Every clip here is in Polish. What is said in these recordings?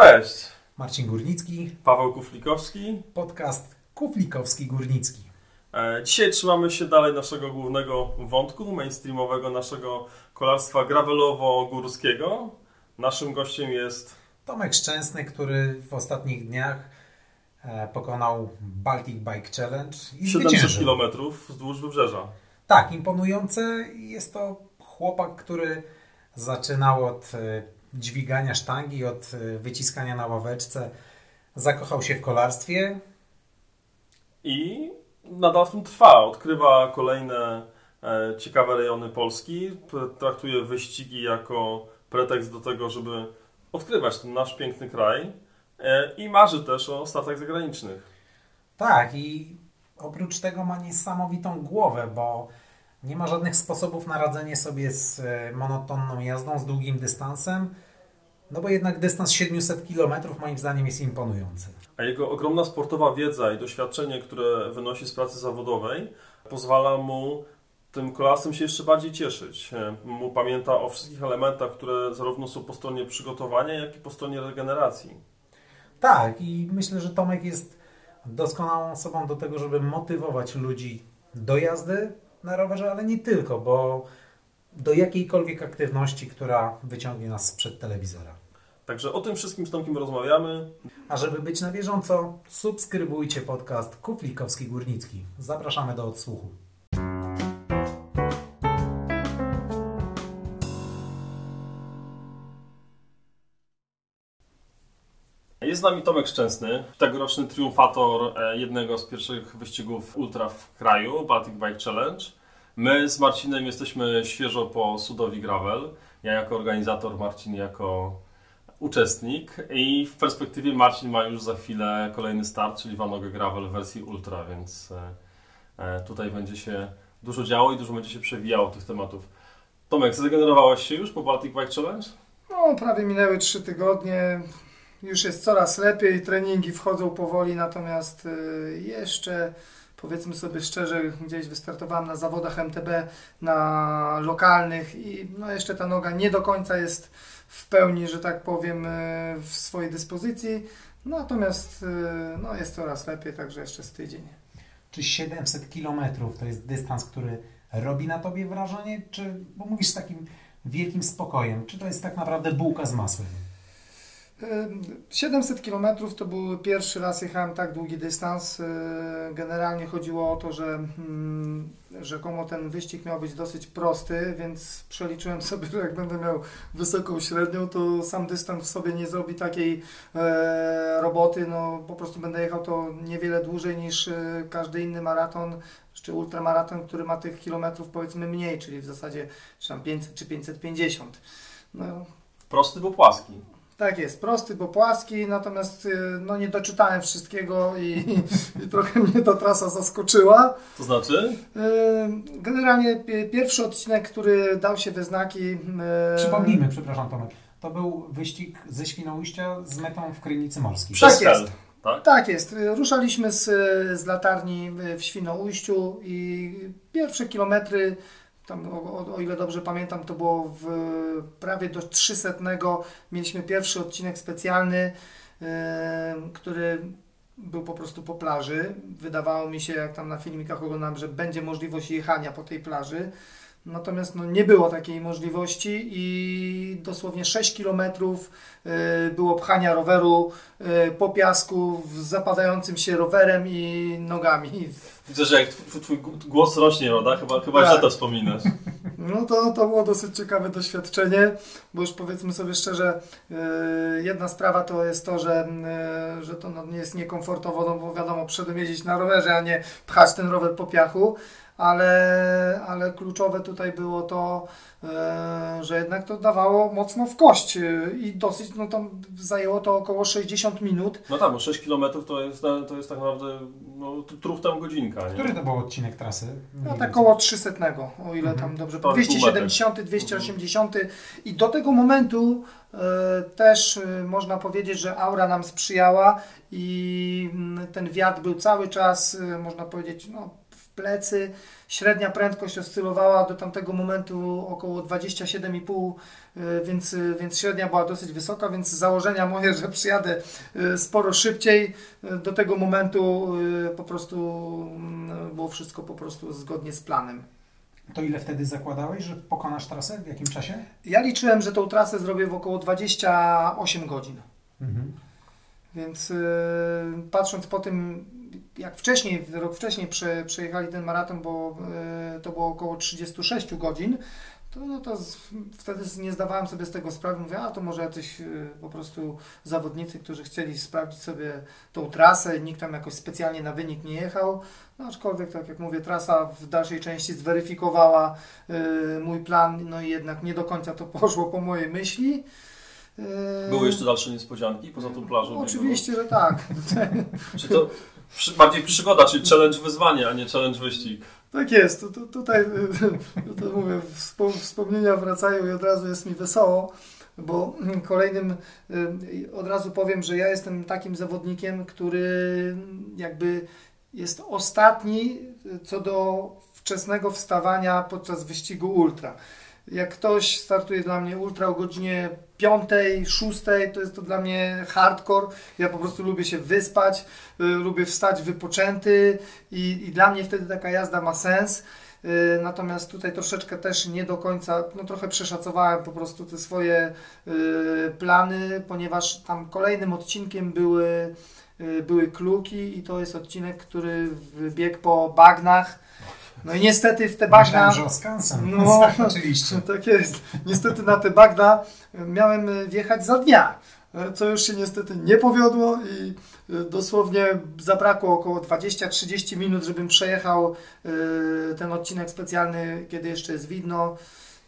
Cześć! Marcin Górnicki, Paweł Kuflikowski. podcast Kuflikowski Górnicki. E, Dzisiaj trzymamy się dalej naszego głównego wątku, mainstreamowego naszego kolarstwa gravelowo-górskiego. Naszym gościem jest Tomek Szczęsny, który w ostatnich dniach e, pokonał Baltic Bike Challenge i 700 zwyciężył. km wzdłuż wybrzeża. Tak, imponujące. Jest to chłopak, który zaczynał od e, dźwigania sztangi, od e, wyciskania na ławeczce. Zakochał się w kolarstwie. I nadal w tym trwa. Odkrywa kolejne e, ciekawe rejony Polski. Traktuje wyścigi jako pretekst do tego, żeby odkrywać ten nasz piękny kraj. E, I marzy też o statach zagranicznych. Tak, i oprócz tego ma niesamowitą głowę, bo nie ma żadnych sposobów na radzenie sobie z e, monotonną jazdą, z długim dystansem. No bo jednak dystans 700 km moim zdaniem jest imponujący. A jego ogromna sportowa wiedza i doświadczenie, które wynosi z pracy zawodowej, pozwala mu tym kolarstwem się jeszcze bardziej cieszyć. Mu pamięta o wszystkich elementach, które zarówno są po stronie przygotowania, jak i po stronie regeneracji. Tak, i myślę, że Tomek jest doskonałą osobą do tego, żeby motywować ludzi do jazdy na rowerze, ale nie tylko, bo do jakiejkolwiek aktywności, która wyciągnie nas sprzed telewizora. Także o tym wszystkim z Tomkiem rozmawiamy. A żeby być na bieżąco, subskrybujcie podcast Kuflikowski Górnicki. Zapraszamy do odsłuchu. Jest z nami Tomek Szczęsny, tegoroczny triumfator e, jednego z pierwszych wyścigów ultra w kraju, Baltic Bike Challenge. My z Marcinem jesteśmy świeżo po Sudowi Gravel. Ja jako organizator, Marcin jako uczestnik. I w perspektywie Marcin ma już za chwilę kolejny start, czyli Vanogę Gravel w wersji ultra, więc e, e, tutaj będzie się dużo działo i dużo będzie się przewijało tych tematów. Tomek, zregenerowałeś się już po Baltic Bike Challenge? No, prawie minęły 3 tygodnie. Już jest coraz lepiej, treningi wchodzą powoli, natomiast y, jeszcze powiedzmy sobie szczerze, gdzieś wystartowałem na zawodach MTB, na lokalnych i no jeszcze ta noga nie do końca jest w pełni, że tak powiem, y, w swojej dyspozycji. Natomiast y, no, jest coraz lepiej, także jeszcze z tydzień. Czy 700 km to jest dystans, który robi na tobie wrażenie? Czy, bo mówisz z takim wielkim spokojem, czy to jest tak naprawdę bułka z masłem? 700 km to był pierwszy raz jechałem tak długi dystans. Generalnie chodziło o to, że mm, rzekomo ten wyścig miał być dosyć prosty, więc przeliczyłem sobie, że jak będę miał wysoką średnią, to sam dystans w sobie nie zrobi takiej e, roboty. No, po prostu będę jechał to niewiele dłużej niż e, każdy inny maraton czy ultramaraton, który ma tych kilometrów powiedzmy mniej, czyli w zasadzie czy tam 500 czy 550. No, Prosty, bo płaski. Tak jest, prosty, bo płaski, natomiast y, no, nie doczytałem wszystkiego i, i trochę mnie ta trasa zaskoczyła. To znaczy? Y, Generalnie pi- pierwszy odcinek, który dał się we znaki. y, Przypomnijmy, przepraszam Tomek, to był wyścig ze Świnoujścia z metą w Krynicy Morskiej. Przez Tak jest. Tak? Tak jest. Ruszaliśmy z, z latarni w Świnoujściu i pierwsze kilometry, tam, o, o, o ile dobrze pamiętam, to było w prawie do 300. Mieliśmy pierwszy odcinek specjalny, y, który był po prostu po plaży. Wydawało mi się, jak tam na filmikach oglądałem, że będzie możliwość jechania po tej plaży. Natomiast no, nie było takiej możliwości i dosłownie 6 km było pchania roweru y, po piasku z zapadającym się rowerem i nogami. Widzę, że jak twój, głos rośnie, prawda? Chyba, chyba Tak. że to wspominasz. No to, to było dosyć ciekawe doświadczenie, bo już powiedzmy sobie szczerze, yy, jedna sprawa to jest to, że, że to no, nie jest niekomfortowo, no bo wiadomo, przyszedłem jeździć na rowerze, a nie pchać ten rower po piachu, ale, ale kluczowe tutaj było to, yy, że jednak to dawało mocno w kość yy, i dosyć, no tam zajęło to około 60 minut. No tak, bo 6 km to jest, to jest tak naprawdę no, truch tam godzinka. Nie? Który to był odcinek trasy? No tak około 300, o ile Mhm. tam dobrze. Prawie pół 270, 280 i do tego momentu e, też e, można powiedzieć, że aura nam sprzyjała i mm, ten wiatr był cały czas, e, można powiedzieć, no, plecy. Średnia prędkość oscylowała do tamtego momentu około 27,5, y, więc, więc średnia była dosyć wysoka, więc założenia moje, że przyjadę sporo szybciej, do tego momentu po prostu mm, było wszystko po prostu zgodnie z planem. To ile wtedy zakładałeś, że pokonasz trasę? W jakim czasie? Ja liczyłem, że tą trasę zrobię w około 28 godzin. Mhm. Więc patrząc po tym, jak wcześniej, rok wcześniej prze, przejechali ten maraton, bo yy, to było około 36 godzin, to, no to z, wtedy nie zdawałem sobie z tego sprawy. Mówię, a to może jacyś yy, po prostu zawodnicy, którzy chcieli sprawdzić sobie tą trasę, nikt tam jakoś specjalnie na wynik nie jechał. No, aczkolwiek, tak jak mówię, trasa w dalszej części zweryfikowała yy, mój plan, no i jednak nie do końca to poszło po mojej myśli. Były jeszcze dalsze niespodzianki poza tą plażą? Oczywiście, że tak. Czy to bardziej przygoda, czyli challenge wyzwanie, a nie challenge wyścig? Tak jest. To, to, tutaj to mówię, wspomnienia wracają i od razu jest mi wesoło, bo kolejnym yy, od razu powiem, że ja jestem takim zawodnikiem, który jakby jest ostatni co do wczesnego wstawania podczas wyścigu ultra. Jak ktoś startuje dla mnie ultra o godzinie 5, 6, to jest to dla mnie hardcore. Ja po prostu lubię się wyspać, y, lubię wstać wypoczęty i, i dla mnie wtedy taka jazda ma sens. Y, natomiast tutaj troszeczkę też nie do końca, no trochę przeszacowałem po prostu te swoje y, plany, ponieważ tam kolejnym odcinkiem były były kluki i to jest odcinek, który biegł po bagnach. No i niestety w te bagna... Myślałem, że o Skansen. No, oczywiście. Tak jest. Niestety na te bagna miałem wjechać za dnia, co już się niestety nie powiodło i y, dosłownie zabrakło około 20-30 minut, żebym przejechał ten odcinek specjalny, kiedy jeszcze jest widno.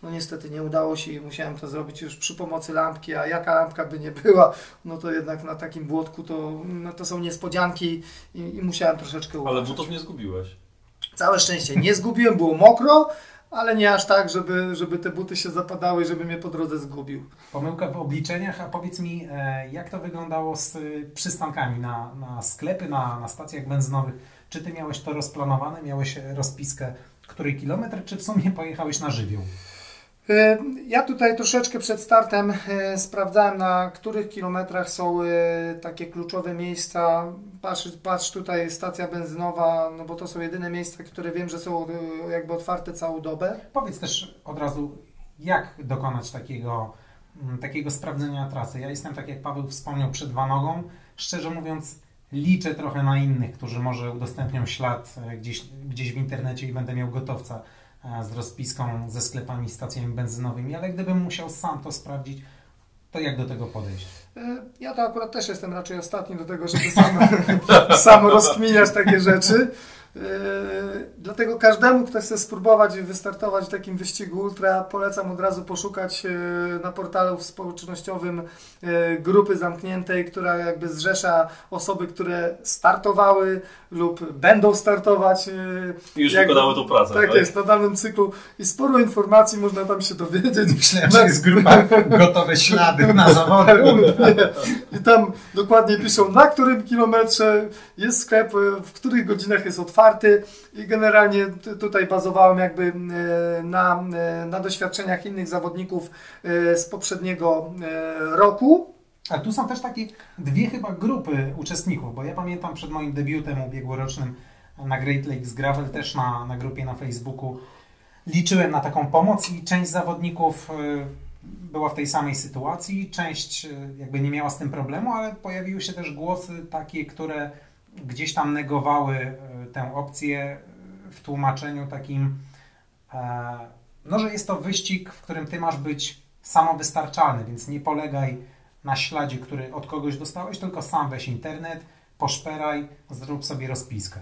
No niestety nie udało się i musiałem to zrobić już przy pomocy lampki, a jaka lampka by nie była, no to jednak na takim błotku to, no to są niespodzianki i, i musiałem troszeczkę uważać. Ale butów nie zgubiłeś. Całe szczęście nie zgubiłem, było mokro, ale nie aż tak, żeby, żeby te buty się zapadały, żeby mnie po drodze zgubił. Pomyłka w obliczeniach, a powiedz mi, e, jak to wyglądało z y, przystankami na, na sklepy, na, na stacjach benzynowych? Czy ty miałeś to rozplanowane, miałeś rozpiskę, który kilometr, czy w sumie pojechałeś na żywioł? E, ja tutaj troszeczkę przed startem e, sprawdzałem, na których kilometrach są e, takie kluczowe miejsca. Patrz, patrz tutaj stacja benzynowa, no bo to są jedyne miejsca, które wiem, że są jakby otwarte całą dobę. Powiedz też od razu, jak dokonać takiego, takiego sprawdzenia trasy. Ja jestem, tak jak Paweł wspomniał, przed nogą. Szczerze mówiąc, liczę trochę na innych, którzy może udostępnią ślad gdzieś, gdzieś w internecie i będę miał gotowca z rozpiską ze sklepami, stacjami benzynowymi, ale gdybym musiał sam to sprawdzić, to jak do tego podejść? E, ja to akurat też jestem raczej ostatni do tego, żeby sam, sam rozkminiać takie rzeczy. Yy, dlatego każdemu, kto chce spróbować wystartować w takim wyścigu ultra, polecam od razu poszukać yy, na portalu społecznościowym yy, grupy zamkniętej, która jakby zrzesza osoby, które startowały lub będą startować. I już jakby, wykonały tą pracę. Tak, tak, jest, na danym cyklu i sporo informacji można tam się dowiedzieć. Myślałem, że jest grupa gotowe ślady na zawody. I tam dokładnie piszą, na którym kilometrze jest sklep, w których godzinach jest otwarty otwarty i generalnie tutaj bazowałem jakby e, na, e, na doświadczeniach innych zawodników e, z poprzedniego roku. A tu są też takie dwie chyba grupy uczestników, bo ja pamiętam przed moim debiutem ubiegłorocznym na Great Lakes Gravel, też na, na grupie na Facebooku, liczyłem na taką pomoc i część zawodników była w tej samej sytuacji, część jakby nie miała z tym problemu, ale pojawiły się też głosy takie, które gdzieś tam negowały tę opcję e, w tłumaczeniu takim, e, no, że jest to wyścig, w którym ty masz być samowystarczalny, więc nie polegaj na śladzie, który od kogoś dostałeś, tylko sam weź internet, poszperaj, zrób sobie rozpiskę.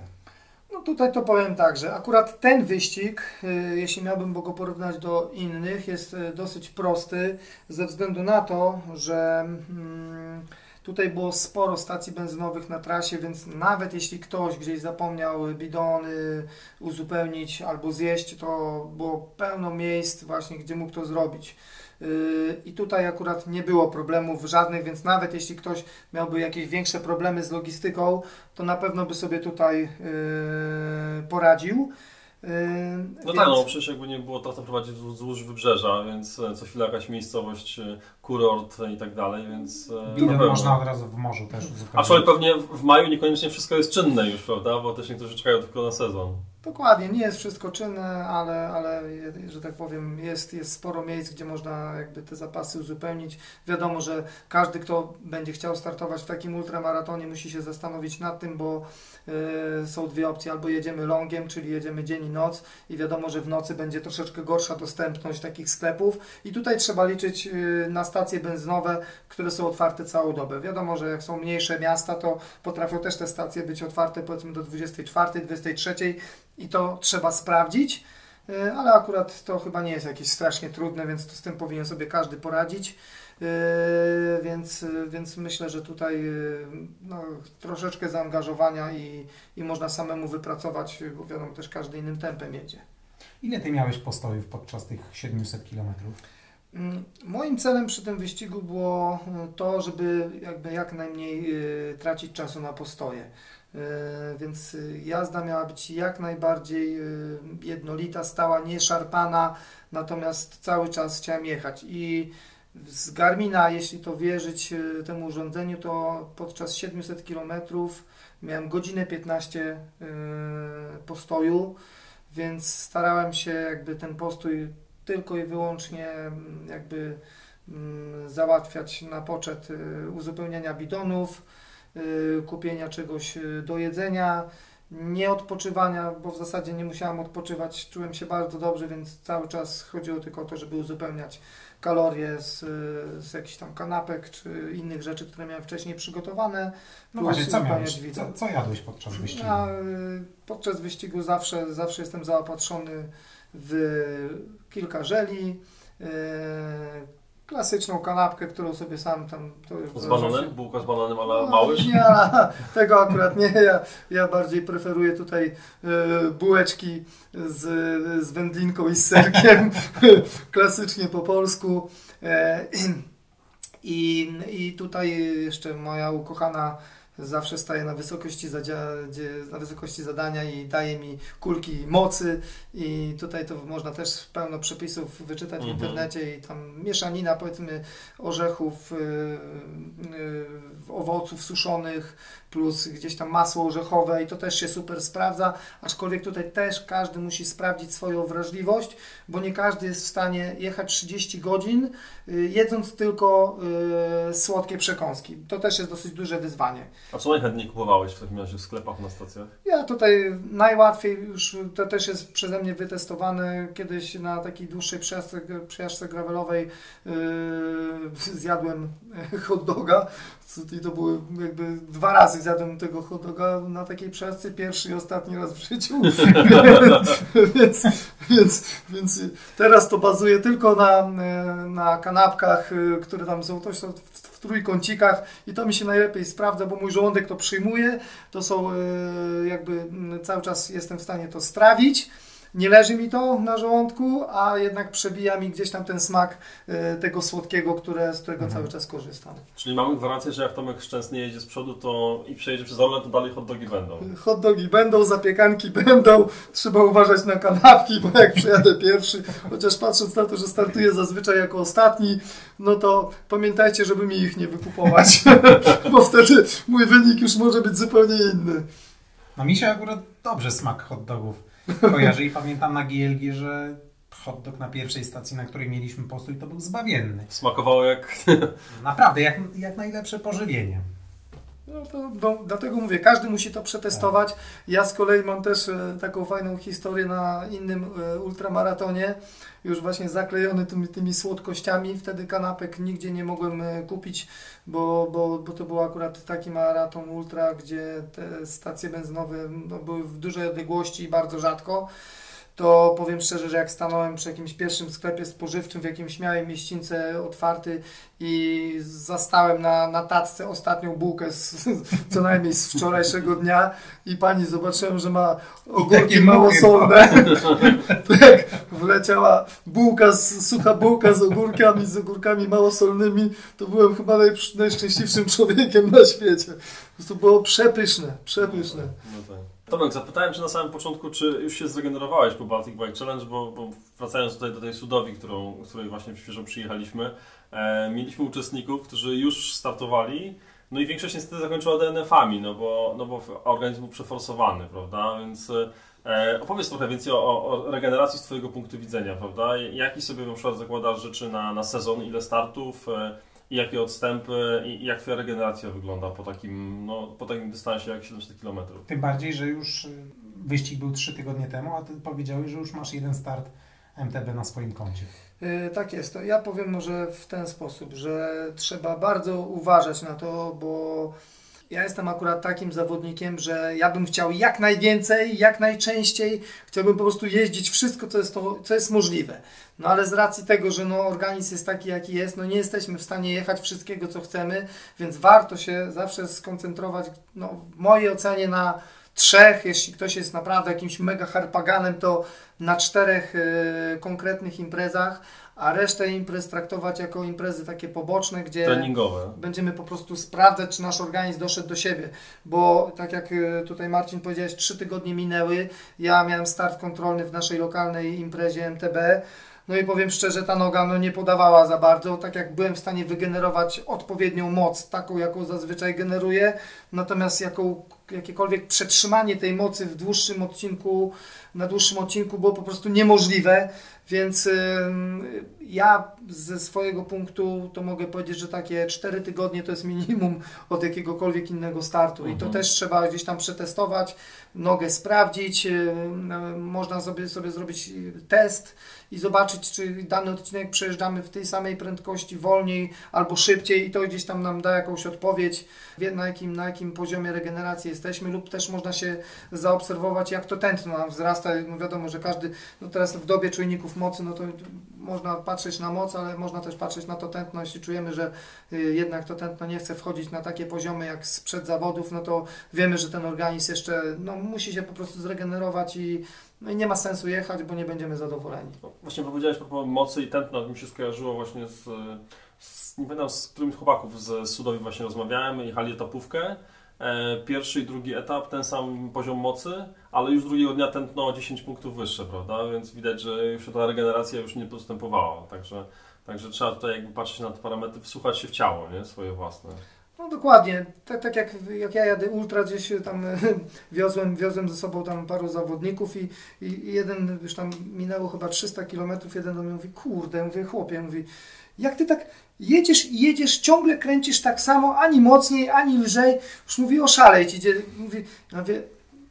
No tutaj to powiem tak, że akurat ten wyścig, jeśli miałbym go porównać do innych, jest dosyć prosty ze względu na to, że. Hmm, Tutaj było sporo stacji benzynowych na trasie, więc nawet jeśli ktoś gdzieś zapomniał bidony uzupełnić albo zjeść, to było pełno miejsc właśnie, gdzie mógł to zrobić. Yy, I tutaj akurat nie było problemów żadnych, więc nawet jeśli ktoś miałby jakieś większe problemy z logistyką, to na pewno by sobie tutaj yy, poradził. Yy, No więc- tak, no przecież jakby nie było, trasa prowadzi wzdłuż- wybrzeża, więc e, co chwila jakaś miejscowość, e, kurort i tak dalej, więc... e, pewno. można od razu w morzu też uzupełnić. Aczkolwiek pewnie w maju niekoniecznie wszystko jest czynne już, prawda? Bo też niektórzy czekają tylko na sezon. Dokładnie, nie jest wszystko czynne, ale, ale że tak powiem, jest, jest sporo miejsc, gdzie można jakby te zapasy uzupełnić. Wiadomo, że każdy, kto będzie chciał startować w takim ultramaratonie, musi się zastanowić nad tym, bo y, są dwie opcje: albo jedziemy longiem, czyli jedziemy dzień i noc, i wiadomo, że w nocy będzie troszeczkę gorsza dostępność takich sklepów. I tutaj trzeba liczyć y, na stacje benzynowe, które są otwarte całą dobę. Wiadomo, że jak są mniejsze miasta, to potrafią też te stacje być otwarte powiedzmy do 24, 23 i to trzeba sprawdzić, y, ale akurat to chyba nie jest jakieś strasznie trudne, więc to z tym powinien sobie każdy poradzić. Y, Więc, więc myślę, że tutaj y, no, troszeczkę zaangażowania i, i można samemu wypracować, bo wiadomo, też każdy innym tempem jedzie. Ile ty miałeś postojów podczas tych 700 kilometrów? Mm, Moim celem przy tym wyścigu było to, żeby jakby jak najmniej tracić czasu na postoje. Y, Więc y, jazda miała być jak najbardziej y, jednolita, stała, nieszarpana, natomiast cały czas chciałem jechać. I z Garmina, jeśli to wierzyć y, temu urządzeniu, to podczas 700 km miałem godzinę 15 y, postoju, więc starałem się jakby ten postój tylko i wyłącznie jakby mm, załatwiać na poczet uzupełniania bidonów, kupienia czegoś y, do jedzenia, nie odpoczywania, bo w zasadzie nie musiałem odpoczywać, czułem się bardzo dobrze, więc cały czas chodziło tylko o to, żeby uzupełniać kalorie z, y, z jakichś tam kanapek czy innych rzeczy, które miałem wcześniej przygotowane. No właśnie, co miałeś? Co, co jadłeś podczas wyścigu? Ja y, podczas wyścigu zawsze, zawsze jestem zaopatrzony w kilka żeli, y, klasyczną kanapkę, którą sobie sam tam... Z bananem? Bułka z bananem, ale No, mały? Nie, tego akurat nie. Ja, ja bardziej preferuję tutaj y, bułeczki z, z wędlinką i z serkiem, klasycznie po polsku. E, I, I tutaj jeszcze moja ukochana zawsze staje na wysokości, na wysokości zadania i daje mi kulki mocy i tutaj to można też pełno przepisów wyczytać w Mhm. internecie i tam mieszanina powiedzmy orzechów, y, y, owoców suszonych plus gdzieś tam masło orzechowe i to też się super sprawdza, aczkolwiek tutaj też każdy musi sprawdzić swoją wrażliwość, bo nie każdy jest w stanie jechać 30 godzin y, jedząc tylko y, słodkie przekąski. To też jest dosyć duże wyzwanie. A co najchętniej kupowałeś w takim razie w sklepach na stacjach? Ja tutaj najłatwiej już to też jest przeze mnie wytestowane. Kiedyś na takiej dłuższej przejażdżce, przejażdżce gravelowej yy, zjadłem hot doga. I to były jakby dwa razy zjadłem tego hot doga na takiej przejażdżce. Pierwszy i ostatni raz w życiu. więc, więc, więc teraz to bazuje tylko na, na kanapkach, które tam są, to są w, trójkącikach i to mi się najlepiej sprawdza, bo mój żołądek to przyjmuje. To są e, jakby cały czas jestem w stanie to strawić. Nie leży mi to na żołądku, a jednak przebija mi gdzieś tam ten smak e, tego słodkiego, które, z którego Mhm. cały czas korzystam. Czyli mamy gwarancję, że jak Tomek Szczęsny jedzie z przodu to i przejedzie przez Orlen, to dalej hot dogi będą. Hot dogi będą, zapiekanki będą, trzeba uważać na kanapki, bo jak przejadę pierwszy, chociaż patrząc na to, że startuję zazwyczaj jako ostatni, no to pamiętajcie, żeby mi ich nie wykupować, bo wtedy mój wynik już może być zupełnie inny. No mi się akurat dobrze smak hot dogów kojarzy i pamiętam na GLG, że hot dog na pierwszej stacji, na której mieliśmy postój, to był zbawienny. Smakowało jak... Naprawdę, jak, jak najlepsze pożywienie. No to no, dlatego mówię, każdy musi to przetestować. Ja z kolei mam też e, taką fajną historię na innym e, ultramaratonie, już właśnie zaklejony tymi, tymi słodkościami. Wtedy kanapek nigdzie nie mogłem e, kupić, bo, bo, bo to był akurat taki maraton ultra, gdzie te stacje benzynowe no, były w dużej odległości i bardzo rzadko. To powiem szczerze, że jak stanąłem przy jakimś pierwszym sklepie spożywczym, w jakimś miałem mieścińce otwarty i zastałem na, na tacce ostatnią bułkę z, co najmniej z wczorajszego dnia i pani zobaczyłem, że ma ogórki małosolne. to jak wleciała bułka, z, sucha bułka z ogórkami, z ogórkami małosolnymi, to byłem chyba naj, najszczęśliwszym człowiekiem na świecie. To było przepyszne, przepyszne. No tak. Tomek, zapytałem Cię na samym początku, czy już się zregenerowałeś po Baltic Bike Challenge, bo, bo wracając tutaj do tej Sudowi, którą, z której właśnie świeżo przyjechaliśmy, e, mieliśmy uczestników, którzy już startowali, no i większość niestety zakończyła DNF-ami, no bo, no bo organizm był przeforsowany, prawda, więc e, opowiedz trochę więcej o, o, regeneracji z Twojego punktu widzenia, prawda, jaki sobie na przykład zakładasz rzeczy na, na sezon, ile startów, e, i jakie odstępy i jak Twoja regeneracja wygląda po takim, no, po takim dystansie jak 700 km? Tym bardziej, że już y, wyścig był 3 tygodnie temu, a Ty powiedziałeś, że już masz jeden start MTB na swoim koncie. Yy, tak jest. To ja powiem może w ten sposób, że trzeba bardzo uważać na to, bo ja jestem akurat takim zawodnikiem, że ja bym chciał jak najwięcej, jak najczęściej. Chciałbym po prostu jeździć wszystko, co jest, to, co jest możliwe. No ale z racji tego, że no, organizm jest taki, jaki jest, no nie jesteśmy w stanie jechać wszystkiego, co chcemy, więc warto się zawsze skoncentrować, no, w mojej ocenie, na trzech, jeśli ktoś jest naprawdę jakimś mega harpaganem, to na czterech y, konkretnych imprezach, a resztę imprez traktować jako imprezy takie poboczne, gdzie Treningowe. będziemy po prostu sprawdzać, czy nasz organizm doszedł do siebie. Bo tak jak y, tutaj Marcin powiedziałeś, trzy tygodnie minęły, ja miałem start kontrolny w naszej lokalnej imprezie MTB, no i powiem szczerze, ta noga no, nie podawała za bardzo, tak jak byłem w stanie wygenerować odpowiednią moc, taką jaką zazwyczaj generuję, natomiast jaką, jakiekolwiek przetrzymanie tej mocy w dłuższym odcinku, na dłuższym odcinku było po prostu niemożliwe, więc ja ze swojego punktu to mogę powiedzieć, że takie 4 tygodnie to jest minimum od jakiegokolwiek innego startu mhm. i to mhm. też trzeba gdzieś tam przetestować, nogę sprawdzić, yy, można sobie, sobie zrobić test, i zobaczyć, czy dany odcinek przejeżdżamy w tej samej prędkości, wolniej albo szybciej i to gdzieś tam nam da jakąś odpowiedź, na jakim, na jakim poziomie regeneracji jesteśmy lub też można się zaobserwować, jak to tętno nam wzrasta. No wiadomo, że każdy, no teraz w dobie czujników mocy, no to można patrzeć na moc, ale można też patrzeć na to tętno. Jeśli czujemy, że y, jednak to tętno nie chce wchodzić na takie poziomy jak sprzed zawodów, no to wiemy, że ten organizm jeszcze no, musi się po prostu zregenerować i no i nie ma sensu jechać, bo nie będziemy zadowoleni. Właśnie powiedziałeś propos mocy i tętna, mi się skojarzyło właśnie z, z nie pamiętam z którymś chłopaków z Sudowi właśnie rozmawiałem, jechali etapówkę. E, pierwszy i drugi etap, ten sam poziom mocy, ale już drugiego dnia tętno o 10 punktów wyższe, prawda? Więc widać, że już ta regeneracja już nie postępowała. Także, także trzeba tutaj jakby patrzeć na te parametry, wsłuchać się w ciało, nie? Swoje własne. No dokładnie. Tak, tak jak, jak ja jadę ultra, gdzieś tam wiozłem, wiozłem ze sobą tam paru zawodników i, i, jeden, już tam minęło chyba 300 km, jeden do mnie mówi, kurde, mówię, chłopie, mówi, jak ty tak jedziesz i jedziesz, ciągle kręcisz tak samo, ani mocniej, ani lżej, już mówi, oszaleć, idzie, mówi, ja mówię,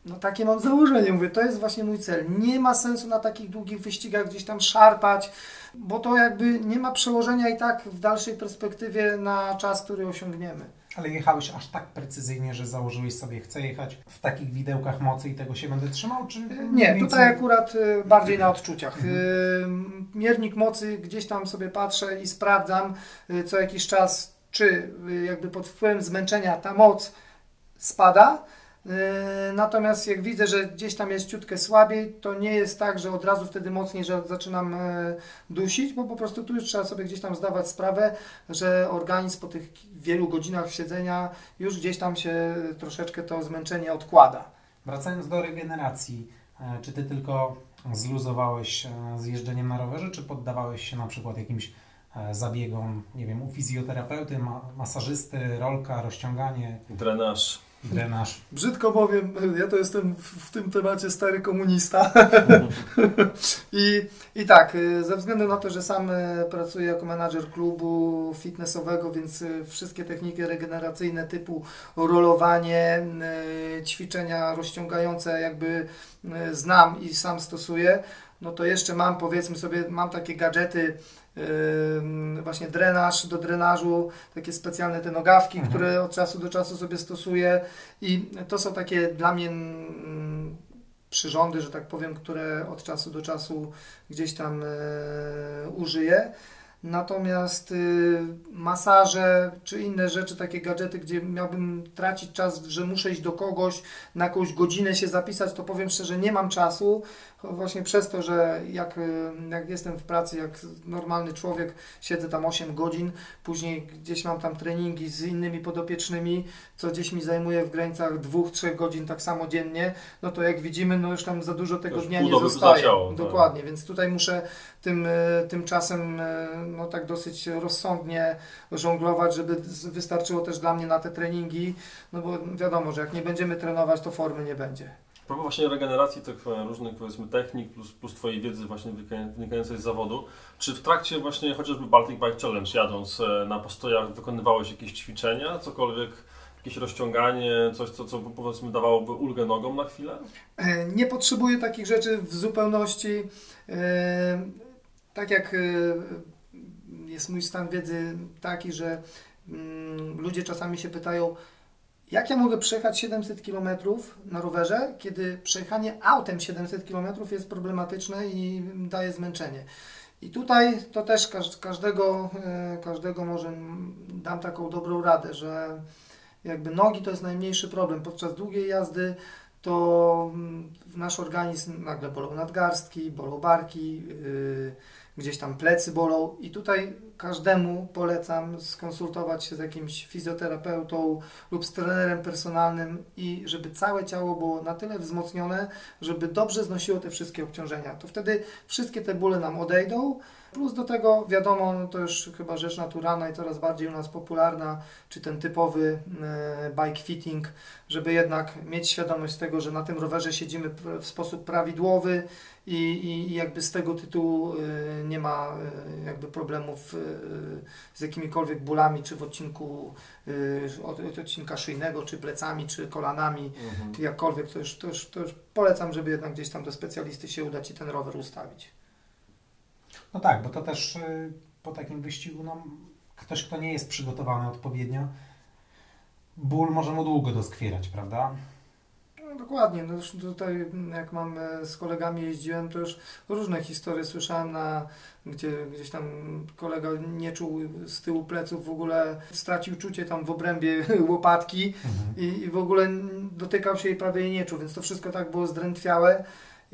no takie mam założenie, mówię, to jest właśnie mój cel. Nie ma sensu na takich długich wyścigach gdzieś tam szarpać, bo to jakby nie ma przełożenia i tak w dalszej perspektywie na czas, który osiągniemy. Ale jechałeś aż tak precyzyjnie, że założyłeś sobie, chcę jechać w takich widełkach mocy i tego się będę trzymał? Czy nie, więcej... tutaj akurat y, bardziej na odczuciach. Mhm. Y, miernik mocy gdzieś tam sobie patrzę i sprawdzam y, co jakiś czas, czy jakby pod wpływem zmęczenia ta moc spada, natomiast jak widzę, że gdzieś tam jest ciutkę słabiej, to nie jest tak, że od razu wtedy mocniej że zaczynam yy, dusić, bo po prostu tu już trzeba sobie gdzieś tam zdawać sprawę, że organizm po tych wielu godzinach siedzenia już gdzieś tam się troszeczkę to zmęczenie odkłada. Wracając do regeneracji, e, czy Ty tylko zluzowałeś e, z jeżdżeniem na rowerze, czy poddawałeś się na przykład jakimś e, zabiegom, nie wiem, u fizjoterapeuty, masażysty, rolka, rozciąganie? Drenaż drenaż. Brzydko powiem, ja to jestem w, tym temacie stary komunista. I, I tak, y, ze względu na to, że sam y, pracuję jako menadżer klubu fitnessowego, więc y, wszystkie techniki regeneracyjne typu rolowanie, ćwiczenia rozciągające jakby znam i sam stosuję, no to jeszcze mam powiedzmy sobie, mam takie gadżety właśnie drenaż do drenażu, takie specjalne te nogawki, mhm. które od czasu do czasu sobie stosuję i to są takie dla mnie przyrządy, że tak powiem, które od czasu do czasu gdzieś tam e, użyję. Natomiast y, masaże czy inne rzeczy, takie gadżety, gdzie miałbym tracić czas, że muszę iść do kogoś, na jakąś godzinę się zapisać, to powiem szczerze, nie mam czasu. Właśnie przez to, że jak, y, jak jestem w pracy, jak normalny człowiek, siedzę tam 8 godzin, później gdzieś mam tam treningi z innymi podopiecznymi, co gdzieś mi zajmuje w granicach 2-3 godzin tak samo dziennie, no to jak widzimy, no już tam za dużo tego Już dnia nie zostaje. zleciało, tak. Dokładnie, więc tutaj muszę tym, y, tym czasem no tak dosyć rozsądnie żonglować, żeby wystarczyło też dla mnie na te treningi, no bo wiadomo, że jak nie będziemy trenować, to formy nie będzie. A propos właśnie regeneracji tych różnych powiedzmy technik plus, plus Twojej wiedzy właśnie wynika- wynikającej z zawodu, czy w trakcie właśnie chociażby Baltic Bike Challenge jadąc e, na postojach wykonywałeś jakieś ćwiczenia, cokolwiek, jakieś rozciąganie, coś co, co powiedzmy dawałoby ulgę nogom na chwilę? E, Nie potrzebuję takich rzeczy w zupełności. E, Tak jak jest mój stan wiedzy taki, że mm, ludzie czasami się pytają, jak ja mogę przejechać 700 km na rowerze, kiedy przejechanie autem 700 km jest problematyczne i daje zmęczenie. I tutaj to też każ- każdego, e, każdego może dam taką dobrą radę, że jakby nogi to jest najmniejszy problem. Podczas długiej jazdy to nasz organizm nagle bolą nadgarstki, bolą barki, yy, gdzieś tam plecy bolą i tutaj każdemu polecam skonsultować się z jakimś fizjoterapeutą lub z trenerem personalnym i żeby całe ciało było na tyle wzmocnione, żeby dobrze znosiło te wszystkie obciążenia. To wtedy wszystkie te bóle nam odejdą. Plus do tego wiadomo, no to już chyba rzecz naturalna i coraz bardziej u nas popularna, czy ten typowy e, bike fitting, żeby jednak mieć świadomość tego, że na tym rowerze siedzimy w sposób prawidłowy i, i, i jakby z tego tytułu e, nie ma e, jakby problemów z jakimikolwiek bólami, czy w odcinku od, od odcinka szyjnego, czy plecami, czy kolanami, jakkolwiek, to już, to, już, to już polecam, żeby jednak gdzieś tam do specjalisty się udać i ten rower ustawić. No tak, bo to też y, po takim wyścigu, no, ktoś, kto nie jest przygotowany odpowiednio, ból może mu długo doskwierać, prawda? No, dokładnie, no tutaj jak mam e, z kolegami jeździłem, to już różne historie słyszałem, na, gdzie gdzieś tam kolega nie czuł z tyłu pleców w ogóle, stracił czucie tam w obrębie łopatki i, i w ogóle dotykał się jej prawie jej nie czuł, więc to wszystko tak było zdrętwiałe.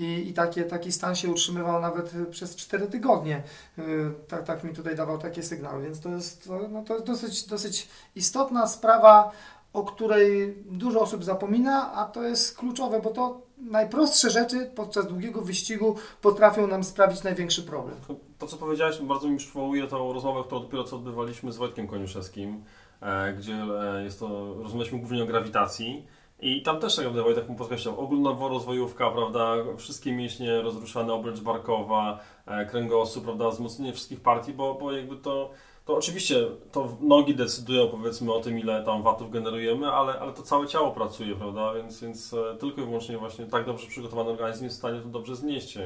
I, i takie, taki stan się utrzymywał nawet przez 4 tygodnie. Yy, Tak, tak mi tutaj dawał takie sygnały, więc to jest, no to jest dosyć, dosyć istotna sprawa, o której dużo osób zapomina, a to jest kluczowe, bo to najprostsze rzeczy podczas długiego wyścigu potrafią nam sprawić największy problem. To, co powiedziałeś, bardzo mi przywołuje tą rozmowę, którą dopiero co odbywaliśmy z Wojtkiem Koniuszewskim, e, gdzie e, jest to, rozmawialiśmy głównie o grawitacji. I tam też tak naprawdę Wojtek mu podkreślał, ogólnorozwojówka, prawda, wszystkie mięśnie rozruszane, obręcz barkowa, e, kręgosłup, prawda, wzmocnienie wszystkich partii, bo, bo jakby to, to oczywiście to nogi decydują powiedzmy o tym, ile tam watów generujemy, ale, ale to całe ciało pracuje, prawda, więc, więc e, tylko i wyłącznie właśnie tak dobrze przygotowany organizm jest w stanie to dobrze znieść,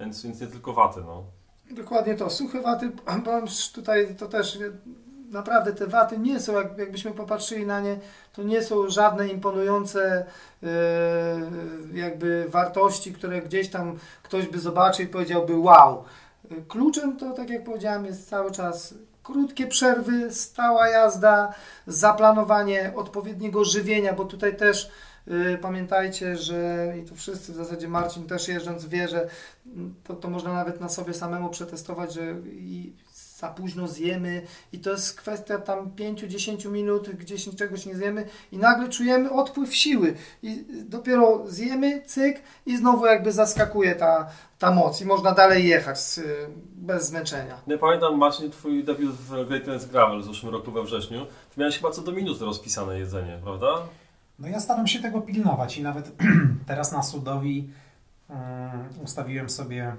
więc, więc nie tylko waty, no. Dokładnie to. Suche waty, powiem tutaj to też naprawdę te waty nie są, jak, jakbyśmy popatrzyli na nie, to nie są żadne imponujące e, jakby wartości, które gdzieś tam ktoś by zobaczył i powiedziałby wow. Kluczem to, tak jak powiedziałem, jest cały czas krótkie przerwy, stała jazda, zaplanowanie odpowiedniego żywienia, bo tutaj też y, pamiętajcie, że i to wszyscy w zasadzie Marcin też jeżdżąc wie, że to, to można nawet na sobie samemu przetestować, że i za późno zjemy i to jest kwestia tam 5-10 minut, gdzieś czegoś nie zjemy i nagle czujemy odpływ siły i dopiero zjemy, cyk i znowu jakby zaskakuje ta, ta moc i można dalej jechać z, bez zmęczenia. Nie pamiętam, Marcin, twój debiut w Great Dance Gravel w zeszłym roku we wrześniu. Ty miałeś chyba co do minuty rozpisane jedzenie, prawda? No ja staram się tego pilnować i nawet teraz na Sudowi um, ustawiłem sobie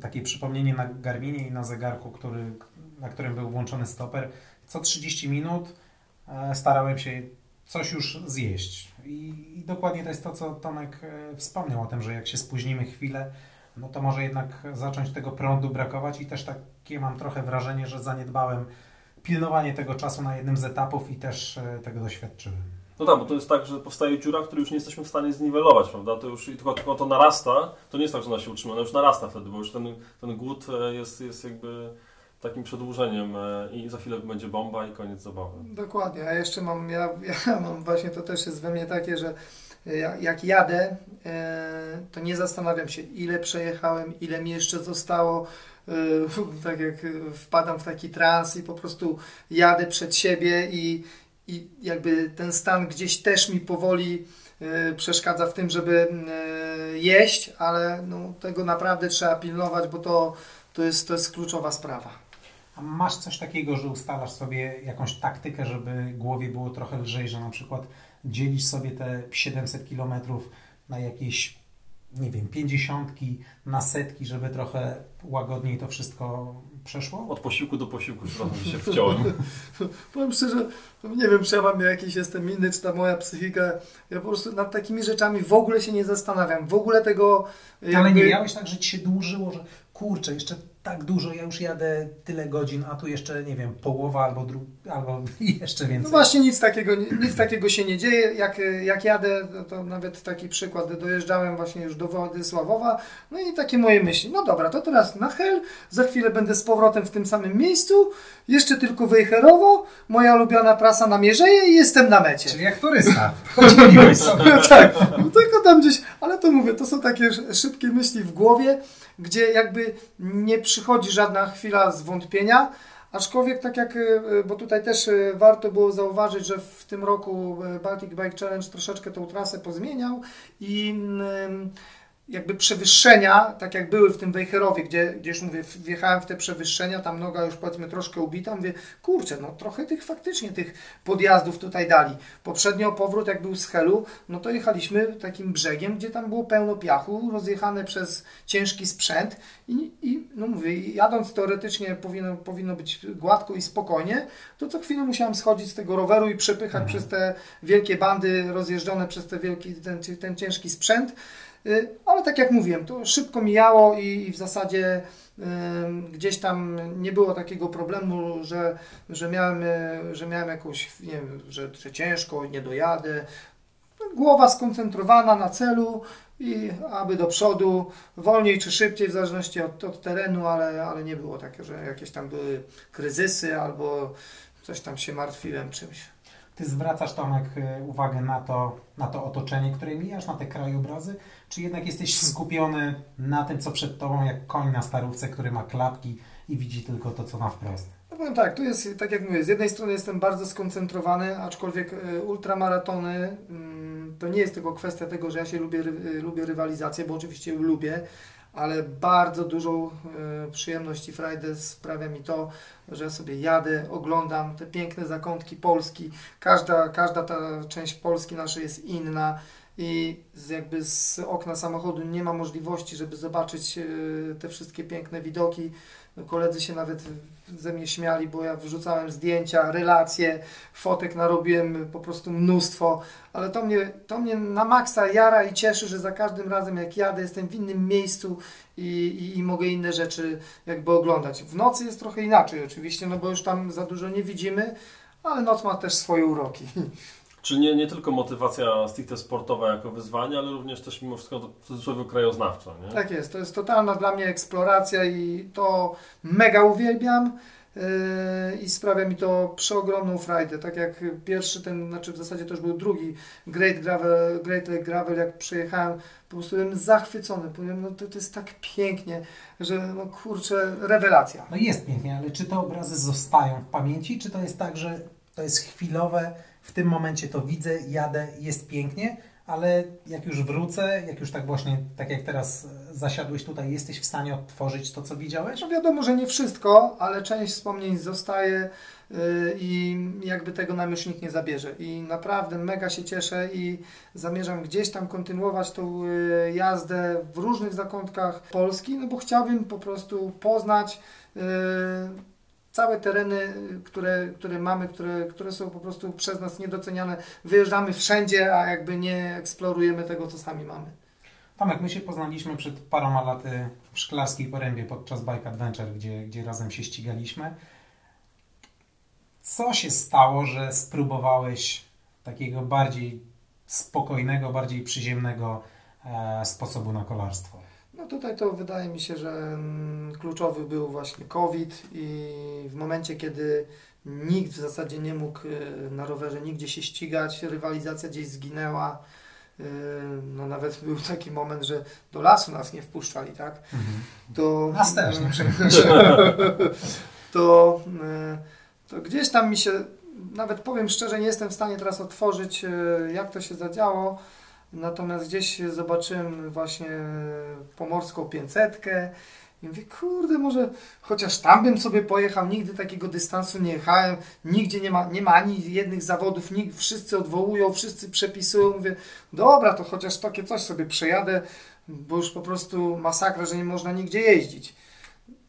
takie przypomnienie na Garminie i na zegarku, który, na którym był włączony stoper. Co 30 minut e, starałem się coś już zjeść. I, I dokładnie to jest to, co Tomek e, wspomniał o tym, że jak się spóźnimy chwilę, no to może jednak zacząć tego prądu brakować i też takie mam trochę wrażenie, że zaniedbałem pilnowanie tego czasu na jednym z etapów i też e, tego doświadczyłem. No tak, bo to jest tak, że powstaje dziura, której już nie jesteśmy w stanie zniwelować, prawda? To już tylko, tylko to narasta, to nie jest tak, że ona się utrzyma, ona już narasta wtedy, bo już ten, ten głód e, jest, jest jakby takim przedłużeniem e, i za chwilę będzie bomba i koniec zabawy. Dokładnie, a jeszcze mam, ja, ja mam właśnie, to też jest we mnie takie, że ja- jak jadę, e, to nie zastanawiam się, ile przejechałem, ile mi jeszcze zostało. E, Tak jak e, wpadam w taki trans i po prostu jadę przed siebie i, i jakby ten stan gdzieś też mi powoli e, przeszkadza w tym, żeby e, jeść, ale no, tego naprawdę trzeba pilnować, bo to, to, jest, to jest kluczowa sprawa. A masz coś takiego, że ustalasz sobie jakąś taktykę, żeby głowie było trochę lżej, że na przykład dzielisz sobie te 700 km na jakieś, nie wiem, 50, na setki, żeby trochę łagodniej to wszystko przeszło? Od posiłku do posiłku już razem się wciąłem. Powiem szczerze, nie wiem, czy ja mam jakiś jestem inny, czy ta moja psychika. Ja po prostu nad takimi rzeczami w ogóle się nie zastanawiam. W ogóle tego. Ale jakby- nie miałeś tak, że ci się dłużyło, że kurczę, jeszcze tak dużo, ja już jadę tyle godzin, a tu jeszcze, nie wiem, połowa albo, dru- albo jeszcze No więcej. właśnie nic takiego, nic takiego się nie dzieje. Jak, jak jadę, no to nawet taki przykład, dojeżdżałem właśnie już do Władysławowa, no i takie moje myśli. No dobra, to teraz na Hel, za chwilę będę z powrotem w tym samym miejscu, jeszcze tylko Wejherowo, moja ulubiona trasa na Mierzeję i jestem na mecie. Czyli jak turysta. Chodziłeś sobie. tak, no tylko tam gdzieś, ale to mówię, to są takie sz- szybkie myśli w głowie, gdzie jakby nie przychodzi żadna chwila zwątpienia, aczkolwiek tak jak, y, bo tutaj też y, warto było zauważyć, że w tym roku Baltic Bike Challenge troszeczkę tą trasę pozmieniał i ym, jakby przewyższenia, tak jak były w tym Wejherowie, gdzie, gdzie już mówię, wjechałem w te przewyższenia, tam noga już powiedzmy troszkę ubita, mówię, kurczę, no trochę tych faktycznie tych podjazdów tutaj dali. Poprzednio powrót jak był z Helu, no to jechaliśmy takim brzegiem, gdzie tam było pełno piachu, rozjechane przez ciężki sprzęt i, i no mówię, jadąc teoretycznie powinno, powinno być gładko i spokojnie, to co chwilę musiałem schodzić z tego roweru i przepychać Mhm. przez te wielkie bandy rozjeżdżone przez te wielki, ten, ten ciężki sprzęt. Y, Ale tak jak mówiłem, to szybko mijało i, i w zasadzie gdzieś tam nie było takiego problemu, że, że, miałem, y, że miałem jakąś, nie wiem, że, że ciężko, nie dojadę. Głowa skoncentrowana na celu i aby do przodu, wolniej czy szybciej, w zależności od, od terenu, ale, ale nie było takie, że jakieś tam były kryzysy albo coś tam się martwiłem czymś. Ty zwracasz, Tomek, y, uwagę na to, na to otoczenie, które mijasz, na te krajobrazy, czy jednak jesteś skupiony na tym, co przed tobą, jak koń na starówce, który ma klapki i widzi tylko to, co na wprost? No powiem tak, tu jest, tak jak mówię, z jednej strony jestem bardzo skoncentrowany, aczkolwiek y, ultramaratony mm, to nie jest tylko kwestia tego, że ja się lubię, y, lubię rywalizację, bo oczywiście lubię, ale bardzo dużą y, przyjemność i frajdę sprawia mi to, że ja sobie jadę, oglądam te piękne zakątki Polski. Każda, każda ta część Polski naszej jest inna i z, jakby z okna samochodu nie ma możliwości, żeby zobaczyć y, te wszystkie piękne widoki. No, koledzy się nawet ze mnie śmiali, bo ja wrzucałem zdjęcia, relacje, fotek narobiłem po prostu mnóstwo, ale to mnie, to mnie na maksa jara i cieszy, że za każdym razem jak jadę jestem w innym miejscu i, i, i mogę inne rzeczy jakby oglądać. W nocy jest trochę inaczej oczywiście, no bo już tam za dużo nie widzimy, ale noc ma też swoje uroki. Czy nie, nie tylko motywacja stricte sportowa jako wyzwanie, ale również też mimo wszystko w cudzysłowie krajoznawcza, nie? Tak jest, to jest totalna dla mnie eksploracja i to mega uwielbiam yy, i sprawia mi to przeogromną frajdę. Tak jak pierwszy ten, znaczy w zasadzie to już był drugi Great Gravel, Great Lake Gravel, jak przejechałem, po prostu byłem zachwycony. Powiem, no to, to jest tak pięknie, że no kurczę, rewelacja. No jest pięknie, ale czy te obrazy zostają w pamięci, czy to jest tak, że to jest chwilowe, w tym momencie to widzę, jadę, jest pięknie, ale jak już wrócę, jak już tak właśnie, tak jak teraz e, zasiadłeś tutaj, jesteś w stanie odtworzyć to, co widziałeś? No wiadomo, że nie wszystko, ale część wspomnień zostaje yy, i jakby tego nam już nikt nie zabierze. I naprawdę mega się cieszę i zamierzam gdzieś tam kontynuować tą yy, jazdę w różnych zakątkach Polski, no bo chciałbym po prostu poznać yy, całe tereny, które, które mamy, które, które są po prostu przez nas niedoceniane. Wyjeżdżamy wszędzie, a jakby nie eksplorujemy tego, co sami mamy. Tomek, my się poznaliśmy przed paroma laty w Szklarskiej Porębie podczas Bike Adventure, gdzie, gdzie razem się ścigaliśmy. Co się stało, że spróbowałeś takiego bardziej spokojnego, bardziej przyziemnego e, sposobu na kolarstwo. No tutaj to wydaje mi się, że mm, kluczowy był właśnie COVID i w momencie, kiedy nikt w zasadzie nie mógł y, na rowerze nigdzie się ścigać, rywalizacja gdzieś zginęła. y, No nawet był taki moment, że do lasu nas nie wpuszczali, tak? To, Nas też nie to, y, to gdzieś tam mi się, nawet powiem szczerze, nie jestem w stanie teraz otworzyć, jak to się zadziało. Natomiast gdzieś zobaczyłem właśnie pomorską 500 i mówię, kurde, może chociaż tam bym sobie pojechał, nigdy takiego dystansu nie jechałem, nigdzie nie ma, nie ma ani jednych zawodów, nikt, wszyscy odwołują, wszyscy przepisują. Mówię, dobra, to chociaż takie coś sobie przejadę, bo już po prostu masakra, że nie można nigdzie jeździć.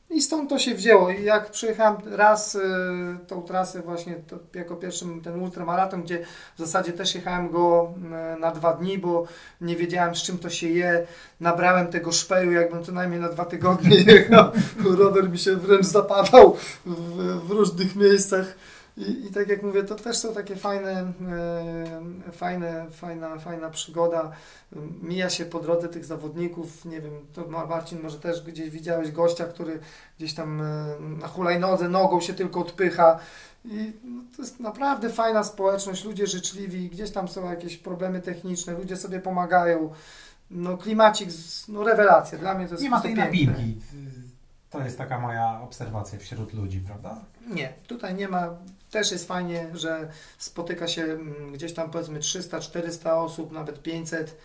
I stąd to się wzięło. I jak przyjechałem raz y, tą trasę właśnie to, jako pierwszy ten ultramaraton, gdzie w zasadzie też jechałem go y, na dwa dni, bo nie wiedziałem z czym to się je. Nabrałem tego szpeju, jakbym co najmniej na dwa tygodnie jechał. Rower mi się wręcz zapadał w, w różnych miejscach. I, I tak jak mówię, to też są takie fajne, e, fajne, fajna, fajna przygoda. Mija się po drodze tych zawodników, nie wiem, to Ma- Marcin może też gdzieś widziałeś gościa, który gdzieś tam e, na hulajnodze nogą się tylko odpycha. I no, to jest naprawdę fajna społeczność, ludzie życzliwi, gdzieś tam są jakieś problemy techniczne, ludzie sobie pomagają. No klimacik, no rewelacja, dla mnie to jest Nie ma tej napinki. To jest taka moja obserwacja wśród ludzi, prawda? Nie, tutaj nie ma. Też jest fajnie, że spotyka się mm, gdzieś tam powiedzmy 300, 400 osób, nawet 500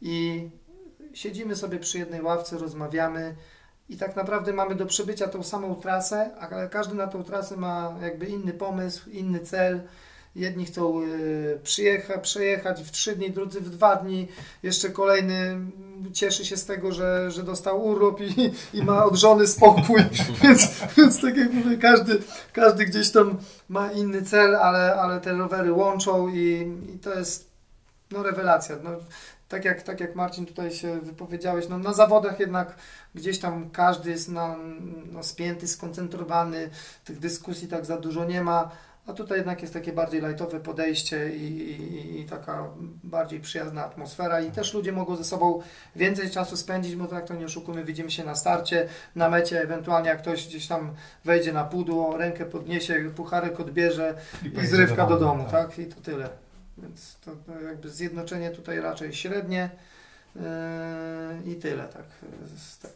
i siedzimy sobie przy jednej ławce, rozmawiamy i tak naprawdę mamy do przebycia tą samą trasę, ale każdy na tą trasę ma jakby inny pomysł, inny cel. Jedni chcą y, przyjecha, przejechać w trzy dni, drudzy w dwa dni. Jeszcze kolejny cieszy się z tego, że, że dostał urlop i, i ma od żony spokój. więc, więc tak jak mówię, każdy, każdy gdzieś tam ma inny cel, ale, ale te rowery łączą i, i to jest no, rewelacja. No, tak, jak, tak jak Marcin tutaj się wypowiedziałeś, no, na zawodach jednak gdzieś tam każdy jest na, no, spięty, skoncentrowany, tych dyskusji tak za dużo nie ma. A tutaj jednak jest takie bardziej lightowe podejście i, i, i taka bardziej przyjazna atmosfera i też ludzie mogą ze sobą więcej czasu spędzić, bo tak to nie oszukujmy, widzimy się na starcie, na mecie, ewentualnie jak ktoś gdzieś tam wejdzie na pudło, rękę podniesie, pucharek odbierze i pojedzie zrywka do domu, tak? I to tyle. Więc to, to jakby zjednoczenie tutaj raczej średnie yy, i tyle, tak, z tego.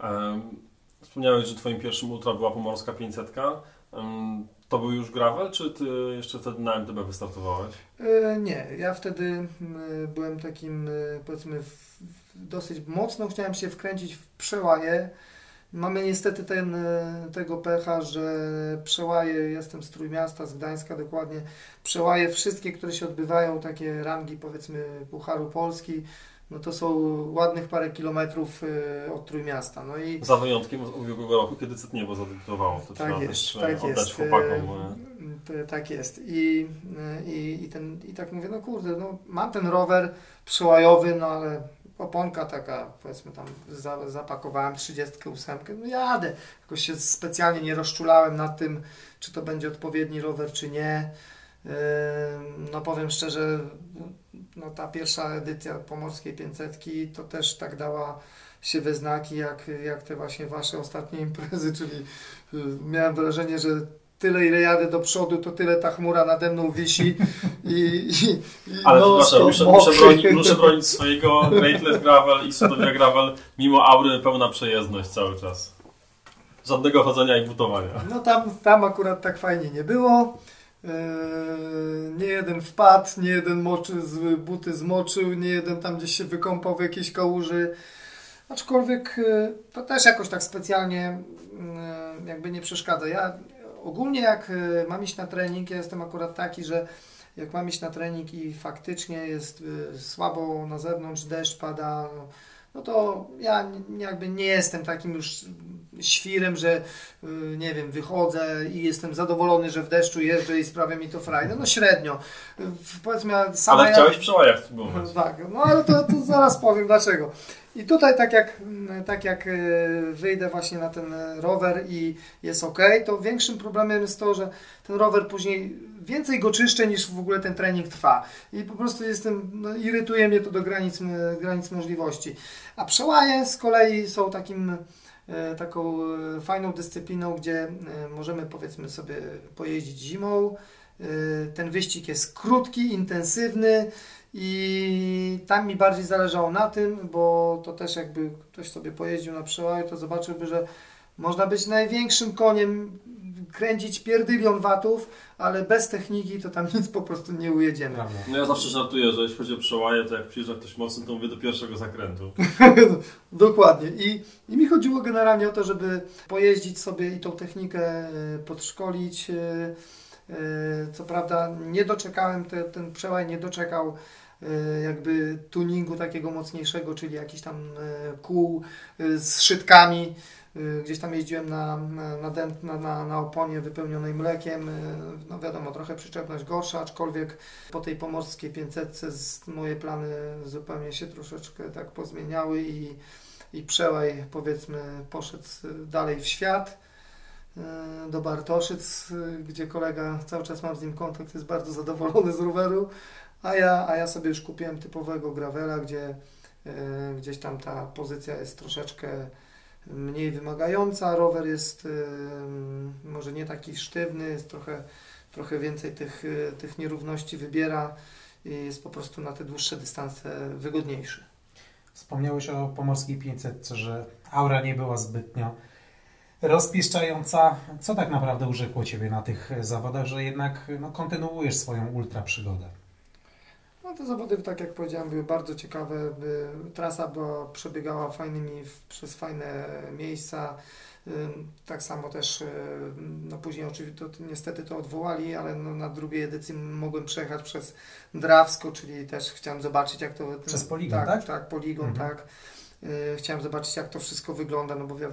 Em, Wspomniałeś, że twoim pierwszym ultra była pomorska 500. Em, To był już gravel, czy ty jeszcze wtedy na MTB wystartowałeś? E, Nie, ja wtedy byłem takim, e, powiedzmy, dosyć mocno chciałem się wkręcić w przełaje. Mamy niestety ten, e, tego pecha, że przełaje, jestem z Trójmiasta, z Gdańska dokładnie, przełaje wszystkie, które się odbywają, takie rangi powiedzmy Pucharu Polski, no to są ładnych parę kilometrów e, od Trójmiasta. No i Za wyjątkiem ubiegłego roku, kiedy Cytniewo zadebiutowało. To Tak trzeba jest, też tak oddać jest. chłopakom. Tak jest. I, i, i, ten, I tak mówię, no kurde, no, mam ten rower przełajowy, no ale oponka taka, powiedzmy tam za, zapakowałem 38, no jadę. Jakoś się specjalnie nie rozczulałem nad tym, czy to będzie odpowiedni rower, czy nie. No powiem szczerze, no ta pierwsza edycja Pomorskiej 500 to też tak dała się we znaki, jak, jak te właśnie wasze ostatnie imprezy, czyli y, miałem wrażenie, że tyle ile jadę do przodu, to tyle ta chmura nade mną wisi i, i, i Ale przepraszam, stop muszę, muszę, bronić, muszę bronić swojego Greatless Gravel i Sudowia Gravel, mimo aury pełna przejezdność cały czas. Żadnego chodzenia i butowania. No tam, tam akurat tak fajnie nie było. Yy, nie jeden wpadł, nie jeden moczy, buty zmoczył, nie jeden tam gdzieś się wykąpał w jakiejś kałuży. Aczkolwiek yy, to też jakoś tak specjalnie yy, jakby nie przeszkadza. Ja ogólnie jak yy, mam iść na trening, ja jestem akurat taki, że jak mam iść na trening i faktycznie jest słabo na zewnątrz, deszcz pada, no, to ja jakby nie jestem takim już świrem, że y, nie wiem, wychodzę i jestem zadowolony, że w deszczu jeżdżę i sprawia mi to frajdę. No średnio. Y, Powiedzmy, ja sama Ale ja- chciałeś przełajach spróbować. tak, no ale to, to zaraz powiem dlaczego. I tutaj tak jak, tak jak e, wyjdę właśnie na ten rower i jest ok, to większym problemem jest to, że ten rower później więcej go czyszczę niż w ogóle ten trening trwa. I po prostu jestem, no, irytuje mnie to do granic, granic możliwości. A przełaje z kolei są takim e, taką e, fajną dyscypliną, gdzie możemy powiedzmy sobie pojeździć zimą. Ten wyścig jest krótki, intensywny, i tam mi bardziej zależało na tym, bo to też jakby ktoś sobie pojeździł na przełaju, to zobaczyłby, że można być największym koniem, kręcić pierdylion watów, ale bez techniki to tam nic po prostu nie ujedziemy. No ja zawsze żartuję, że jeśli chodzi o przełaje, to jak przyjeżdża ktoś mocny, to mówię do pierwszego zakrętu. Dokładnie. I, I mi chodziło generalnie o to, żeby pojeździć sobie i tą technikę e, podszkolić. E, e, co prawda nie doczekałem, te, ten przełaj nie doczekał jakby tuningu takiego mocniejszego, czyli jakiś tam e, kół e, z szytkami. Gdzieś tam jeździłem na, na, na, na, na oponie wypełnionej mlekiem. No wiadomo, trochę przyczepność gorsza, aczkolwiek po tej pomorskiej 500 moje plany zupełnie się troszeczkę tak pozmieniały i, i przełaj powiedzmy poszedł dalej w świat do Bartoszyc, gdzie kolega, cały czas mam z nim kontakt, jest bardzo zadowolony z roweru, a ja, a ja sobie już kupiłem typowego gravela, gdzie y, gdzieś tam ta pozycja jest troszeczkę mniej wymagająca. Rower jest y, może nie taki sztywny, jest trochę, trochę więcej tych, y, tych nierówności wybiera i jest po prostu na te dłuższe dystanse wygodniejszy. Wspomniałeś o Pomorskiej 500, że aura nie była zbytnio rozpieszczająca. Co tak naprawdę urzekło Ciebie na tych zawodach, że jednak no, kontynuujesz swoją ultra przygodę? No te zawody, tak jak powiedziałem, były bardzo ciekawe. Trasa była, przebiegała fajnymi, przez fajne miejsca. Tak samo też, no później oczywiście to, niestety to odwołali, ale no na drugiej edycji mogłem przejechać przez Drawsko, czyli też chciałem zobaczyć jak to... Przez poligon, tak? Tak, tak poligon, mhm. tak. Y, chciałem zobaczyć, jak to wszystko wygląda, no bo wi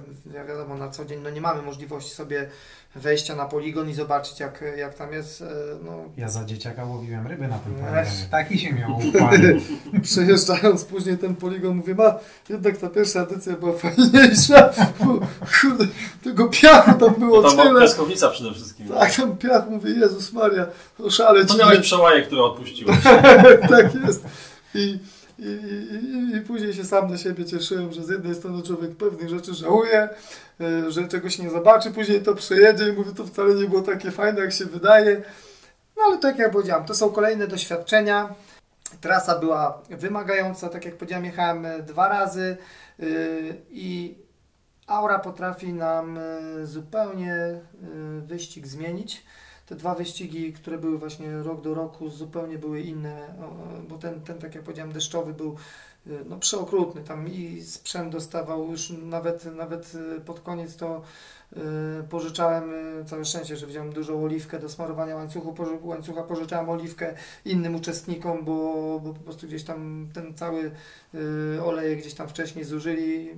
wiadomo, na co dzień no nie mamy możliwości sobie wejścia na poligon i zobaczyć, jak, jak tam jest. E, no. Ja za dzieciaka łowiłem ryby na tym poligonie. Taki się miał. Przejeżdżając później ten poligon, mówię, ma, jednak ta pierwsza edycja była fajniejsza. Kurde, tego piachu tam było no tam tyle. piaskownica przede wszystkim. Tak, tam piach, mówię, Jezus Maria, oszaleć. To miałeś przełaje, które odpuściłeś. tak jest. I i, i, I, później się sam na siebie cieszyłem, że z jednej strony człowiek pewnych rzeczy żałuje, e, że czegoś nie zobaczy, później to przejedzie i mówi, to wcale nie było takie fajne, jak się wydaje. No ale tak jak powiedziałem, to są kolejne doświadczenia. Trasa była wymagająca, tak jak powiedziałem, jechałem e, dwa razy e, i aura potrafi nam zupełnie wyścig zmienić te dwa wyścigi, które były właśnie rok do roku, zupełnie były inne, bo ten, ten tak jak powiedziałem, deszczowy był y, no, przeokrutny. Tam i sprzęt dostawał już nawet, nawet y, pod koniec to y, pożyczałem, całe szczęście, że wziąłem dużą oliwkę do smarowania łańcuchu, łańcucha, pożyczałem oliwkę innym uczestnikom, bo, bo po prostu gdzieś tam ten cały olej gdzieś tam wcześniej zużyli,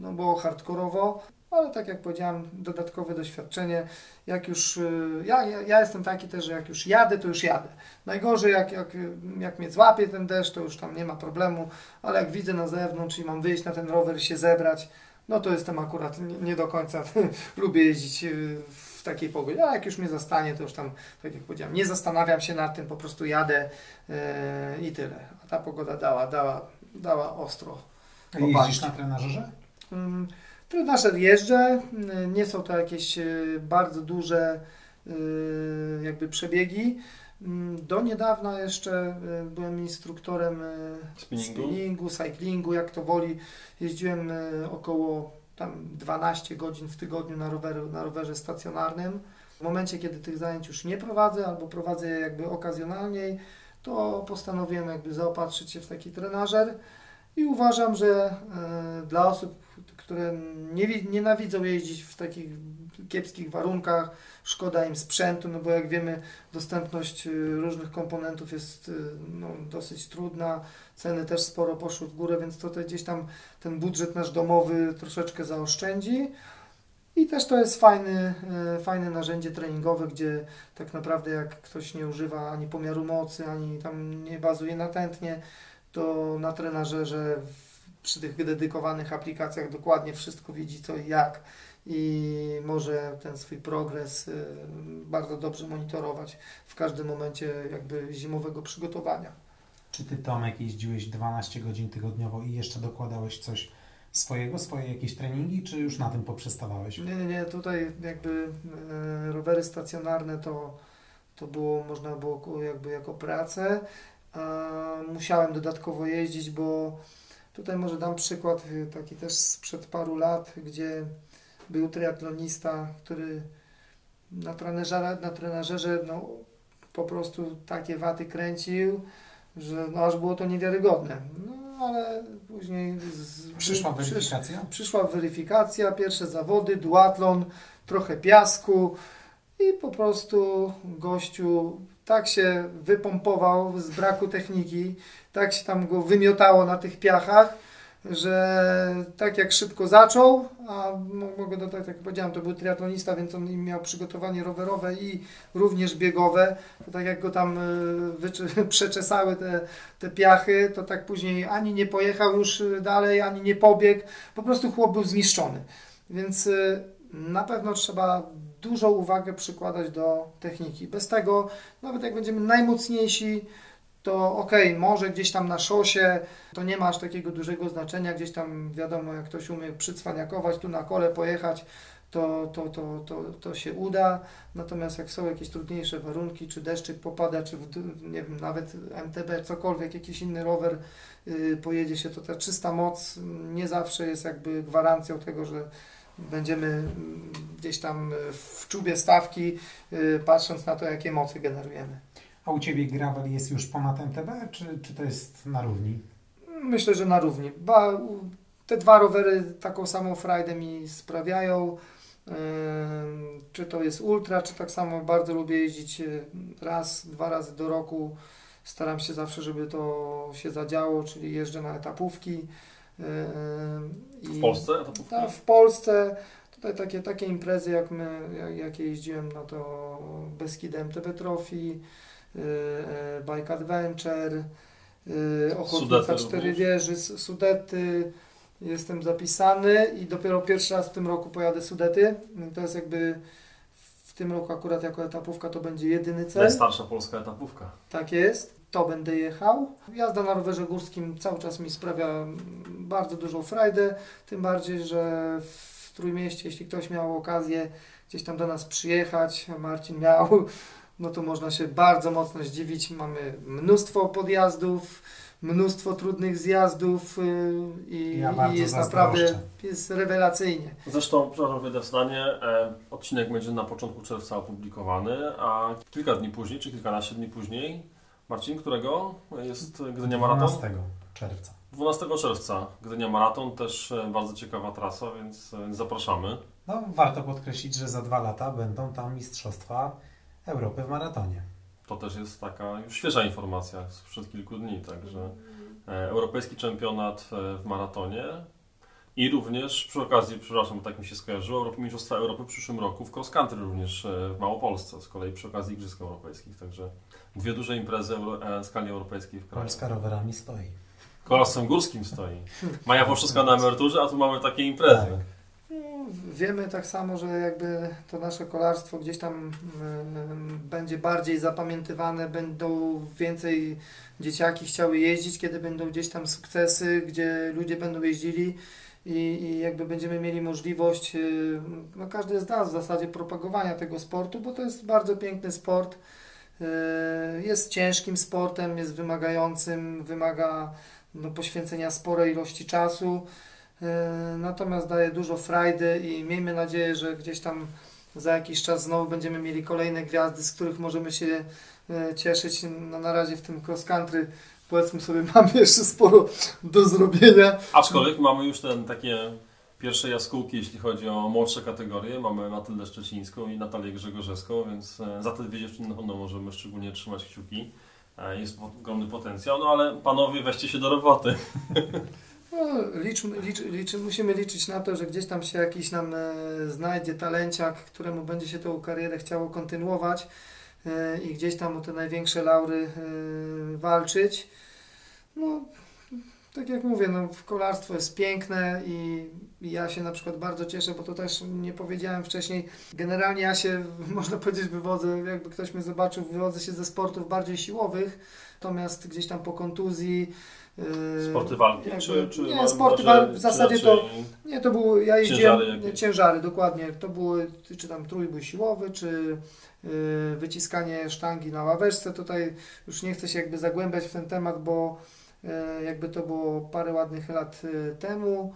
no było hardkorowo ale tak jak powiedziałem, dodatkowe doświadczenie. Jak już, y, ja, ja, jestem taki też, że jak już jadę, to już jadę. Najgorzej, jak, jak, jak mnie złapie ten deszcz, to już tam nie ma problemu, ale jak widzę na zewnątrz i mam wyjść na ten rower i się zebrać, no to jestem akurat nie, nie do końca, lubię jeździć y, w takiej pogodzie. A jak już mnie zastanie, to już tam, tak jak powiedziałem, nie zastanawiam się nad tym, po prostu jadę yy, i tyle. A ta pogoda dała, dała, dała ostro. A jeździsz na trenażerze? Hmm, Trenażer jeżdżę, nie są to jakieś e, bardzo duże e, jakby przebiegi. Do niedawna jeszcze e, byłem instruktorem spinningu, spinningu cyclingu, jak to woli. Jeździłem około tam 12 godzin w tygodniu na, roweru, na rowerze stacjonarnym. W momencie, kiedy tych zajęć już nie prowadzę albo prowadzę je jakby okazjonalnie, to postanowiłem jakby zaopatrzyć się w taki trenażer i uważam, że dla osób, które nie, nienawidzą jeździć w takich kiepskich warunkach, szkoda im sprzętu, no bo jak wiemy dostępność y, różnych komponentów jest y, no, dosyć trudna, ceny też sporo poszły w górę, więc tutaj gdzieś tam ten budżet nasz domowy troszeczkę zaoszczędzi. I też to jest fajny, y, fajne narzędzie treningowe, gdzie tak naprawdę jak ktoś nie używa ani pomiaru mocy, ani tam nie bazuje na tętnie, to na trenażerze przy tych dedykowanych aplikacjach dokładnie wszystko widzi co i jak i może ten swój progres y, bardzo dobrze monitorować w każdym momencie jakby zimowego przygotowania. Czy ty Tomek jeździłeś 12 godzin tygodniowo i jeszcze dokładałeś coś swojego, swoje jakieś treningi, czy już na tym poprzestawałeś? Nie, nie, nie, tutaj jakby e, rowery stacjonarne to, to było, można było jakby jako pracę. Musiałem dodatkowo jeździć, bo tutaj może dam przykład y, taki też sprzed paru lat, gdzie był triatlonista, który na trenerze, na trenażerze no, po prostu takie waty kręcił, że no, aż było to niewiarygodne. No ale później z, Przyszła przysz- weryfikacja? Przyszła weryfikacja, pierwsze zawody, duatlon, trochę piasku i po prostu gościu tak się wypompował z braku techniki, tak się tam go wymiotało na tych piachach, że tak jak szybko zaczął, a mo- mogę dodać, tak jak powiedziałem, to był triatlonista, więc on miał przygotowanie rowerowe i również biegowe, to tak jak go tam wyczy- przeczesały te, te piachy, to tak później ani nie pojechał już dalej, ani nie pobiegł, po prostu chłop był zniszczony. Więc y, na pewno trzeba dużą uwagę przykładać do techniki. Bez tego, nawet jak będziemy najmocniejsi, to okej, może gdzieś tam na szosie to nie ma aż takiego dużego znaczenia, gdzieś tam wiadomo, jak ktoś umie przycwaniakować, tu na kole pojechać, to, to, to, to, to się uda. Natomiast jak są jakieś trudniejsze warunki, czy deszczyk popada, czy w, nie wiem, nawet MTB, cokolwiek, jakiś inny rower yy, pojedzie się, to ta czysta moc nie zawsze jest jakby gwarancją tego, że będziemy mm, gdzieś tam y, w czubie stawki, yy, patrząc na to, jakie mocy generujemy. A u Ciebie gravel jest już ponad MTB, czy, czy to jest na równi? Myślę, że na równi. Ba, te dwa rowery taką samą frajdę mi sprawiają. Ym, Czy to jest ultra, czy tak samo bardzo lubię jeździć raz, dwa razy do roku. Staram się zawsze, żeby to się zadziało, czyli jeżdżę na etapówki. Ym, W Polsce tak, w Polsce tutaj takie, takie imprezy, jak my, jak, jakie jeździłem, no to Beskid MTB Trophy, yy, yy, Bike Adventure, yy, Ochotnica Cztery? Wieży, Sudety. Jestem zapisany i dopiero pierwszy raz w tym roku pojadę Sudety. To jest jakby w tym roku akurat jako etapówka to będzie jedyny cel. Najstarsza polska etapówka. Tak jest, to będę jechał. Jazda na rowerze górskim cały czas mi sprawia bardzo dużą frajdę, tym bardziej, że w Trójmieście, jeśli ktoś miał okazję gdzieś tam do nas przyjechać, a Marcin miał, no to można się bardzo mocno zdziwić. Mamy mnóstwo podjazdów, mnóstwo trudnych zjazdów yy, i, Ja i jest naprawdę jest rewelacyjnie. Zresztą, przepraszam, wejdę w zdanie, e, odcinek będzie na początku czerwca opublikowany, a kilka dni później, czy kilkanaście dni później, Marcin, którego jest Gdynia Maraton? 12 czerwca. 12 czerwca Gdynia Maraton, też e, bardzo ciekawa trasa, więc e, zapraszamy. No, warto podkreślić, że za dwa lata będą tam Mistrzostwa Europy w maratonie. To też jest taka już świeża informacja sprzed kilku dni, także e, europejski czempionat w maratonie i również przy okazji, przepraszam, tak mi się skojarzyło, Mistrzostwa Europy w przyszłym roku w cross country również w Małopolsce, z kolei przy okazji Igrzysk Europejskich, także dwie duże imprezy euro, e, skali europejskiej w kraju. Polska rowerami stoi. Kolarstwem górskim stoi. Maja Włoszczowska na emeryturze, a tu mamy takie imprezy. Tak. No, Wiemy tak samo, że jakby to nasze kolarstwo gdzieś tam będzie bardziej zapamiętywane, będą więcej dzieciaki chciały jeździć, kiedy będą gdzieś tam sukcesy, gdzie ludzie będą jeździli i, i jakby będziemy mieli możliwość, no każdy z nas w zasadzie propagowania tego sportu, bo to jest bardzo piękny sport. Yy, Jest ciężkim sportem, jest wymagającym, wymaga no, poświęcenia sporej ilości czasu. E, Natomiast daje dużo frajdy i miejmy nadzieję, że gdzieś tam za jakiś czas znowu będziemy mieli kolejne gwiazdy, z których możemy się e, cieszyć. No, na razie w tym cross country powiedzmy sobie mamy jeszcze sporo do zrobienia. Aczkolwiek mamy już ten takie pierwsze jaskółki, jeśli chodzi o młodsze kategorie. Mamy Natyldę Szczecińską i Natalię Grzegorzewską, więc e, za te dwie dziewczyny pewno możemy szczególnie trzymać kciuki. E, Jest ogromny potencjał, no ale panowie weźcie się do roboty. No, liczmy, licz, musimy liczyć na to, że gdzieś tam się jakiś nam e, znajdzie talenciak, któremu będzie się tą karierę chciało kontynuować i gdzieś tam o te największe laury walczyć. No, tak jak mówię, no, kolarstwo jest piękne i ja się na przykład bardzo cieszę, bo to też nie powiedziałem wcześniej. Generalnie ja się, można powiedzieć, wywodzę, jakby ktoś mnie zobaczył, wywodzę się ze sportów bardziej siłowych, natomiast gdzieś tam po kontuzji. yy, Sporty walki? jakby- Czy, czy nie, sporty walki, w zasadzie to nie, to było, ja jeździłem, Ciężary ciężary, dokładnie, to były, czy tam trójbój siłowy, czy yy, wyciskanie sztangi na ławeczce, tutaj już nie chcę się jakby zagłębiać w ten temat, bo yy, jakby to było parę ładnych lat temu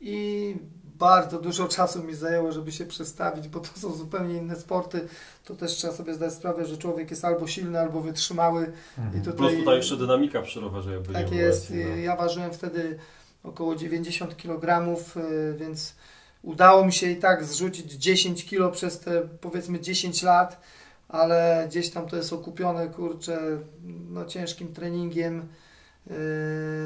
i bardzo dużo czasu mi zajęło, żeby się przestawić, bo to są zupełnie inne sporty, to też trzeba sobie zdać sprawę, że człowiek jest albo silny, albo wytrzymały i tutaj... Plus tutaj jeszcze dynamika przy rowerze jakby Tak jest. była, no. Ja ważyłem wtedy około 90 kg, y, więc udało mi się i tak zrzucić 10 kg przez te powiedzmy 10 lat, ale gdzieś tam to jest okupione, kurczę, no ciężkim treningiem. Yy,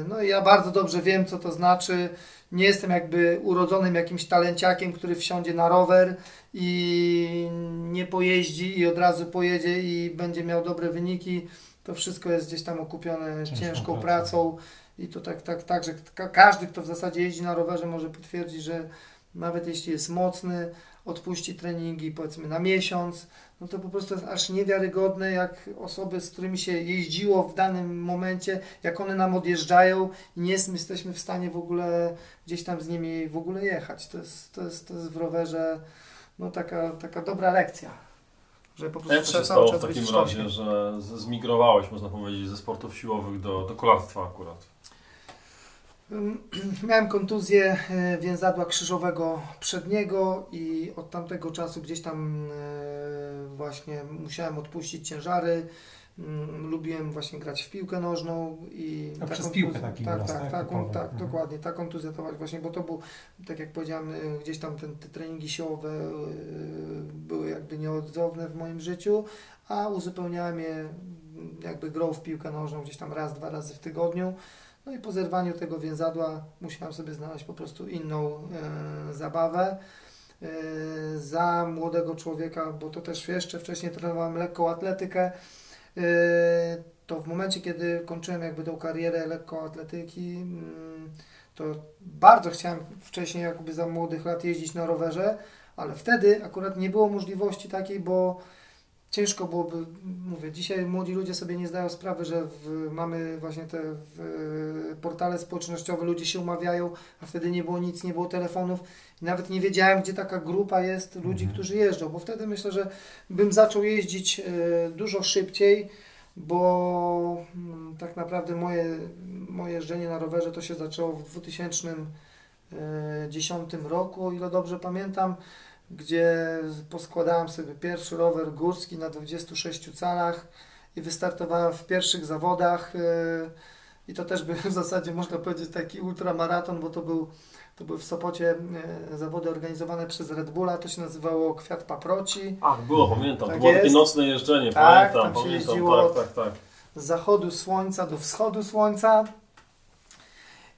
No i ja bardzo dobrze wiem, co to znaczy. Nie jestem jakby urodzonym jakimś talenciakiem, który wsiądzie na rower i nie pojeździ i od razu pojedzie i będzie miał dobre wyniki. To wszystko jest gdzieś tam okupione Ciężką ciężką, pracą. I to tak, tak, tak, że ka- każdy, kto w zasadzie jeździ na rowerze, może potwierdzić, że nawet jeśli jest mocny, odpuści treningi powiedzmy na miesiąc, no to po prostu jest aż niewiarygodne, jak osoby, z którymi się jeździło w danym momencie, jak one nam odjeżdżają i nie jest- jesteśmy w stanie w ogóle gdzieś tam z nimi w ogóle jechać. To jest, to jest, to jest w rowerze no, taka, taka dobra lekcja. Że po prostu to się stało w takim razie, że zmigrowałeś, można powiedzieć, ze sportów siłowych do, do kolarstwa akurat? Miałem kontuzję e, więzadła krzyżowego przedniego i od tamtego czasu gdzieś tam e, właśnie musiałem odpuścić ciężary. Ym, Lubiłem właśnie grać w piłkę nożną i A przez piłkę taki tak, tak, tak? tak, Mhm. dokładnie. Ta kontuzja to właśnie, bo to był, tak jak powiedziałem, e, gdzieś tam te treningi siłowe były jakby nieodzowne w moim życiu, a uzupełniałem je jakby grą w piłkę nożną gdzieś tam raz, dwa razy w tygodniu. No i po zerwaniu tego więzadła musiałem sobie znaleźć po prostu inną e, zabawę. E, za młodego człowieka, bo to też jeszcze wcześniej trenowałem lekką atletykę, e, to w momencie, kiedy kończyłem jakby tą karierę lekkoatletyki, mm, to bardzo chciałem wcześniej jakby za młodych lat jeździć na rowerze, ale wtedy akurat nie było możliwości takiej, bo ciężko byłoby, mówię, dzisiaj młodzi ludzie sobie nie zdają sprawy, że w, mamy właśnie te w, portale społecznościowe, ludzie się umawiają, a wtedy nie było nic, nie było telefonów i nawet nie wiedziałem, gdzie taka grupa jest ludzi, Mhm. którzy jeżdżą, bo wtedy myślę, że bym zaczął jeździć e, dużo szybciej, bo mm, tak naprawdę moje, moje jeżdżenie na rowerze to się zaczęło w 2010 roku, o ile dobrze pamiętam, gdzie poskładałem sobie pierwszy rower górski na 26 calach i wystartowałem w pierwszych zawodach. e, I to też był w zasadzie, można powiedzieć, taki ultramaraton, bo to był, to były w Sopocie e, zawody organizowane przez Red Bulla, to się nazywało Kwiat Paproci. Ach, było, pamiętam. Tak to było takie nocne jeżdżenie, Tak, pamiętam, tam się pamiętam, jeździło tak, tak, tak. z zachodu słońca do wschodu słońca.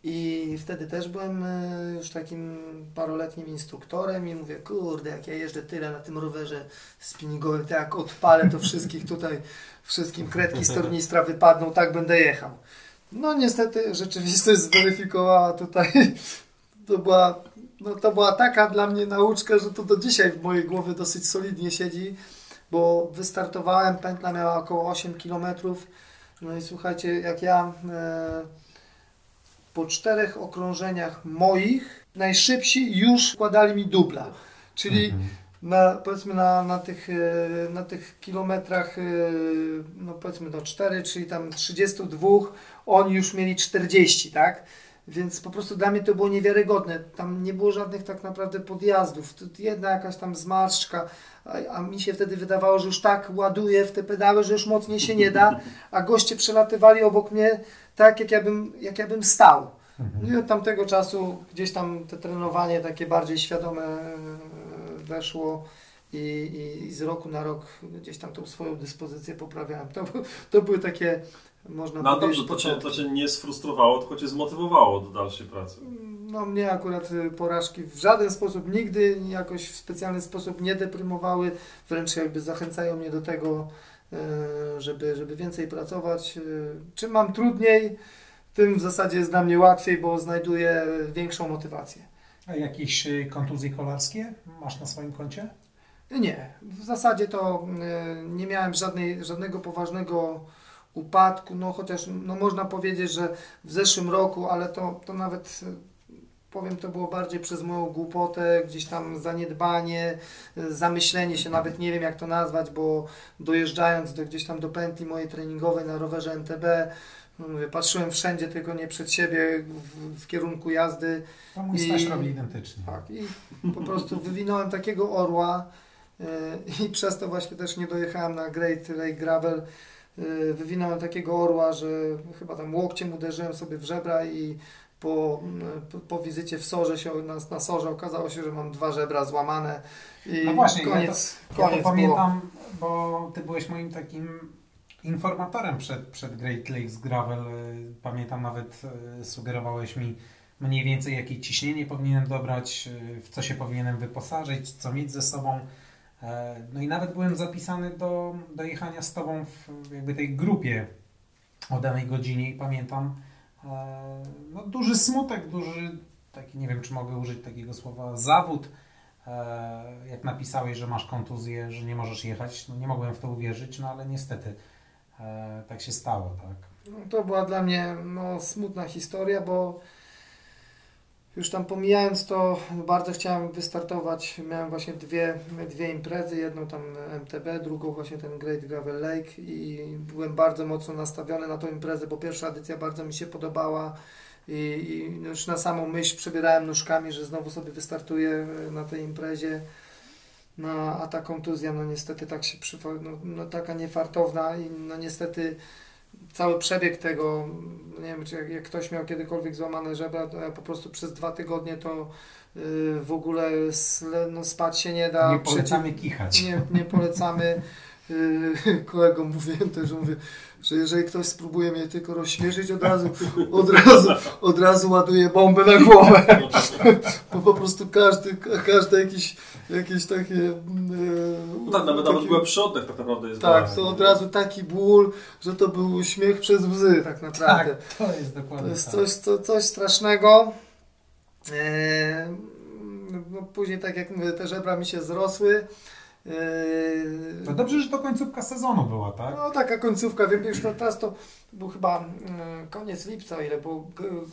I wtedy też byłem e, już takim paroletnim instruktorem i mówię, kurde, jak ja jeżdżę tyle na tym rowerze spinningowym, to jak odpalę, to wszystkich tutaj, wszystkim kredki z tornistra wypadną, tak będę jechał. No niestety rzeczywistość zweryfikowała tutaj, to była, no, to była taka dla mnie nauczka, że to do dzisiaj w mojej głowie dosyć solidnie siedzi, bo wystartowałem, pętla miała około 8 km. No i słuchajcie, jak ja e, po czterech okrążeniach moich, najszybsi już wkładali mi dubla. Czyli Mhm. na, powiedzmy na, na, tych, e, na tych kilometrach, e, no powiedzmy do 4, czyli tam 32, oni już mieli 40, tak? Więc po prostu dla mnie to było niewiarygodne. Tam nie było żadnych tak naprawdę podjazdów. Jedna jakaś tam zmarszczka, a, mi się wtedy wydawało, że już tak ładuję w te pedały, że już mocniej się nie da, a goście przelatywali obok mnie tak, jak ja bym, jak ja bym stał. No i od tamtego czasu gdzieś tam te trenowanie takie bardziej świadome e, weszło i, i, z roku na rok gdzieś tam tą swoją dyspozycję poprawiałem. To, to były takie, można No dobrze, to cię, to cię nie sfrustrowało, tylko cię zmotywowało do dalszej pracy. No mnie akurat y, porażki w żaden sposób nigdy jakoś w specjalny sposób nie deprymowały, wręcz jakby zachęcają mnie do tego, y, żeby, żeby więcej pracować. Y, Czym mam trudniej, tym w zasadzie jest dla mnie łatwiej, bo znajduję większą motywację. A jakieś kontuzje kolarskie masz na swoim koncie? Nie, w zasadzie to nie miałem żadnej, żadnego poważnego upadku, no chociaż no można powiedzieć, że w zeszłym roku, ale to, to nawet y, powiem, to było bardziej przez moją głupotę, gdzieś tam zaniedbanie, y, zamyślenie się, nawet nie wiem jak to nazwać, bo dojeżdżając do, gdzieś tam do pętli mojej treningowej na rowerze NTB, no mówię, patrzyłem wszędzie, tylko nie przed siebie w, w kierunku jazdy. To mój I- Staś robi identycznie. Tak, i po prostu wywinąłem takiego orła yy, i przez to właśnie też nie dojechałem na Great Lake Gravel. Yy, Wywinąłem takiego orła, że chyba tam łokciem uderzyłem sobie w żebra i po, yy, po, po wizycie w Sorze się, na, na Sorze okazało się, że mam dwa żebra złamane i No właśnie, ja koniec, Ja koniec to było. pamiętam, bo ty byłeś moim takim informatorem przed, przed Great Lakes Gravel. Y, Pamiętam nawet y, sugerowałeś mi mniej więcej jakie ciśnienie powinienem dobrać, y, w co się powinienem wyposażyć, co mieć ze sobą. E, No i nawet byłem zapisany do, do jechania z tobą w jakby tej grupie o danej godzinie i pamiętam e, no, duży smutek, duży taki, nie wiem czy mogę użyć takiego słowa, zawód. E, Jak napisałeś, że masz kontuzję, że nie możesz jechać, no nie mogłem w to uwierzyć, no ale niestety tak się stało, tak. No, to była dla mnie no, smutna historia, bo już tam pomijając to, bardzo chciałem wystartować. Miałem właśnie dwie, dwie imprezy, jedną tam MTB, drugą właśnie ten Great Gravel Lake i byłem bardzo mocno nastawiony na tą imprezę, bo pierwsza edycja bardzo mi się podobała i, i już na samą myśl przebierałem nóżkami, że znowu sobie wystartuję na tej imprezie. No, a ta kontuzja, no niestety tak się no, no taka niefartowna i no niestety cały przebieg tego, nie wiem, czy jak, jak ktoś miał kiedykolwiek złamane żebra, to ja po prostu przez dwa tygodnie to yy, w ogóle no, spać się nie da. Nie polecamy kichać. Nie, nie polecamy. Yy, kolegom mówiłem też, że mówię, że jeżeli ktoś spróbuje mnie tylko rozśmieszyć, od razu, od razu, od razu ładuje bombę na głowę. Bo po prostu każdy, każde jakieś, jakieś takie... No tak, nawet, nawet takie- głębszy oddech tak naprawdę jest tak, to od razu taki ból, że to był śmiech przez łzy tak naprawdę. Tak, to jest dokładnie To jest tak. coś, co, coś strasznego. Eee, no później, tak jak mówię, te żebra mi się zrosły. Eee, To dobrze, że to końcówka sezonu była, tak? no taka końcówka, wiem, już teraz to był chyba mm, koniec lipca, o ile było,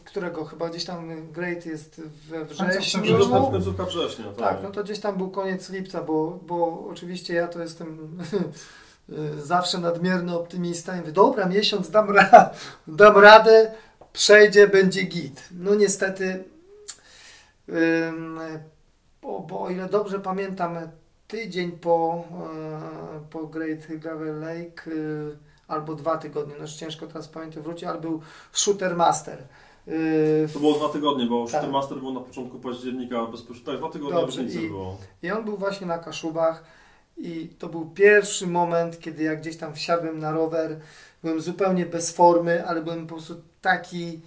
którego chyba gdzieś tam Great jest we Końcówka wrześniu. września. Końcówka, końcówka września, tak. Tak, no to gdzieś tam był koniec lipca, bo, bo oczywiście ja to jestem zawsze nadmierny optymista i mówię, dobra, miesiąc dam, ra dam radę, przejdzie, będzie git. No niestety, bo, bo o ile dobrze pamiętam, tydzień po, e, po Great Gravel Lake y, albo dwa tygodnie, no już ciężko teraz pamiętam wrócić, ale był Shooter Master. Y, To było dwa tygodnie, bo Tak. tak. Master był na początku października bezpośrednio. Tak, dwa tygodnie Dobrze, i- było. I on był właśnie na Kaszubach i to był pierwszy moment, kiedy ja gdzieś tam wsiadłem na rower. Byłem zupełnie bez formy, ale byłem po prostu taki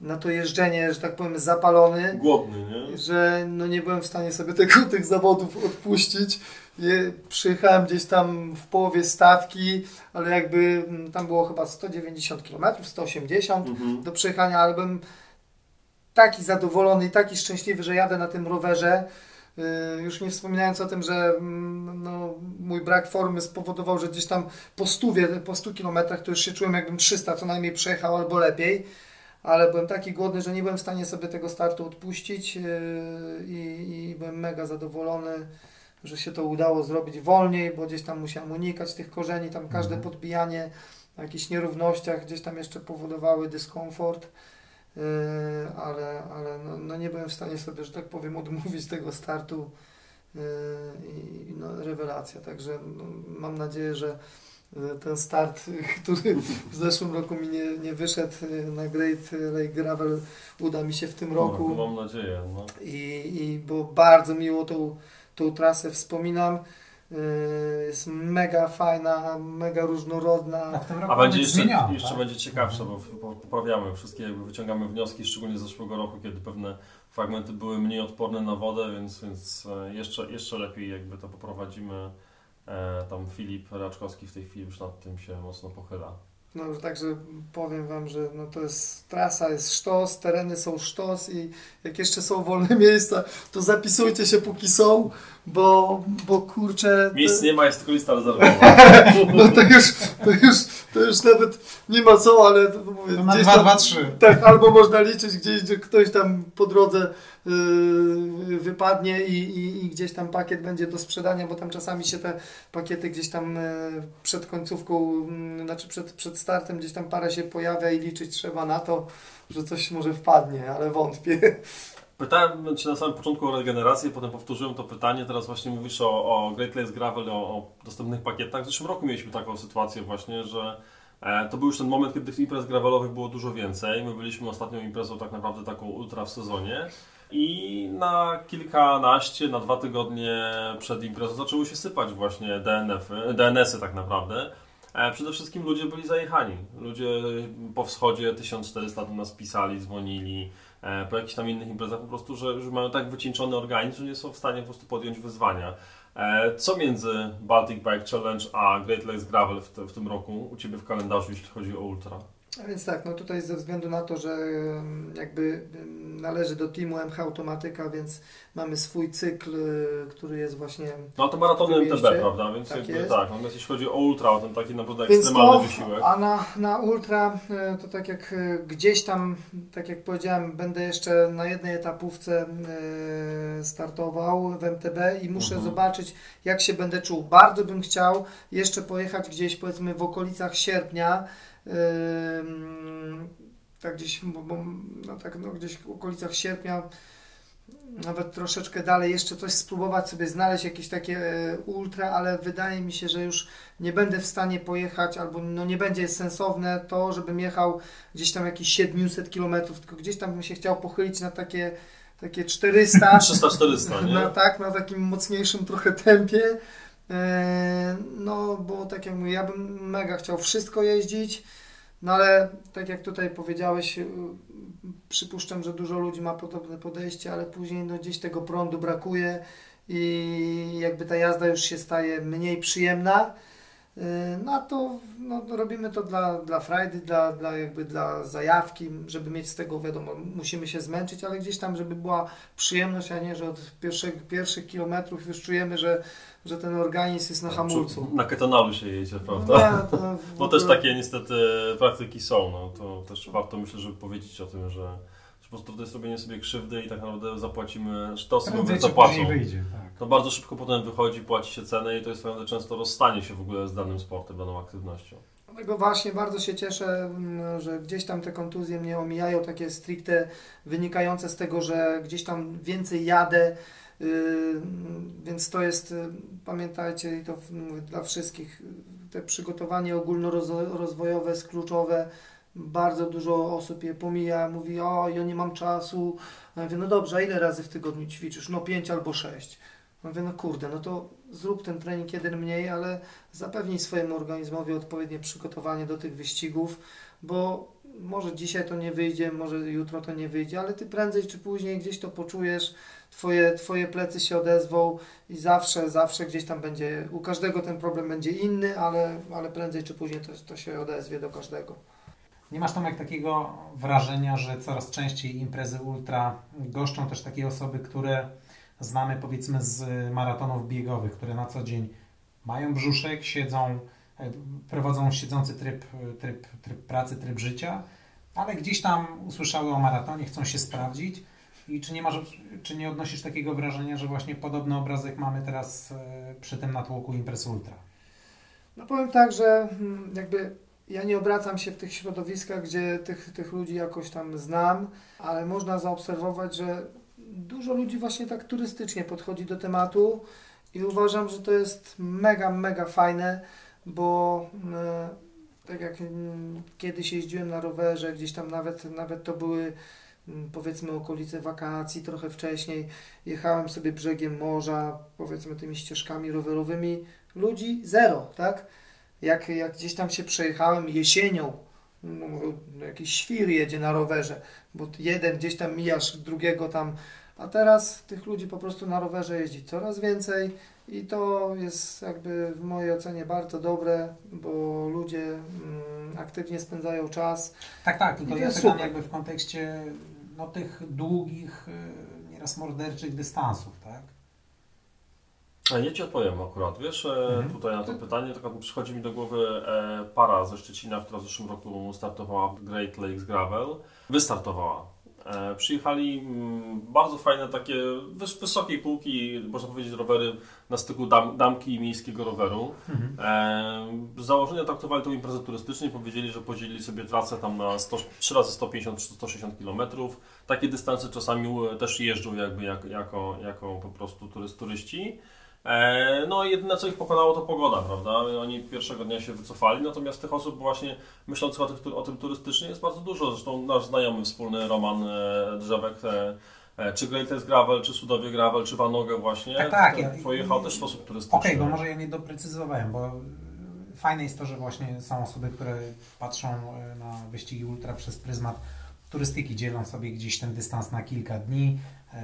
na to jeżdżenie, że tak powiem, zapalony, Głodny, nie? że no nie byłem w stanie sobie tego, tych zawodów odpuścić. Je, przyjechałem gdzieś tam w połowie stawki, ale jakby mm, tam było chyba 190 km, 180 Mhm. do przejechania, ale byłem taki zadowolony i taki szczęśliwy, że jadę na tym rowerze. Yy, Już nie wspominając o tym, że mm, no, mój brak formy spowodował, że gdzieś tam po 100, po 100 kilometrach to już się czułem jakbym 300 co najmniej przejechał albo lepiej. Ale byłem taki głodny, że nie byłem w stanie sobie tego startu odpuścić yy, i, i byłem mega zadowolony, że się to udało zrobić wolniej, bo gdzieś tam musiałem unikać tych korzeni, tam każde Mhm. podbijanie na jakichś nierównościach gdzieś tam jeszcze powodowały dyskomfort. Yy, ale, ale no, no nie byłem w stanie sobie, że tak powiem, odmówić tego startu yy, i no, rewelacja. Także no, mam nadzieję, że ten start, który w zeszłym roku mi nie, nie wyszedł na Great Lake Gravel, uda mi się w tym roku. No, mam nadzieję. No. I, i było bardzo miło tą, tą trasę wspominam. Yy, Jest mega fajna, mega różnorodna. A w tym roku A będzie jeszcze, zmieniała, jeszcze tak? będzie ciekawsze, bo po- poprawiamy wszystkie, jakby wyciągamy wnioski, szczególnie z zeszłego roku, kiedy pewne fragmenty były mniej odporne na wodę, więc, więc e, jeszcze, jeszcze lepiej jakby to poprowadzimy. E, Tam Filip Raczkowski w tej chwili już nad tym się mocno pochyla. No, także powiem Wam, że no to jest trasa, jest sztos, tereny są sztos i jak jeszcze są wolne miejsca, to zapisujcie się póki są, bo, bo kurczę... Miejsc nie ma, jest tylko lista rezerwowa. no to już, to już, to już nawet nie ma co, ale to mówię, To na gdzieś 2, tam- 2, 3. tak, albo można liczyć gdzieś, że ktoś tam po drodze yy, wypadnie i, i, i gdzieś tam pakiet będzie do sprzedania, bo tam czasami się te pakiety gdzieś tam yy, przed końcówką, yy, znaczy przed, przed startem gdzieś tam parę się pojawia i liczyć trzeba na to, że coś może wpadnie, ale wątpię. Pytałem Cię na samym początku o regenerację, potem powtórzyłem to pytanie. Teraz właśnie mówisz o, o Great Lakes Gravel, o, o dostępnych pakietach. W zeszłym roku mieliśmy taką sytuację właśnie, że e, to był już ten moment, kiedy tych imprez gravelowych było dużo więcej. My byliśmy ostatnią imprezą tak naprawdę taką ultra w sezonie. I na kilkanaście, na dwa tygodnie przed imprezą zaczęły się sypać właśnie DNF-y, DNS-y tak naprawdę. E, Przede wszystkim ludzie byli zajechani. Ludzie po wschodzie 1400 do nas pisali, dzwonili, po jakichś tam innych imprezach po prostu, że, że mają tak wycieńczony organizm, że nie są w stanie po prostu podjąć wyzwania. E, Co między Baltic Bike Challenge a Great Lakes Gravel w, te, w tym roku u Ciebie w kalendarzu, jeśli chodzi o ultra? A więc tak, no tutaj ze względu na to, że jakby należy do teamu MH Automatyka, więc mamy swój cykl, y, który jest właśnie No to maratony MTB, prawda? Więc Tak jakby jest. tak, natomiast jeśli chodzi o ultra, o ten taki naprawdę Więc ekstremalny to, wysiłek. A na, na ultra e, to tak jak e, gdzieś tam, tak jak powiedziałem, będę jeszcze na jednej etapówce startował w MTB i muszę Mhm. zobaczyć, jak się będę czuł. Bardzo bym chciał jeszcze pojechać gdzieś, powiedzmy, w okolicach sierpnia. Tak gdzieś, bo, bo, no tak, no gdzieś w okolicach sierpnia, nawet troszeczkę dalej, jeszcze coś spróbować sobie znaleźć jakieś takie e, ultra, ale wydaje mi się, że już nie będę w stanie pojechać, albo no nie będzie sensowne to, żebym jechał gdzieś tam jakieś 700 km, tylko gdzieś tam bym się chciał pochylić na takie, takie 400. 300-400, nie? No tak, na takim mocniejszym trochę tempie. E, No, bo tak jak mówię, ja bym mega chciał wszystko jeździć, no ale tak jak tutaj powiedziałeś, y, przypuszczam, że dużo ludzi ma podobne podejście, ale później no, gdzieś tego prądu brakuje i jakby ta jazda już się staje mniej przyjemna. Y, No a to no, robimy to dla, dla frajdy, dla, dla, jakby dla zajawki, żeby mieć z tego, wiadomo, musimy się zmęczyć, ale gdzieś tam, żeby była przyjemność, a nie, że od pierwszych, pierwszych kilometrów już czujemy, że, że ten organizm jest na hamulcu. Na ketonalu się jedzie, prawda? Nie, to w Bo też ogóle- takie niestety praktyki są, no to też warto myślę, żeby powiedzieć o tym, że, że po prostu to jest robienie sobie krzywdy i tak naprawdę zapłacimy, osoby Prędzej czy zapłacą. wyjdzie. Tak. To bardzo szybko potem wychodzi, płaci się cenę i to jest naprawdę często rozstanie się w ogóle z danym sportem, daną aktywnością. Dlatego właśnie bardzo się cieszę, mm, że gdzieś tam te kontuzje mnie omijają, takie stricte wynikające z tego, że gdzieś tam więcej jadę, więc to jest, yy, pamiętajcie i to mówię dla wszystkich, yy, te przygotowanie ogólnorozwojowe jest kluczowe. Bardzo dużo osób je pomija, mówi, o ja nie mam czasu. Ja mówię, no dobrze, a ile razy w tygodniu ćwiczysz? No pięć albo sześć. Ja Mówię, no kurde, no to zrób ten trening jeden mniej, ale zapewnij swojemu organizmowi odpowiednie przygotowanie do tych wyścigów, bo może dzisiaj to nie wyjdzie, może jutro to nie wyjdzie, ale ty prędzej czy później gdzieś to poczujesz, twoje, twoje plecy się odezwą i zawsze, zawsze gdzieś tam będzie, u każdego ten problem będzie inny, ale, ale prędzej czy później to, to się odezwie do każdego. Nie masz Tomek takiego wrażenia, że coraz częściej imprezy ultra goszczą też takie osoby, które znamy powiedzmy z maratonów biegowych, które na co dzień mają brzuszek, siedzą, e, prowadzą siedzący tryb, tryb, tryb pracy, tryb życia, ale gdzieś tam usłyszały o maratonie, chcą się sprawdzić. I czy nie, masz, czy nie odnosisz takiego wrażenia, że właśnie podobny obrazek mamy teraz e, przy tym natłoku imprez ultra? No powiem tak, że mm, jakby ja nie obracam się w tych środowiskach, gdzie tych, tych ludzi jakoś tam znam, ale można zaobserwować, że dużo ludzi właśnie tak turystycznie podchodzi do tematu i uważam, że to jest mega, mega fajne, bo mm, tak jak mm, kiedyś jeździłem na rowerze, gdzieś tam nawet, nawet to były powiedzmy okolice wakacji, trochę wcześniej, jechałem sobie brzegiem morza, powiedzmy tymi ścieżkami rowerowymi, ludzi zero, tak? Jak, jak gdzieś tam się przejechałem jesienią, no, jakiś świr jedzie na rowerze, bo jeden gdzieś tam mijasz drugiego tam A teraz tych ludzi po prostu na rowerze jeździ coraz więcej i to jest jakby w mojej ocenie bardzo dobre, bo ludzie mm, aktywnie spędzają czas. Tak, tak, tylko I to ja jest pytam jakby w kontekście no, tych długich, y, nieraz morderczych dystansów, tak? A Ja Ci odpowiem akurat, wiesz, e, Mhm. tutaj na to pytanie, tylko przychodzi mi do głowy e, para ze Szczecina, która w zeszłym roku startowała w Great Lakes Gravel, wystartowała. E, przyjechali mm, bardzo fajne takie wys wysokiej półki, można powiedzieć rowery na styku dam damki i miejskiego roweru. E, z założenia traktowali tą imprezę turystycznie, powiedzieli, że podzielili sobie trasę tam na 100, 3 razy 150 czy 160 km. Takie dystanse czasami e, też jeżdżą jakby jak, jako, jako po prostu turyst, turyści. E, No jedyne co ich pokonało to pogoda, prawda? Oni pierwszego dnia się wycofali, natomiast tych osób właśnie myślących o, tych, o tym turystycznie jest bardzo dużo. Zresztą nasz znajomy wspólny Roman e, Drzewek, e, czy Greatest Gravel, czy Sudowie Gravel, czy Vanogę właśnie, Tak, tak, ja- pojechał też w sposób turystyczny. Okej, bo może ja nie doprecyzowałem, bo fajne jest to, że właśnie są osoby, które patrzą na wyścigi ultra przez pryzmat turystyki, dzielą sobie gdzieś ten dystans na kilka dni,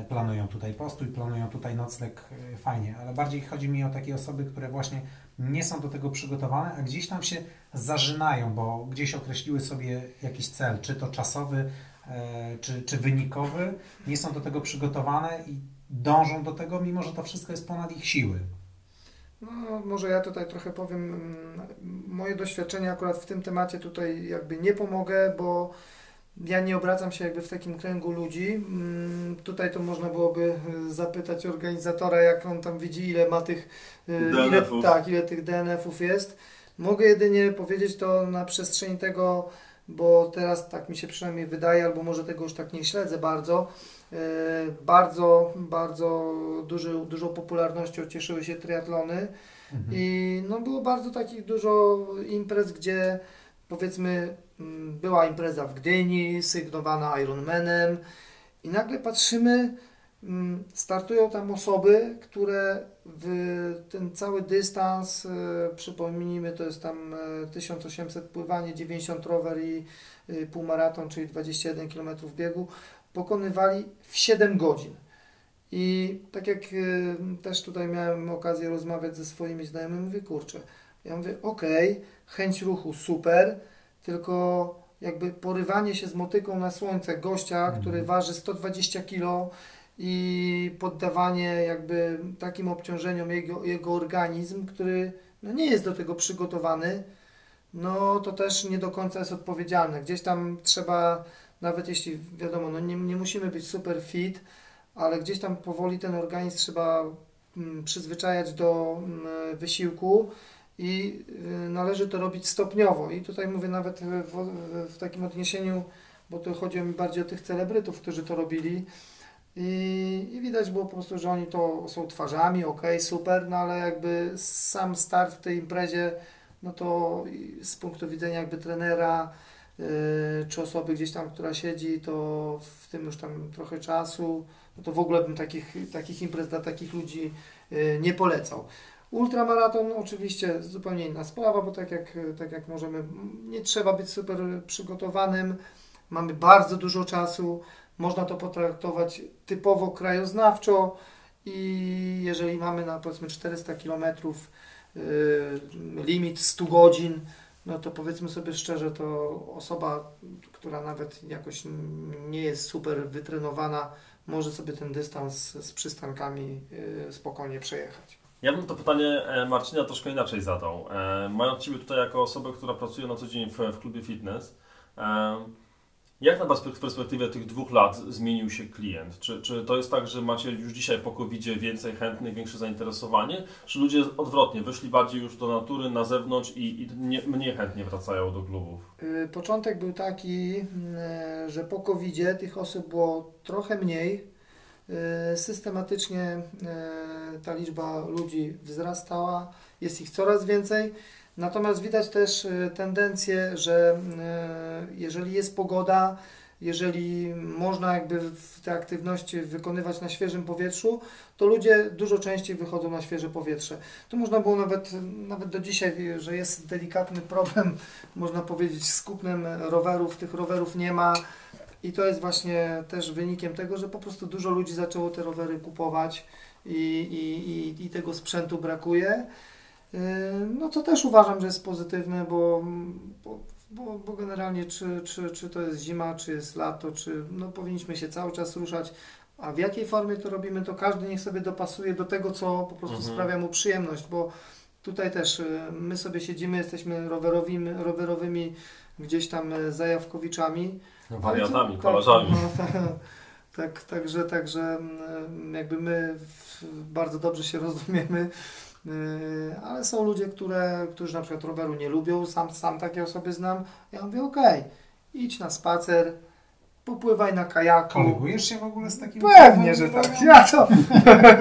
planują tutaj postój, planują tutaj nocleg, y, fajnie, ale bardziej chodzi mi o takie osoby, które właśnie nie są do tego przygotowane, a gdzieś tam się zażynają, bo gdzieś określiły sobie jakiś cel, czy to czasowy, e, czy, czy wynikowy, nie są do tego przygotowane i dążą do tego, mimo że to wszystko jest ponad ich siły. No, może ja tutaj trochę powiem, mm, moje doświadczenia akurat w tym temacie tutaj jakby nie pomogę, bo ja nie obracam się jakby w takim kręgu ludzi. Mm, Tutaj to można byłoby y, zapytać organizatora, jak on tam widzi, ile ma tych y, ile, DNF-ów. tak, ile tych DNF-ów jest. Mogę jedynie powiedzieć to na przestrzeni tego, bo teraz tak mi się przynajmniej wydaje, albo może tego już tak nie śledzę bardzo. y, Bardzo, bardzo duży, dużą popularnością cieszyły się triatlony. I no było bardzo takich dużo imprez, gdzie powiedzmy mm, była impreza w Gdyni, sygnowana Ironmanem i nagle patrzymy, mm, startują tam osoby, które w ten cały dystans, e, przypomnijmy, to jest tam e, 1800 pływanie, 90 rower i e, półmaraton, czyli 21 km biegu, pokonywali w 7 godzin. I tak jak też tutaj miałem okazję rozmawiać ze swoimi znajomymi, mówię, kurczę, ja mówię, okej, chęć ruchu, super, tylko jakby porywanie się z motyką na słońce gościa, Mhm. który waży 120 kg i poddawanie jakby takim obciążeniom jego, jego organizm, który no nie jest do tego przygotowany, no to też nie do końca jest odpowiedzialne. Gdzieś tam trzeba, nawet jeśli wiadomo, no nie, nie musimy być super fit, ale gdzieś tam powoli ten organizm trzeba mm, przyzwyczajać do mm, wysiłku i y, należy to robić stopniowo. I tutaj mówię nawet w, w takim odniesieniu, bo tu chodzi mi bardziej o tych celebrytów, którzy to robili. I, I widać było po prostu, że oni to są twarzami, ok, super, no ale jakby sam start w tej imprezie, no to z punktu widzenia jakby trenera, yy, czy osoby gdzieś tam, która siedzi, to w tym już tam trochę czasu, no to w ogóle bym takich, takich imprez dla takich ludzi yy, nie polecał. Ultramaraton oczywiście zupełnie inna sprawa, bo tak jak, tak jak możemy, nie trzeba być super przygotowanym, mamy bardzo dużo czasu, można to potraktować typowo krajoznawczo i jeżeli mamy na powiedzmy 400 km limit 100 godzin, no to powiedzmy sobie szczerze, to osoba, która nawet jakoś nie jest super wytrenowana, może sobie ten dystans z przystankami y, spokojnie przejechać. Ja bym to pytanie e, Marcina troszkę inaczej zadał. E, Mając Ciebie tutaj jako osobę, która pracuje na co dzień w, w klubie fitness, e, jak na w perspektywie tych dwóch lat zmienił się klient? Czy, czy to jest tak, że macie już dzisiaj po covid więcej chętnych, większe zainteresowanie? Czy ludzie odwrotnie, wyszli bardziej już do natury, na zewnątrz i, i nie, mniej chętnie wracają do klubów? Y, Początek był taki, y, że po covid tych osób było trochę mniej. Y, Systematycznie y, ta liczba ludzi wzrastała, jest ich coraz więcej. Natomiast widać też y, tendencję, że jeżeli jest pogoda, jeżeli można jakby te aktywności wykonywać na świeżym powietrzu, to ludzie dużo częściej wychodzą na świeże powietrze. Tu można było nawet, nawet do dzisiaj, że jest delikatny problem, można powiedzieć, z kupnem rowerów. Tych rowerów nie ma I to jest właśnie też wynikiem tego, że po prostu dużo ludzi zaczęło te rowery kupować i, i, i, i tego sprzętu brakuje. Yy, No co też uważam, że jest pozytywne, bo, bo, bo, bo generalnie czy, czy, czy to jest zima, czy jest lato, czy no powinniśmy się cały czas ruszać, a w jakiej formie to robimy, to każdy niech sobie dopasuje do tego, co po prostu Mhm. sprawia mu przyjemność, bo tutaj też y, my sobie siedzimy, jesteśmy rowerowymi, rowerowymi gdzieś tam y, zajawkowiczami. Wariatami, Tak, kolarzami. no, tak, także, także mm, jakby my bardzo dobrze się rozumiemy, yy, ale są ludzie, które, którzy na przykład roweru nie lubią, sam, sam takie osoby znam. Ja mówię, okej, idź na spacer, popływaj na kajaku. Kolegujesz się w ogóle z takim Pewnie, że tak. Ja to.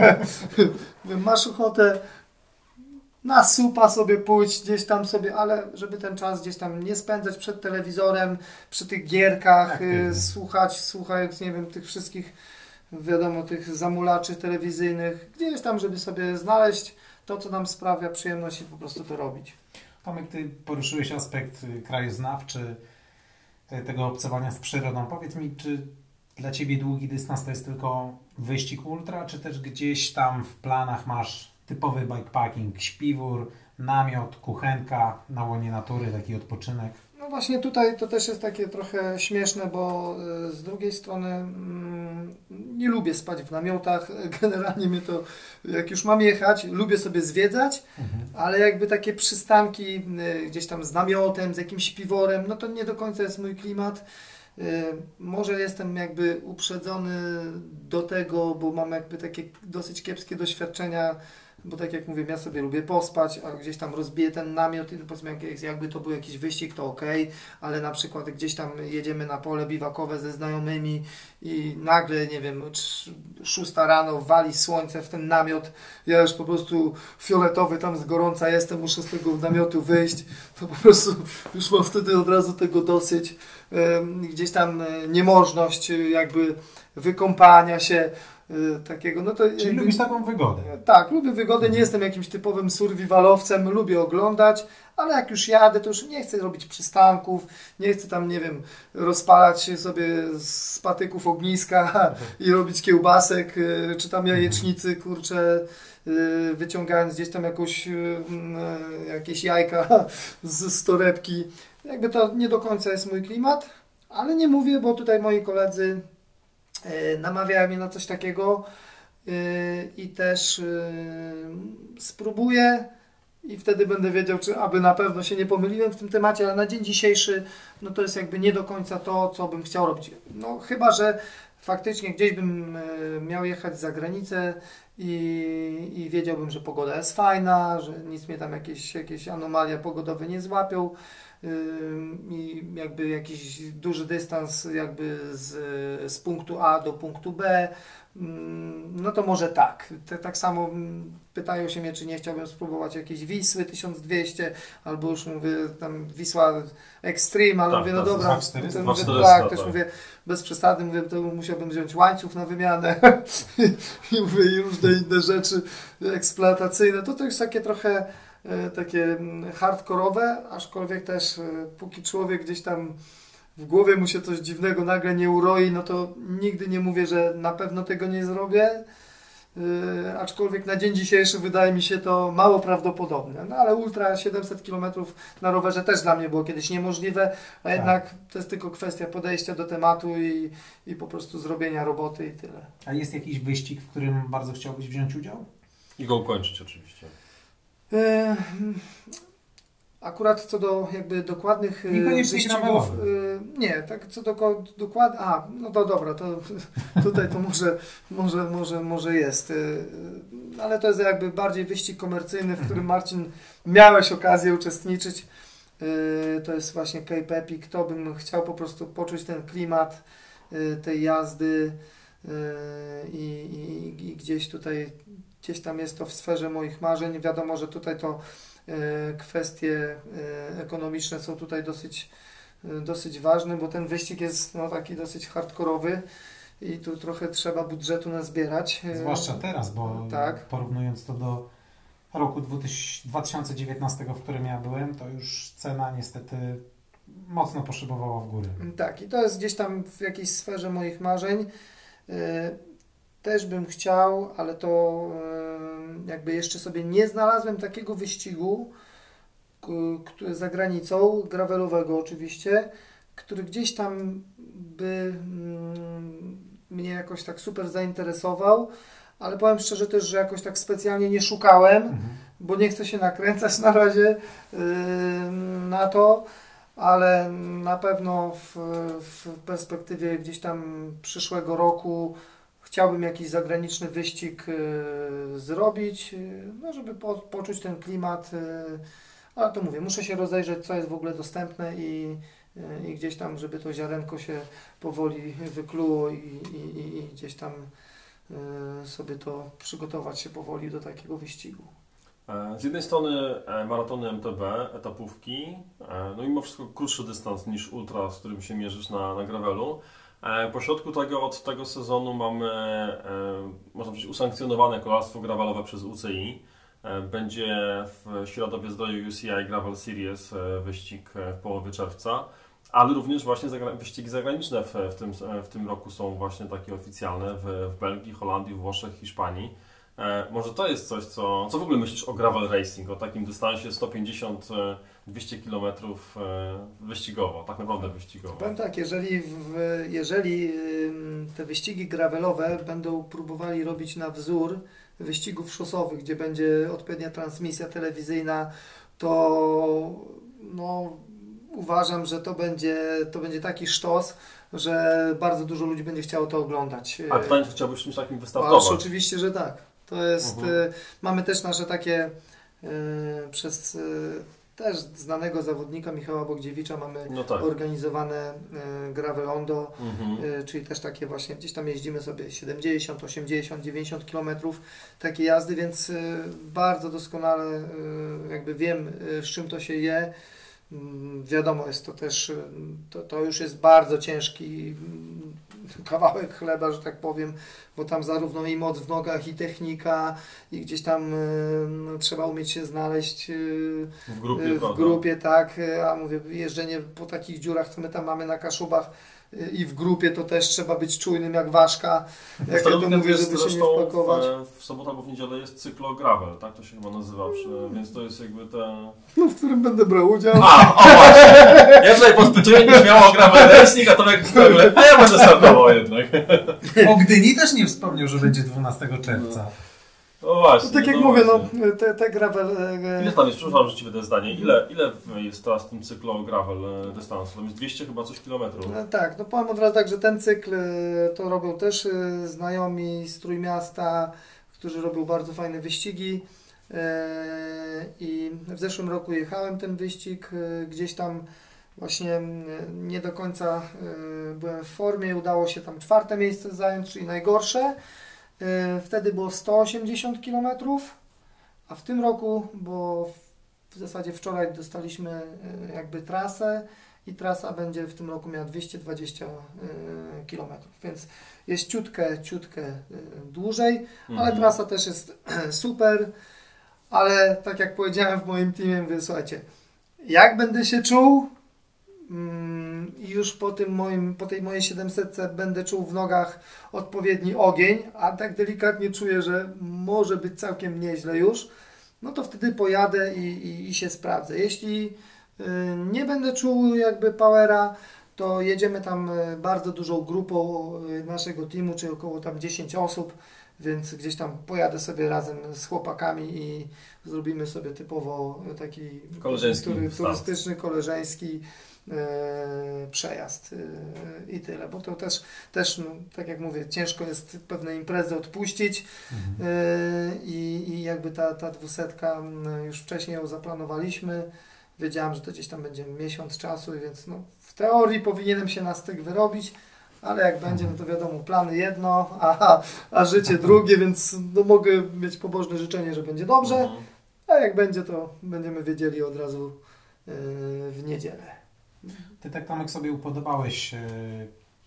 Mówię, Masz ochotę na supa sobie pójść gdzieś tam sobie, ale żeby ten czas gdzieś tam nie spędzać przed telewizorem, przy tych gierkach, Aktywnie. y, słuchać, słuchając, nie wiem, tych wszystkich, wiadomo, tych zamulaczy telewizyjnych, gdzieś tam, żeby sobie znaleźć to, co nam sprawia przyjemność i po prostu to robić. Tomek, ty poruszyłeś aspekt y, krajoznawczy, y, tego obcowania z przyrodą. Powiedz mi, czy dla Ciebie długi dystans to jest tylko wyścig ultra, czy też gdzieś tam w planach masz typowy bikepacking, śpiwór, namiot, kuchenka na łonie natury, taki odpoczynek? No właśnie tutaj to też jest takie trochę śmieszne, bo y, z drugiej strony mm, nie lubię spać w namiotach. Generalnie mnie to, jak już mam jechać, lubię sobie zwiedzać, ale jakby takie przystanki y, gdzieś tam z namiotem, z jakimś piworem, no to nie do końca jest mój klimat. Y, Może jestem jakby uprzedzony do tego, bo mam jakby takie dosyć kiepskie doświadczenia, bo tak jak mówię, ja sobie lubię pospać, a gdzieś tam rozbiję ten namiot i powiedzmy jak- jakby to był jakiś wyścig, to ok, ale na przykład gdzieś tam jedziemy na pole biwakowe ze znajomymi i nagle, nie wiem, szósta rano wali słońce w ten namiot, ja już po prostu fioletowy tam z gorąca jestem, muszę z tego namiotu wyjść, to po prostu już mam wtedy od razu tego dosyć. Gdzieś tam e, niemożność jakby wykąpania się takiego, no to Czyli jakby- lubisz taką wygodę? tak, lubię wygodę, nie jestem jakimś typowym survivalowcem, lubię oglądać, ale jak już jadę, to już nie chcę robić przystanków, nie chcę tam, nie wiem, rozpalać się sobie z patyków ogniska i robić kiełbasek, y, czy tam jajecznicy, kurczę, y, wyciągając gdzieś tam jakąś, y, mm, y, jakieś jajka z, z torebki. Jakby to nie do końca jest mój klimat, ale nie mówię, bo tutaj moi koledzy y, namawiają mnie na coś takiego, Yy, i też yy, spróbuję i wtedy będę wiedział, czy aby na pewno się nie pomyliłem w tym temacie, ale na dzień dzisiejszy no to jest jakby nie do końca to, co bym chciał robić. No chyba, że faktycznie gdzieś bym miał jechać za granicę i, i wiedziałbym, że pogoda jest fajna, że nic mnie tam jakieś, jakieś anomalia pogodowe nie złapią i jakby jakiś duży dystans jakby z, z punktu A do punktu B No to może tak. Te, tak samo pytają się mnie, czy nie chciałbym spróbować jakiejś Wisły 1200, albo już mówię tam Wisła Extreme, ale Tak, mówię, no tak, dobra, 2400, to mówię, 2400, tak, też tak. mówię, bez przesady, mówię, to musiałbym wziąć łańcuch na wymianę i mówię, i różne inne rzeczy eksploatacyjne. To to już takie trochę takie mm, hardkorowe, aczkolwiek też e, póki człowiek gdzieś tam w głowie mu się coś dziwnego nagle nie uroi, no to nigdy nie mówię, że na pewno tego nie zrobię. Yy, aczkolwiek na dzień dzisiejszy wydaje mi się to mało prawdopodobne. No ale ultra 700 km na rowerze też dla mnie było kiedyś niemożliwe, a jednak to jest tylko kwestia podejścia do tematu i, i po prostu zrobienia roboty i tyle. A jest jakiś wyścig, w którym bardzo chciałbyś wziąć udział? I go ukończyć oczywiście. E, Akurat co do jakby dokładnych e, wyścigów, e, nie, tak co do dokładnych, a no to dobra, to tutaj to może, może, może, może jest, ale to jest jakby bardziej wyścig komercyjny, w którym Marcin miałeś okazję uczestniczyć, to jest właśnie Cape Epic, to bym chciał po prostu poczuć ten klimat tej jazdy i, i, i gdzieś tutaj, gdzieś tam jest to w sferze moich marzeń, wiadomo, że tutaj to E, kwestie e, ekonomiczne są tutaj dosyć, e, dosyć ważne, bo ten wyścig jest no, taki dosyć hardkorowy i tu trochę trzeba budżetu nazbierać. Zwłaszcza teraz, bo tak. porównując to do roku 2000 2019, w którym ja byłem, to już cena niestety mocno poszybowała w górę. Tak, i to jest gdzieś tam w jakiejś sferze moich marzeń. Też bym chciał, ale to jakby jeszcze sobie nie znalazłem takiego wyścigu za granicą, gravelowego oczywiście, który gdzieś tam by mm, mnie jakoś tak super zainteresował, ale powiem szczerze też, że jakoś tak specjalnie nie szukałem Mhm. bo nie chcę się nakręcać na razie na to, ale na pewno w, w perspektywie gdzieś tam przyszłego roku chciałbym jakiś zagraniczny wyścig yy, zrobić, yy, no żeby po, poczuć ten klimat, yy, ale to mówię, muszę się rozejrzeć, co jest w ogóle dostępne i, i gdzieś tam, żeby to ziarenko się powoli wykluło i, i, i, gdzieś tam sobie to przygotować się powoli do takiego wyścigu. E, Z jednej strony e, maratony MTB, etapówki, e, no mimo wszystko krótszy dystans niż ultra, z którym się mierzysz na, na gravelu. E, Po środku tego, od tego sezonu mamy, e, można powiedzieć, usankcjonowane kolarstwo gravelowe przez UCI. E, Będzie w Światowie Zdroju UCI Gravel Series wyścig w połowie czerwca, ale również właśnie wyścigi zagraniczne w, w, tym, w tym roku są właśnie takie oficjalne w, w Belgii, Holandii, Włoszech, Hiszpanii. E, może to jest coś, co, co w ogóle myślisz o gravel racing, o takim dystansie 150-200 km e, wyścigowo, tak naprawdę wyścigowo. Powiem tak, jeżeli, w, jeżeli te wyścigi gravelowe będą próbowali robić na wzór wyścigów szosowych, gdzie będzie odpowiednia transmisja telewizyjna, to no, uważam, że to będzie, to będzie taki sztos, że bardzo dużo ludzi będzie chciało to oglądać. A pytanie, czy chciałbyś czymś takim Ależ wystartować? oczywiście, że tak. To jest. Mhm. y, mamy też nasze takie y, przez y, też znanego zawodnika Michała Bogdziewicza mamy No tak. organizowane y, Gravelondo, Mhm. czyli też takie właśnie gdzieś tam jeździmy sobie 70, 80, 90 km takie jazdy, więc bardzo doskonale jakby wiem z czym to się je. Mm, Wiadomo, jest to też, y, to, to już jest bardzo ciężki mm, kawałek chleba, że tak powiem, bo tam zarówno i moc w nogach, i technika, i gdzieś tam y, no, trzeba umieć się znaleźć y, W grupie, y, w grupie, tak, y, a mówię, jeżdżenie po takich dziurach, co my tam mamy na Kaszubach i w grupie, to też trzeba być czujnym jak ważka, jak ja to mówię, żeby się nie wpakować. W, w sobotę albo w niedzielę jest cyklo gravel, tak to się chyba nazywa, przy- więc to jest jakby te... No, w którym będę brał udział. A, o właśnie! Ja tutaj podpytuję nieśmiało o gravel racing, a Tomek nagle, a ja będę startował jednak. O Gdyni też nie wspomniał, że będzie 12 czerwca. No właśnie. No, tak jak no mówię, no, właśnie. te, te gravel... e, Ile tam jest, przepraszam, że Ci wydaję zdanie, ile, ile jest teraz w tym cyklu gravel e, dystansu? Tam jest 200 chyba coś kilometrów. No, tak, no powiem od razu tak, że ten cykl e, to robią też e, znajomi z Trójmiasta, którzy robią bardzo fajne wyścigi. E, I w zeszłym roku jechałem ten wyścig, e, gdzieś tam właśnie nie do końca e, byłem w formie, udało się tam czwarte miejsce zająć, czyli najgorsze. E, Wtedy było 180 km, a w tym roku, bo w zasadzie wczoraj dostaliśmy e, jakby trasę, i trasa będzie w tym roku miała 220 km, więc jest ciutkę, ciutkę dłużej, ale Mhm. trasa też jest super, ale tak jak powiedziałem w moim teamie, mówię, słuchajcie, jak będę się czuł i już po tym moim, po tej mojej 700 będę czuł w nogach odpowiedni ogień, a tak delikatnie czuję, że może być całkiem nieźle już, no to wtedy pojadę i, i, i się sprawdzę. Jeśli y, nie będę czuł jakby powera, to jedziemy tam y, bardzo dużą grupą y, naszego teamu, czyli około tam 10 osób, więc gdzieś tam pojadę sobie razem z chłopakami i zrobimy sobie typowo taki Koleżeński turystyczny, koleżeński przejazd e, i tyle, bo to też, też no, tak jak mówię, ciężko jest pewne imprezy odpuścić Mhm. e, i, i jakby ta, ta dwusetka, już wcześniej ją zaplanowaliśmy, wiedziałem, że to gdzieś tam będzie miesiąc czasu, więc no, w teorii powinienem się na styk wyrobić, ale jak będzie, no to wiadomo, plany jedno, a, a życie drugie, więc no, mogę mieć pobożne życzenie, że będzie dobrze, Mhm. a jak będzie, to będziemy wiedzieli od razu e, w niedzielę. Ty tak Tomek sobie upodobałeś e,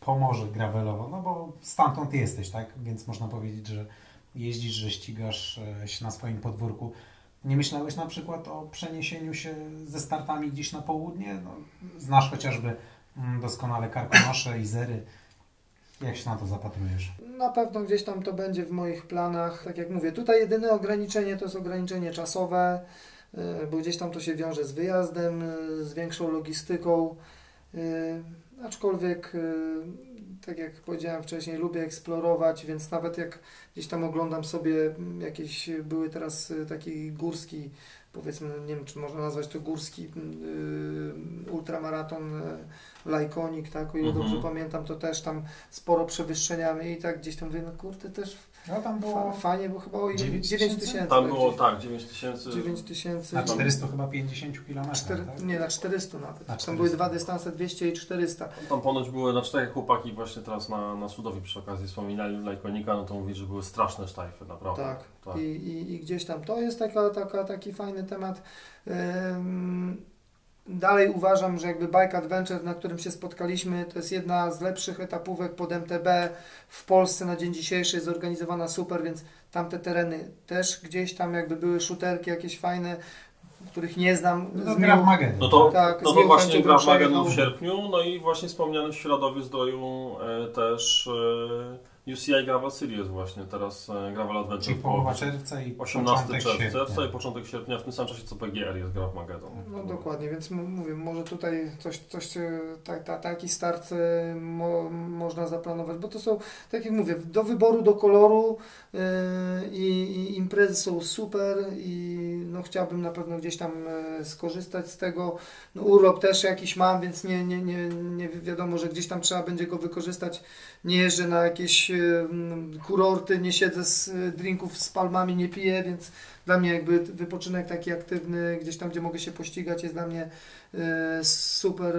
Pomorze gravelowo, no bo stamtąd jesteś, tak? Więc można powiedzieć, że jeździsz, że ścigasz e, się na swoim podwórku. Nie myślałeś na przykład o przeniesieniu się ze startami gdzieś na południe? No, znasz chociażby mm, doskonale Karkonosze i Zery. Jak się na to zapatrujesz? Na pewno gdzieś tam to będzie w moich planach. Tak jak mówię, tutaj jedyne ograniczenie to jest ograniczenie czasowe, bo gdzieś tam to się wiąże z wyjazdem, y, z większą logistyką. Y, Aczkolwiek, tak jak powiedziałem wcześniej, lubię eksplorować, więc nawet jak gdzieś tam oglądam sobie jakieś, były teraz taki górski, powiedzmy, nie wiem czy można nazwać to górski ultramaraton Lajkonik, tak, o ile Mhm. dobrze pamiętam, to też tam sporo przewyższeniami i tak gdzieś tam mówię, no kurde, też No tam było fajnie, bo chyba o ile- 9 9 tysięcy? Tam tak, było tak, 9 tysięcy. 9 tysięcy. na 400 chyba 50 km. Cztery, tak? nie, na 400 nawet. Na Tam 400. były dwa dystanse, 200 i 400. Tam ponoć były na czterech chłopaki właśnie teraz na, na Sudowi przy okazji wspominali Lajkonika, no to mówi, że były straszne sztajfy, naprawdę. Tak. tak. I, i, I gdzieś tam to jest taka, taka, taki fajny temat. Ym, Dalej uważam, że jakby Bike Adventure, na którym się spotkaliśmy, to jest jedna z lepszych etapówek pod MTB w Polsce na dzień dzisiejszy, jest zorganizowana super, więc tamte tereny też gdzieś tam jakby były shooterki jakieś fajne, których nie znam. No, Z gra w miłą- Magedon. No to, Tak, no to właśnie chęcią gra w sierpniu, no i właśnie wspomniany w Środowiu Zdroju e, też e, UCI Gravel Series właśnie, teraz e, Gravel Adventure. Czyli połowa czerwca i 18 początek czerwca sierpnia. i początek sierpnia, w tym samym czasie co PGR jest gra w Magedon. No dokładnie, więc mówię, może tutaj coś, coś e, ta, ta, taki start e, mo, można zaplanować, bo to są, tak jak mówię, do wyboru, do koloru e, i, imprezy są super i no chciałbym na pewno gdzieś tam skorzystać z tego. No urlop też jakiś mam, więc nie, nie, nie, nie wiadomo, że gdzieś tam trzeba będzie go wykorzystać. Nie jeżdżę na jakieś kurorty, nie siedzę z e, drinków z palmami, nie piję, więc dla mnie jakby wypoczynek taki aktywny, gdzieś tam, gdzie mogę się pościgać, jest dla mnie e, super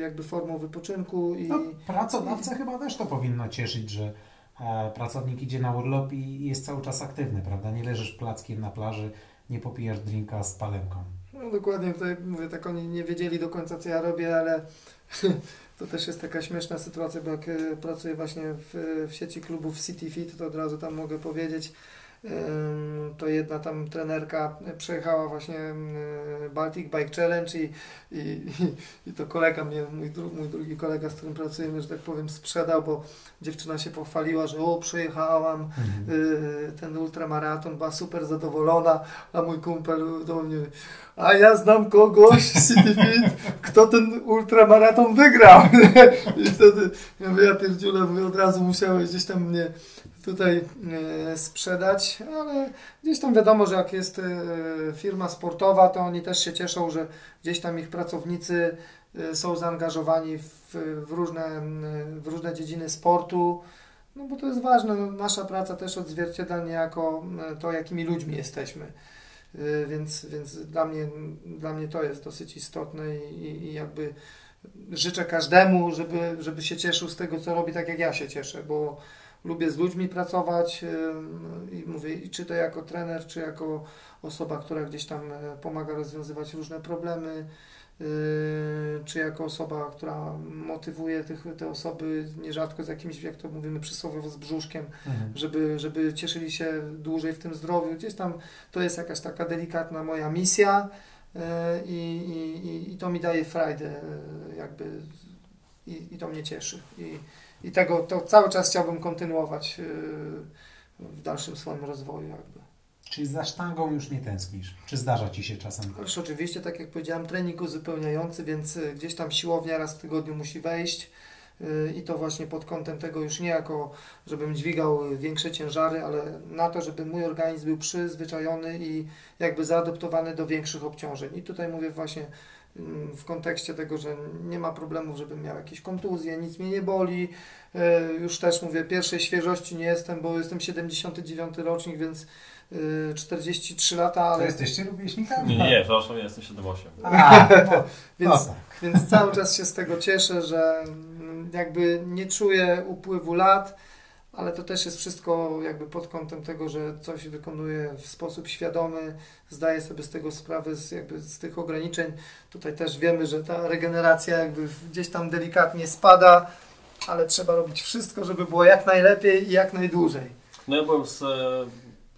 jakby formą wypoczynku i No, pracodawcę chyba też to powinno cieszyć, że e, pracownik idzie na urlop i jest cały czas aktywny, prawda? Nie leżysz plackiem na plaży, nie popijasz drinka z palemką. no, dokładnie tutaj mówię, tak oni nie wiedzieli do końca co ja robię, ale to też jest taka śmieszna sytuacja, bo jak e, pracuję właśnie w, w sieci klubów City Fit, to od razu tam mogę powiedzieć, to jedna tam trenerka przejechała właśnie Baltic Bike Challenge i, i, i, to kolega mnie, mój, dru, mój drugi kolega, z którym pracujemy, że tak powiem, sprzedał, bo dziewczyna się pochwaliła, że o, przejechałam y, ten ultramaraton, była super zadowolona, a mój kumpel do mnie, a ja znam kogoś z City Fit, kto ten ultramaraton wygrał. I wtedy ja mówię, ja pierdziule, od razu musiałeś gdzieś tam mnie tutaj e, sprzedać, ale gdzieś tam wiadomo, że jak jest e, firma sportowa, to oni też się cieszą, że gdzieś tam ich pracownicy e, są zaangażowani w, w, różne, w różne dziedziny sportu, no bo to jest ważne, no, nasza praca też odzwierciedla niejako to, jakimi ludźmi jesteśmy. Więc, więc dla, mnie, dla mnie to jest dosyć istotne i- i jakby życzę każdemu, żeby, żeby się cieszył z tego, co robi, tak jak ja się cieszę, bo lubię z ludźmi pracować ym, i mówię, czy to jako trener, czy jako osoba, która gdzieś tam e, pomaga rozwiązywać różne problemy, yy, czy jako osoba, która motywuje tych, te osoby nierzadko z jakimś, jak to mówimy przysłowiowo, z brzuszkiem, Mhm. żeby, żeby cieszyli się dłużej w tym zdrowiu. Gdzieś tam to jest jakaś taka delikatna moja misja i, i, i- i to mi daje frajdę e, jakby i, i to mnie cieszy. I, i tego to cały czas chciałbym kontynuować e, w dalszym swoim rozwoju jakby. Czyli za sztangą już nie tęsknisz? Czy zdarza Ci się czasem? Ależ oczywiście, tak jak powiedziałem, trening uzupełniający, więc y, gdzieś tam siłownia raz w tygodniu musi wejść y, i to właśnie pod kątem tego już nie jako, żebym dźwigał większe ciężary, ale na to, żeby mój organizm był przyzwyczajony i jakby zaadoptowany do większych obciążeń. I tutaj mówię właśnie w kontekście tego, że nie ma problemów, żebym miał jakieś kontuzje, nic mnie nie boli. Y, Już też mówię, pierwszej świeżości nie jestem, bo jestem 79 rocznik, więc y, 43 lata, To ale jesteście rówieśnikami? Nie, nie, nie, przepraszam, ja jestem 7-8. A, no, no Więc, tak. więc cały czas się z tego cieszę, że mm, jakby nie czuję upływu lat, ale to też jest wszystko jakby pod kątem tego, że coś wykonuję w sposób świadomy, zdaję sobie z tego sprawę, z, jakby z tych ograniczeń. Tutaj też wiemy, że ta regeneracja jakby gdzieś tam delikatnie spada, ale trzeba robić wszystko, żeby było jak najlepiej i jak najdłużej. No ja byłem z, e,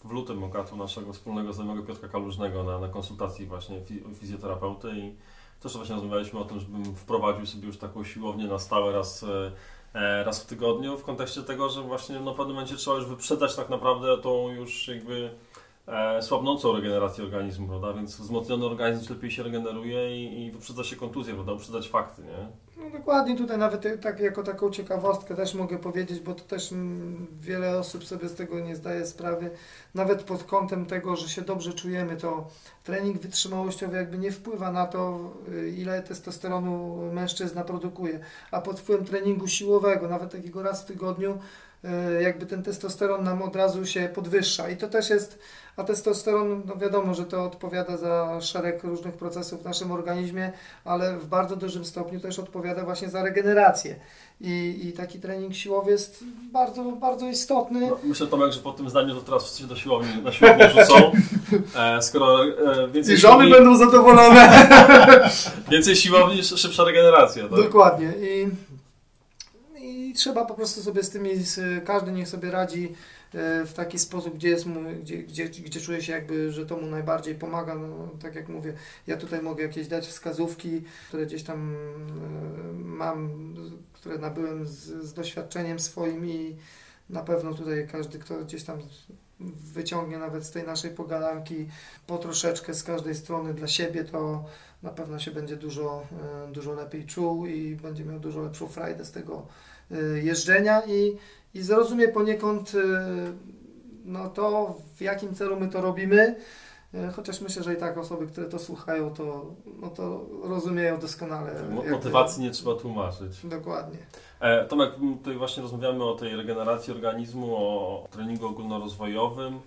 w lutym okatu naszego wspólnego znajomego Piotra Kalużnego na, na konsultacji właśnie fi- fizjoterapeuty i też właśnie rozmawialiśmy o tym, żebym wprowadził sobie już taką siłownię na stałe raz, e, raz w tygodniu w kontekście tego, że właśnie no, w pewnym momencie trzeba już wyprzedzać tak naprawdę tą już jakby e, słabnącą regenerację organizmu, prawda? Więc wzmocniony organizm lepiej się regeneruje i, i wyprzedza się kontuzję, prawda? Uprzedzać fakty, nie? No dokładnie, tutaj nawet tak, jako taką ciekawostkę też mogę powiedzieć, bo to też mm, wiele osób sobie z tego nie zdaje sprawy, nawet pod kątem tego, że się dobrze czujemy, to trening wytrzymałościowy jakby nie wpływa na to, y, ile testosteronu mężczyzna produkuje, a pod wpływem treningu siłowego, nawet takiego raz w tygodniu, jakby ten testosteron nam od razu się podwyższa i to też jest, a testosteron, no wiadomo, że to odpowiada za szereg różnych procesów w naszym organizmie, ale w bardzo dużym stopniu też odpowiada właśnie za regenerację. I, i taki trening siłowy jest bardzo, bardzo istotny. No, myślę Tomek, że po tym zdaniu to teraz wszyscy się do siłowni, na siłownię rzucą. E, skoro e, więcej I żony siłowni, będą zadowolone. więcej siłowni, szybsza regeneracja, tak? Dokładnie. I, I trzeba po prostu sobie z tymi, z, każdy niech sobie radzi e, w taki sposób, gdzie jest mu, gdzie, gdzie, gdzie czuje się jakby, że to mu najbardziej pomaga. No, tak jak mówię, ja tutaj mogę jakieś dać wskazówki, które gdzieś tam e, mam, które nabyłem z, z doświadczeniem swoim i na pewno tutaj każdy, kto gdzieś tam wyciągnie nawet z tej naszej pogadanki po troszeczkę z każdej strony dla siebie, to na pewno się będzie dużo, e, dużo lepiej czuł i będzie miał dużo lepszą frajdę z tego jeżdżenia i, i zrozumie poniekąd e, no to, w jakim celu my to robimy. Chociaż myślę, że i tak osoby, które to słuchają, to, no to rozumieją doskonale. Motywacji nie trzeba tłumaczyć. Dokładnie. E, Tomek, tutaj właśnie rozmawiamy o tej regeneracji organizmu, o treningu ogólnorozwojowym.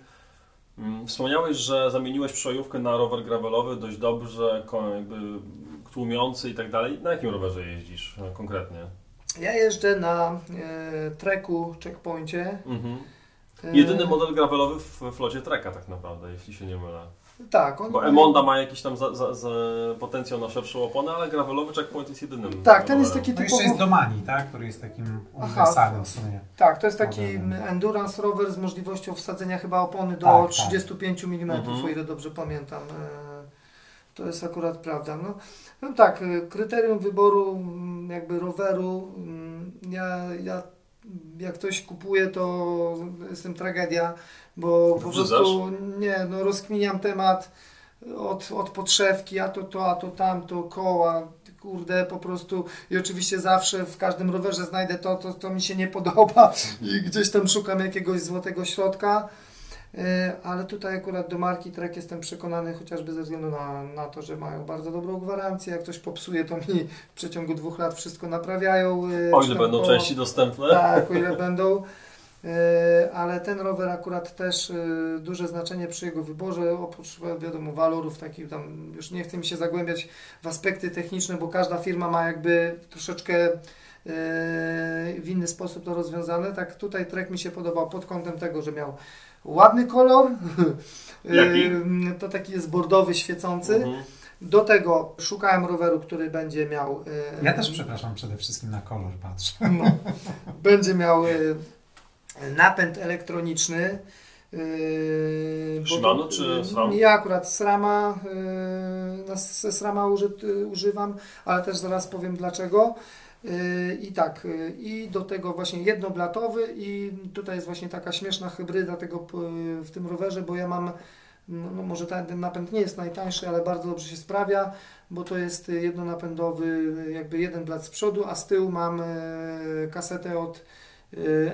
Mm, Wspomniałeś, że zamieniłeś przejówkę na rower gravelowy dość dobrze, jakby tłumiący i tak dalej. Na jakim rowerze jeździsz e, konkretnie? Ja jeżdżę na e, treku checkpoincie. Mhm. E, Jedyny model gravelowy w flocie Treka tak naprawdę, jeśli się nie mylę. Tak, on Bo Emonda ma jakiś tam za, za, za potencjał na szerszą oponę, ale gravelowy checkpoint jest jedynym. Tak, ten jest taki No jeszcze jest Domani, tak? Który jest takim uniwersalnym w sumie. Tak, to jest taki Modelem. endurance rower z możliwością wsadzenia chyba opony do Tak, tak. 35 mm, Mhm. o ile dobrze pamiętam. To jest akurat prawda. No, no tak, e, kryterium wyboru mm, jakby roweru, mm, ja, ja jak coś kupuję, to jestem tragedia, bo po prostu nie, no rozkminiam temat od, od podszewki, a to to, a to tamto, koła, kurde, po prostu i oczywiście zawsze w każdym rowerze znajdę to, to, to mi się nie podoba i gdzieś tam szukam jakiegoś złotego środka. E, Ale tutaj akurat do marki Trek jestem przekonany chociażby ze względu na, na to, że mają bardzo dobrą gwarancję. Jak coś popsuje, to mi w przeciągu dwóch lat wszystko naprawiają. e, O ile tam będą części dostępne? tak, o ile będą. E, Ale ten rower akurat też duże znaczenie przy jego wyborze, oprócz wiadomo walorów takich tam, już nie chcę mi się zagłębiać w aspekty techniczne, bo każda firma ma jakby troszeczkę w inny sposób to rozwiązane. Tak tutaj Trek mi się podobał pod kątem tego, że miał ładny kolor. Jaki? E, To taki jest bordowy, świecący. Mhm. Do tego szukałem roweru, który będzie miał. e, Ja też przepraszam przede wszystkim na kolor patrzę. no, będzie miał napęd elektroniczny. y, bo Shimano to- czy SRAM? Ja akurat SRAMa, y, na se SRAMa uży, używam, ale też zaraz powiem dlaczego. Y, I tak, y, i do tego właśnie jednoblatowy i tutaj jest właśnie taka śmieszna hybryda tego p- w tym rowerze, bo ja mam, no, no może ten, napęd nie jest najtańszy, ale bardzo dobrze się sprawia, bo to jest jednonapędowy, jakby jeden blat z przodu, a z tyłu mam kasetę od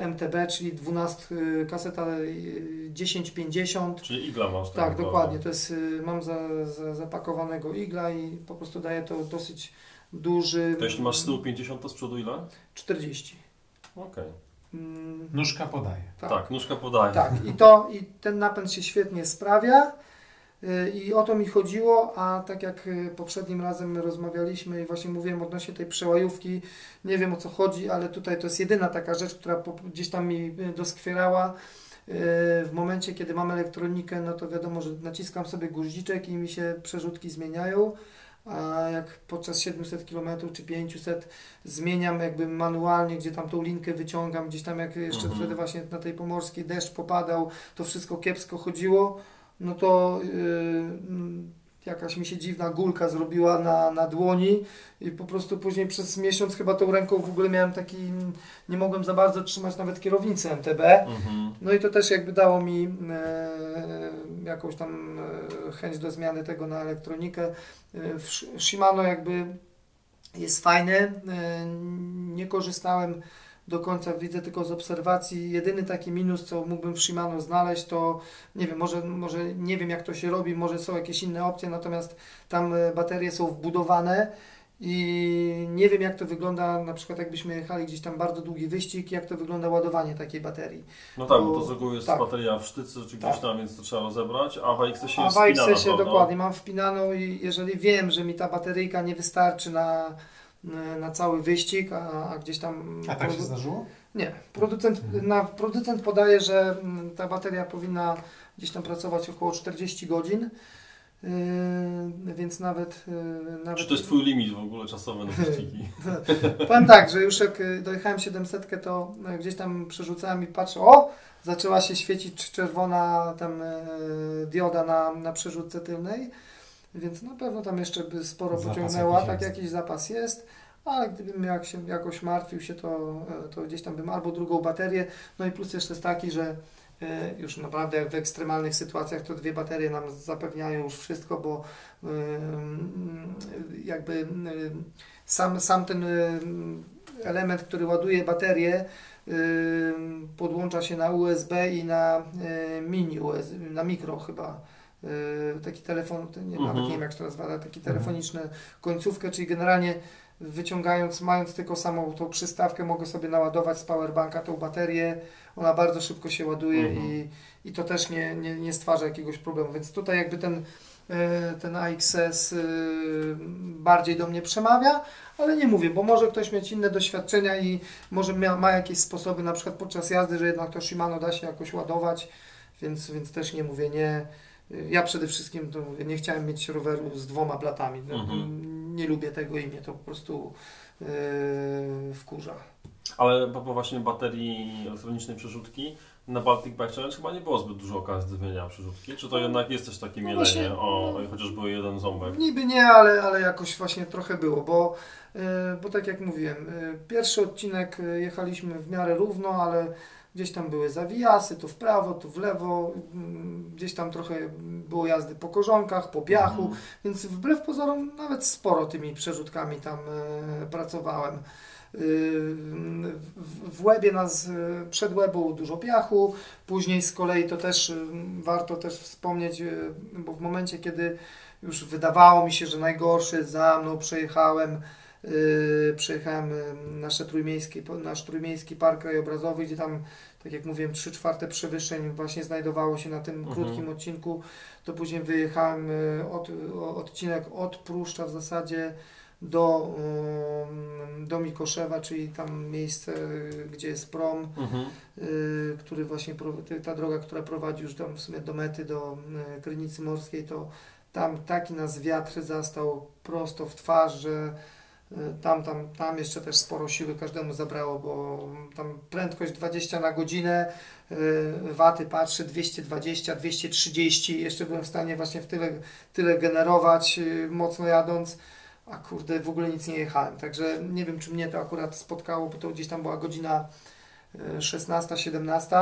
MTB, czyli 12, y, kaseta y, 1050. Czyli igla masz. Tak, naprawdę. dokładnie. To jest, mam za, za, zapakowanego igla i po prostu daje to dosyć duży. To jeśli masz z tyłu 50, to z przodu ile? 40. Okej. Mm, Nóżka podaje. tak. Tak, nóżka podaje. Tak, i to i ten napęd się świetnie sprawia. y, I o to mi chodziło, a tak jak y, poprzednim razem my rozmawialiśmy i właśnie mówiłem odnośnie tej przełajówki, nie wiem o co chodzi, ale tutaj to jest jedyna taka rzecz, która gdzieś tam mi y, doskwierała. W momencie, kiedy mam elektronikę, no to wiadomo, że naciskam sobie guziczek i mi się przerzutki zmieniają, a jak podczas 700 km czy 500 zmieniam jakby manualnie, gdzie tam tą linkę wyciągam, gdzieś tam jak jeszcze Mhm. wtedy właśnie na tej pomorskiej deszcz popadał, to wszystko kiepsko chodziło, no to yy, jakaś mi się dziwna gulka zrobiła na, na dłoni i po prostu później przez miesiąc chyba tą ręką w ogóle miałem taki, nie mogłem za bardzo trzymać nawet kierownicy MTB. Mhm. No i to też jakby dało mi e, jakąś tam e, chęć do zmiany tego na elektronikę. E, Shimano jakby jest fajny. E, nie korzystałem do końca, widzę tylko z obserwacji. Jedyny taki minus, co mógłbym w Shimano znaleźć, to nie wiem, może, może nie wiem jak to się robi, może są jakieś inne opcje, natomiast tam e, baterie są wbudowane. I nie wiem, jak to wygląda, na przykład jakbyśmy jechali gdzieś tam bardzo długi wyścig, jak to wygląda ładowanie takiej baterii. No tak, bo Bo- to z reguły jest tak. bateria w sztyce czy gdzieś Tak. tam, więc to trzeba rozebrać, a w AXS-ie A jest w spinana AXS-ie dokładnie mam wpinaną i jeżeli wiem, że mi ta bateryjka nie wystarczy na, na cały wyścig, a, a gdzieś tam... A tak się zdarzyło? Nie. Producent, Mhm. na, producent podaje, że mm, ta bateria powinna gdzieś tam pracować około 40 godzin, yy, więc nawet... Yy, nawet Czy to jest Twój limit w ogóle czasowy na wyścigi? Powiem tak, że już jak y, dojechałem 700, to y, gdzieś tam przerzucałem i patrzę, o, zaczęła się świecić czerwona tam y, dioda na, na przerzutce tylnej, więc na pewno tam jeszcze by sporo Zapas pociągnęła, jakiś tak jest. jakiś zapas jest, ale gdybym jak się jakoś martwił się, to, y, to gdzieś tam bym albo drugą baterię, no i plus jeszcze jest taki, że y, już naprawdę w ekstremalnych sytuacjach to dwie baterie nam zapewniają już wszystko, bo y, y, jakby sam, sam ten element, który ładuje baterię, podłącza się na USB i na mini USB, na mikro chyba. Y, Taki telefon, nie, Mhm. nawet nie wiem jak się to nazywa, taki telefoniczny końcówkę, czyli generalnie wyciągając, mając tylko samą tą przystawkę, mogę sobie naładować z powerbanka tą baterię. Ona bardzo szybko się ładuje Mhm. i, i to też nie, nie, nie stwarza jakiegoś problemu. Więc tutaj jakby ten, e, ten AXS y, bardziej do mnie przemawia, ale nie mówię, bo może ktoś mieć inne doświadczenia i może mia, ma jakieś sposoby, na przykład podczas jazdy, że jednak to Shimano da się jakoś ładować, więc, więc też nie mówię nie. Ja przede wszystkim to mówię, nie chciałem mieć roweru z dwoma blatami. No, Mhm. Nie lubię tego i mnie to po prostu yy, wkurza. Ale propos właśnie baterii elektronicznej przerzutki, na Baltic Bike Challenge chyba nie było zbyt dużo okazji do zmieniania przerzutki. Czy to jednak jest też takie No mielenie właśnie, o no. chociaż był jeden ząbek? Niby nie, ale, ale jakoś właśnie trochę było, bo, yy, bo tak jak mówiłem, yy, pierwszy odcinek yy, jechaliśmy w miarę równo, ale gdzieś tam były zawijasy, tu w prawo, tu w lewo, mm, gdzieś tam trochę było jazdy po korzonkach, po biachu, Mhm. Więc wbrew pozorom nawet sporo tymi przerzutkami tam e, pracowałem. Y, W, łebie nas, e, przed łebą dużo piachu, później z kolei to też y, warto też wspomnieć, y, bo w momencie kiedy już wydawało mi się, że najgorszy za mną przejechałem, przejechałem y, nasze trójmiejskie, nasz trójmiejski park krajobrazowy, gdzie tam, tak jak mówiłem, 3 czwarte przewyższeń właśnie znajdowało się na tym Mhm. krótkim odcinku to później wyjechałem y, od, odcinek od Pruszcza w zasadzie do, do Mikoszewa, czyli tam miejsce, gdzie jest prom, Mhm. który właśnie, ta droga, która prowadzi już tam w sumie do mety, do Krynicy Morskiej, to tam taki nas wiatr zastał prosto w twarz, że tam, tam, tam jeszcze też sporo siły każdemu zabrało, bo tam prędkość 20 na godzinę, y, waty patrzę 220, 230, jeszcze byłem w stanie właśnie w tyle, tyle generować y, mocno jadąc, a kurde w ogóle nic nie jechałem, także nie wiem czy mnie to akurat spotkało, bo to gdzieś tam była godzina y, 16, 17.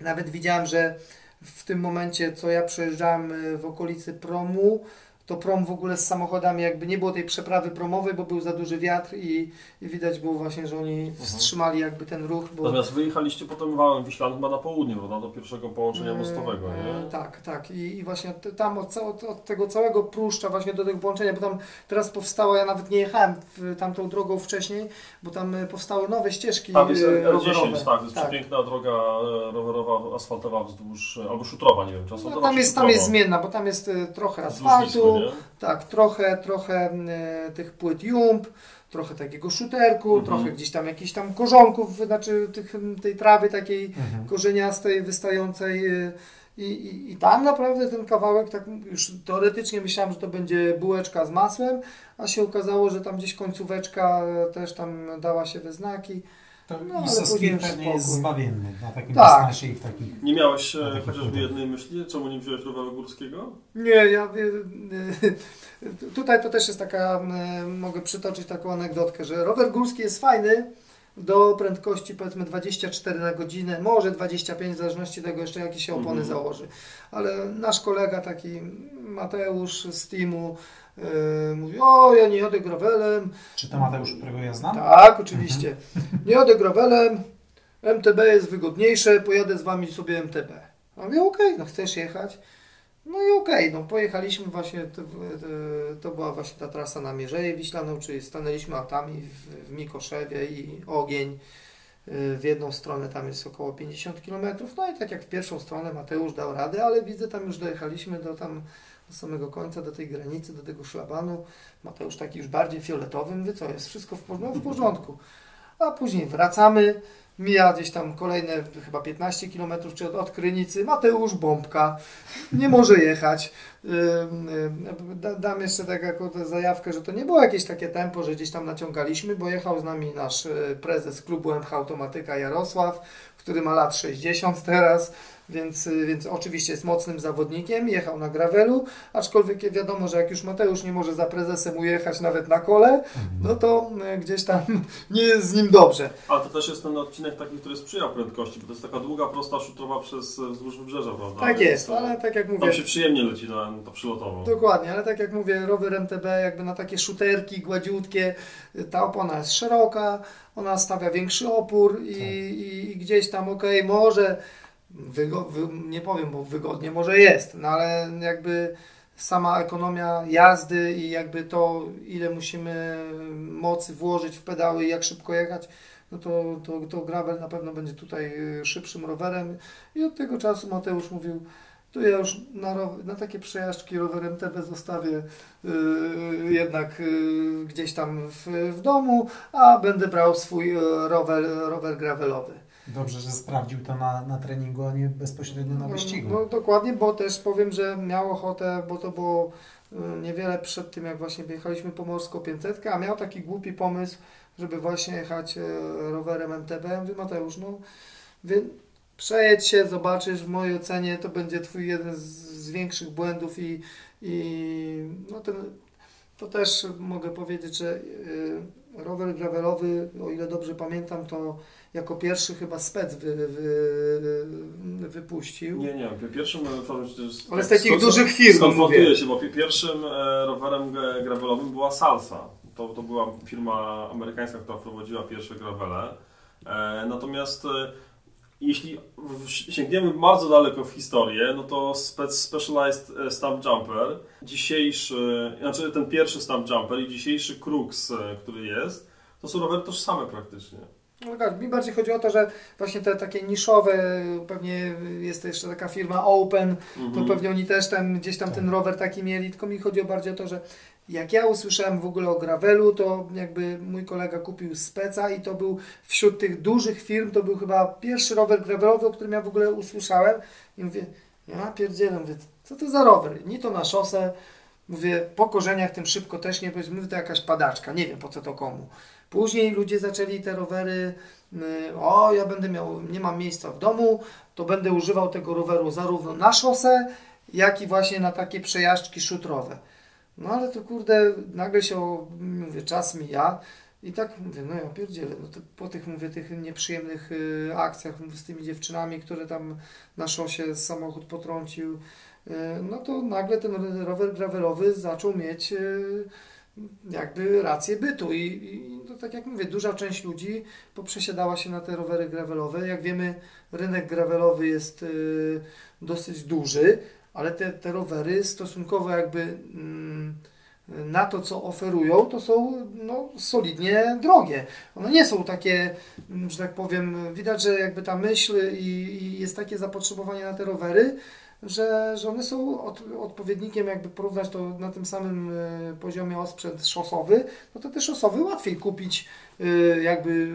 Nawet widziałem, że w tym momencie, co ja przejeżdżałem y, w okolicy promu, to prom w ogóle z samochodami, jakby nie było tej przeprawy promowej, bo był za duży wiatr i, i widać było właśnie, że oni wstrzymali jakby ten ruch. Bo, Natomiast wyjechaliście potem wałem Wiślanym chyba na południe, prawda? Do pierwszego połączenia Yy, mostowego, nie? Tak, tak. I, i właśnie tam od, od, od tego całego Pruszcza właśnie do tego połączenia, bo tam teraz powstało, ja nawet nie jechałem w, tamtą drogą wcześniej, bo tam y, powstały nowe ścieżki Tam jest y, R10, rowerowe. tak, to jest przepiękna droga e, rowerowa, asfaltowa wzdłuż, e, albo szutrowa, nie wiem, czy asfaltowa, No, tam, czy jest, tam jest zmienna, bo tam jest trochę asfaltu, tak, trochę, trochę y, tych płyt jump, trochę takiego szuterku, Mhm. trochę gdzieś tam jakichś tam korzonków, znaczy tych, tej trawy takiej Mhm. korzeniastej, wystającej y, I, i, I tam naprawdę ten kawałek, tak już teoretycznie myślałem, że to będzie bułeczka z masłem, a się okazało, że tam gdzieś końcóweczka też tam dała się we znaki. To No, ale później pewnie jest zbawienny na takim Tak. i w takich... Nie miałeś e, No, tak, chociażby jednej myśli, czemu nie wziąłeś roweru górskiego? Nie, ja y, y, tutaj to też jest taka, y, mogę przytoczyć taką anegdotkę, że rower górski jest fajny do prędkości powiedzmy 24 na godzinę, może 25 w zależności tego jeszcze jakie się opony Mhm. założy. Ale nasz kolega taki Mateusz z teamu y, mówi, o ja nie jadę gravelem, Czy to Mateusz, którego ja znam? tak, oczywiście. Nie jadę gravelem, MTB jest wygodniejsze, pojadę z wami sobie MTB. A mówię, okej, no chcesz jechać? No i okej, no pojechaliśmy właśnie, to, to, to była właśnie ta trasa na Mierzeję Wiślaną, czyli stanęliśmy autami w, w Mikoszewie i ogień. y, W jedną stronę tam jest około 50 km. No i tak jak w pierwszą stronę Mateusz dał radę, ale widzę tam już dojechaliśmy do tam do samego końca, do tej granicy, do tego szlabanu. Mateusz taki już bardziej fioletowy, mówię, co jest, wszystko w, w porządku. A później wracamy, mija gdzieś tam kolejne chyba 15 km czy od, od Krynicy, Mateusz Bombka, nie może jechać. Dam jeszcze taką tę zajawkę, że to nie było jakieś takie tempo, że gdzieś tam naciągaliśmy, bo jechał z nami nasz y, prezes klubu MH Automatyka Jarosław, który ma lat 60 teraz, więc, y, więc oczywiście jest mocnym zawodnikiem, jechał na gravelu, aczkolwiek wiadomo, że jak już Mateusz nie może za prezesem ujechać nawet na kole, no to y, gdzieś tam nie jest z nim dobrze. Ale to też jest ten odcinek taki, który sprzyja prędkości, bo to jest taka długa, prosta szutrowa przez e, wzdłuż wybrzeża, prawda? Tak Więc jest, to- ale tak jak mówię, Tam się przyjemnie leci na to przylotowo. Dokładnie, ale tak jak mówię, rower MTB jakby na takie szuterki gładziutkie, ta opona jest szeroka, ona stawia większy opór i, i, i gdzieś tam okej, może, wygo, wy, nie powiem, bo wygodnie może jest, no ale jakby sama ekonomia jazdy i jakby to, ile musimy mocy włożyć w pedały i jak szybko jechać, no to, to, to gravel na pewno będzie tutaj y, szybszym rowerem i od tego czasu Mateusz mówił, to ja już na, na takie przejażdżki rowerem TB zostawię yy, jednak yy, gdzieś tam w, w domu, a będę brał swój yy, rower, rower gravelowy. Dobrze, że sprawdził to na, na treningu, a nie bezpośrednio na wyścigu. No, no dokładnie, bo też powiem, że miał ochotę, bo to było yy, niewiele przed tym, jak właśnie jechaliśmy pomorską 500, a miał taki głupi pomysł, żeby właśnie jechać yy, rowerem MTB. Ja Mówię, Mateusz, no wie, przejedź się, zobaczysz, w mojej ocenie to będzie twój jeden z, z większych błędów i, i no ten, to też mogę powiedzieć, że yy, rower gravelowy, o ile dobrze pamiętam, to jako pierwszy chyba spec wy, wy, wypuścił. Nie, nie, pierwszym jest- Ale z takich skąd- dużych firm Skonfrontuję mówię. się, bo pi- pierwszym e, rowerem gravelowym była Salsa. To, to była firma amerykańska, która prowadziła pierwsze gravele. E, natomiast e, jeśli sięgniemy bardzo daleko w historię, no to Spe- Specialized e, Stump Jumper, dzisiejszy, znaczy ten pierwszy Stump Jumper i dzisiejszy Crux, e, który jest, to są rowery tożsame praktycznie. No tak, mi bardziej chodzi o to, że właśnie te takie niszowe, pewnie jest jeszcze taka firma Open, to Mhm. pewnie oni też tam gdzieś tam ten rower taki mieli, tylko mi chodzi o bardziej o to, że jak ja usłyszałem w ogóle o gravelu, to jakby mój kolega kupił speca i to był wśród tych dużych firm, to był chyba pierwszy rower gravelowy, o którym ja w ogóle usłyszałem i mówię, ja pierdzielę, mówię, co to za rower? Nie to na szosę, mówię, po korzeniach tym szybko też nie, powiedz, mówię, to jakaś padaczka, nie wiem po co to komu. Później ludzie zaczęli te rowery, y, o ja będę miał, nie mam miejsca w domu, to będę używał tego roweru zarówno na szosę, jak i właśnie na takie przejażdżki szutrowe. No ale to kurde, nagle się, mówię, czas mija i tak mówię, no ja pierdzielę, no to po tych, mówię, tych nieprzyjemnych y, akcjach z tymi dziewczynami, które tam na szosie samochód potrącił, y, no to nagle ten rower gravelowy zaczął mieć y, jakby rację bytu i, i to tak jak mówię, duża część ludzi poprzesiadała się na te rowery gravelowe. Jak wiemy, rynek gravelowy jest dosyć duży, ale te, te rowery stosunkowo jakby mm, na to, co oferują, to są no, solidnie drogie. One nie są takie, mm, że tak powiem, widać, że jakby ta myśl i, i jest takie zapotrzebowanie na te rowery, że, że one są od, odpowiednikiem, jakby porównać to na tym samym y, poziomie osprzęt szosowy, no to te szosowy łatwiej kupić y, jakby y,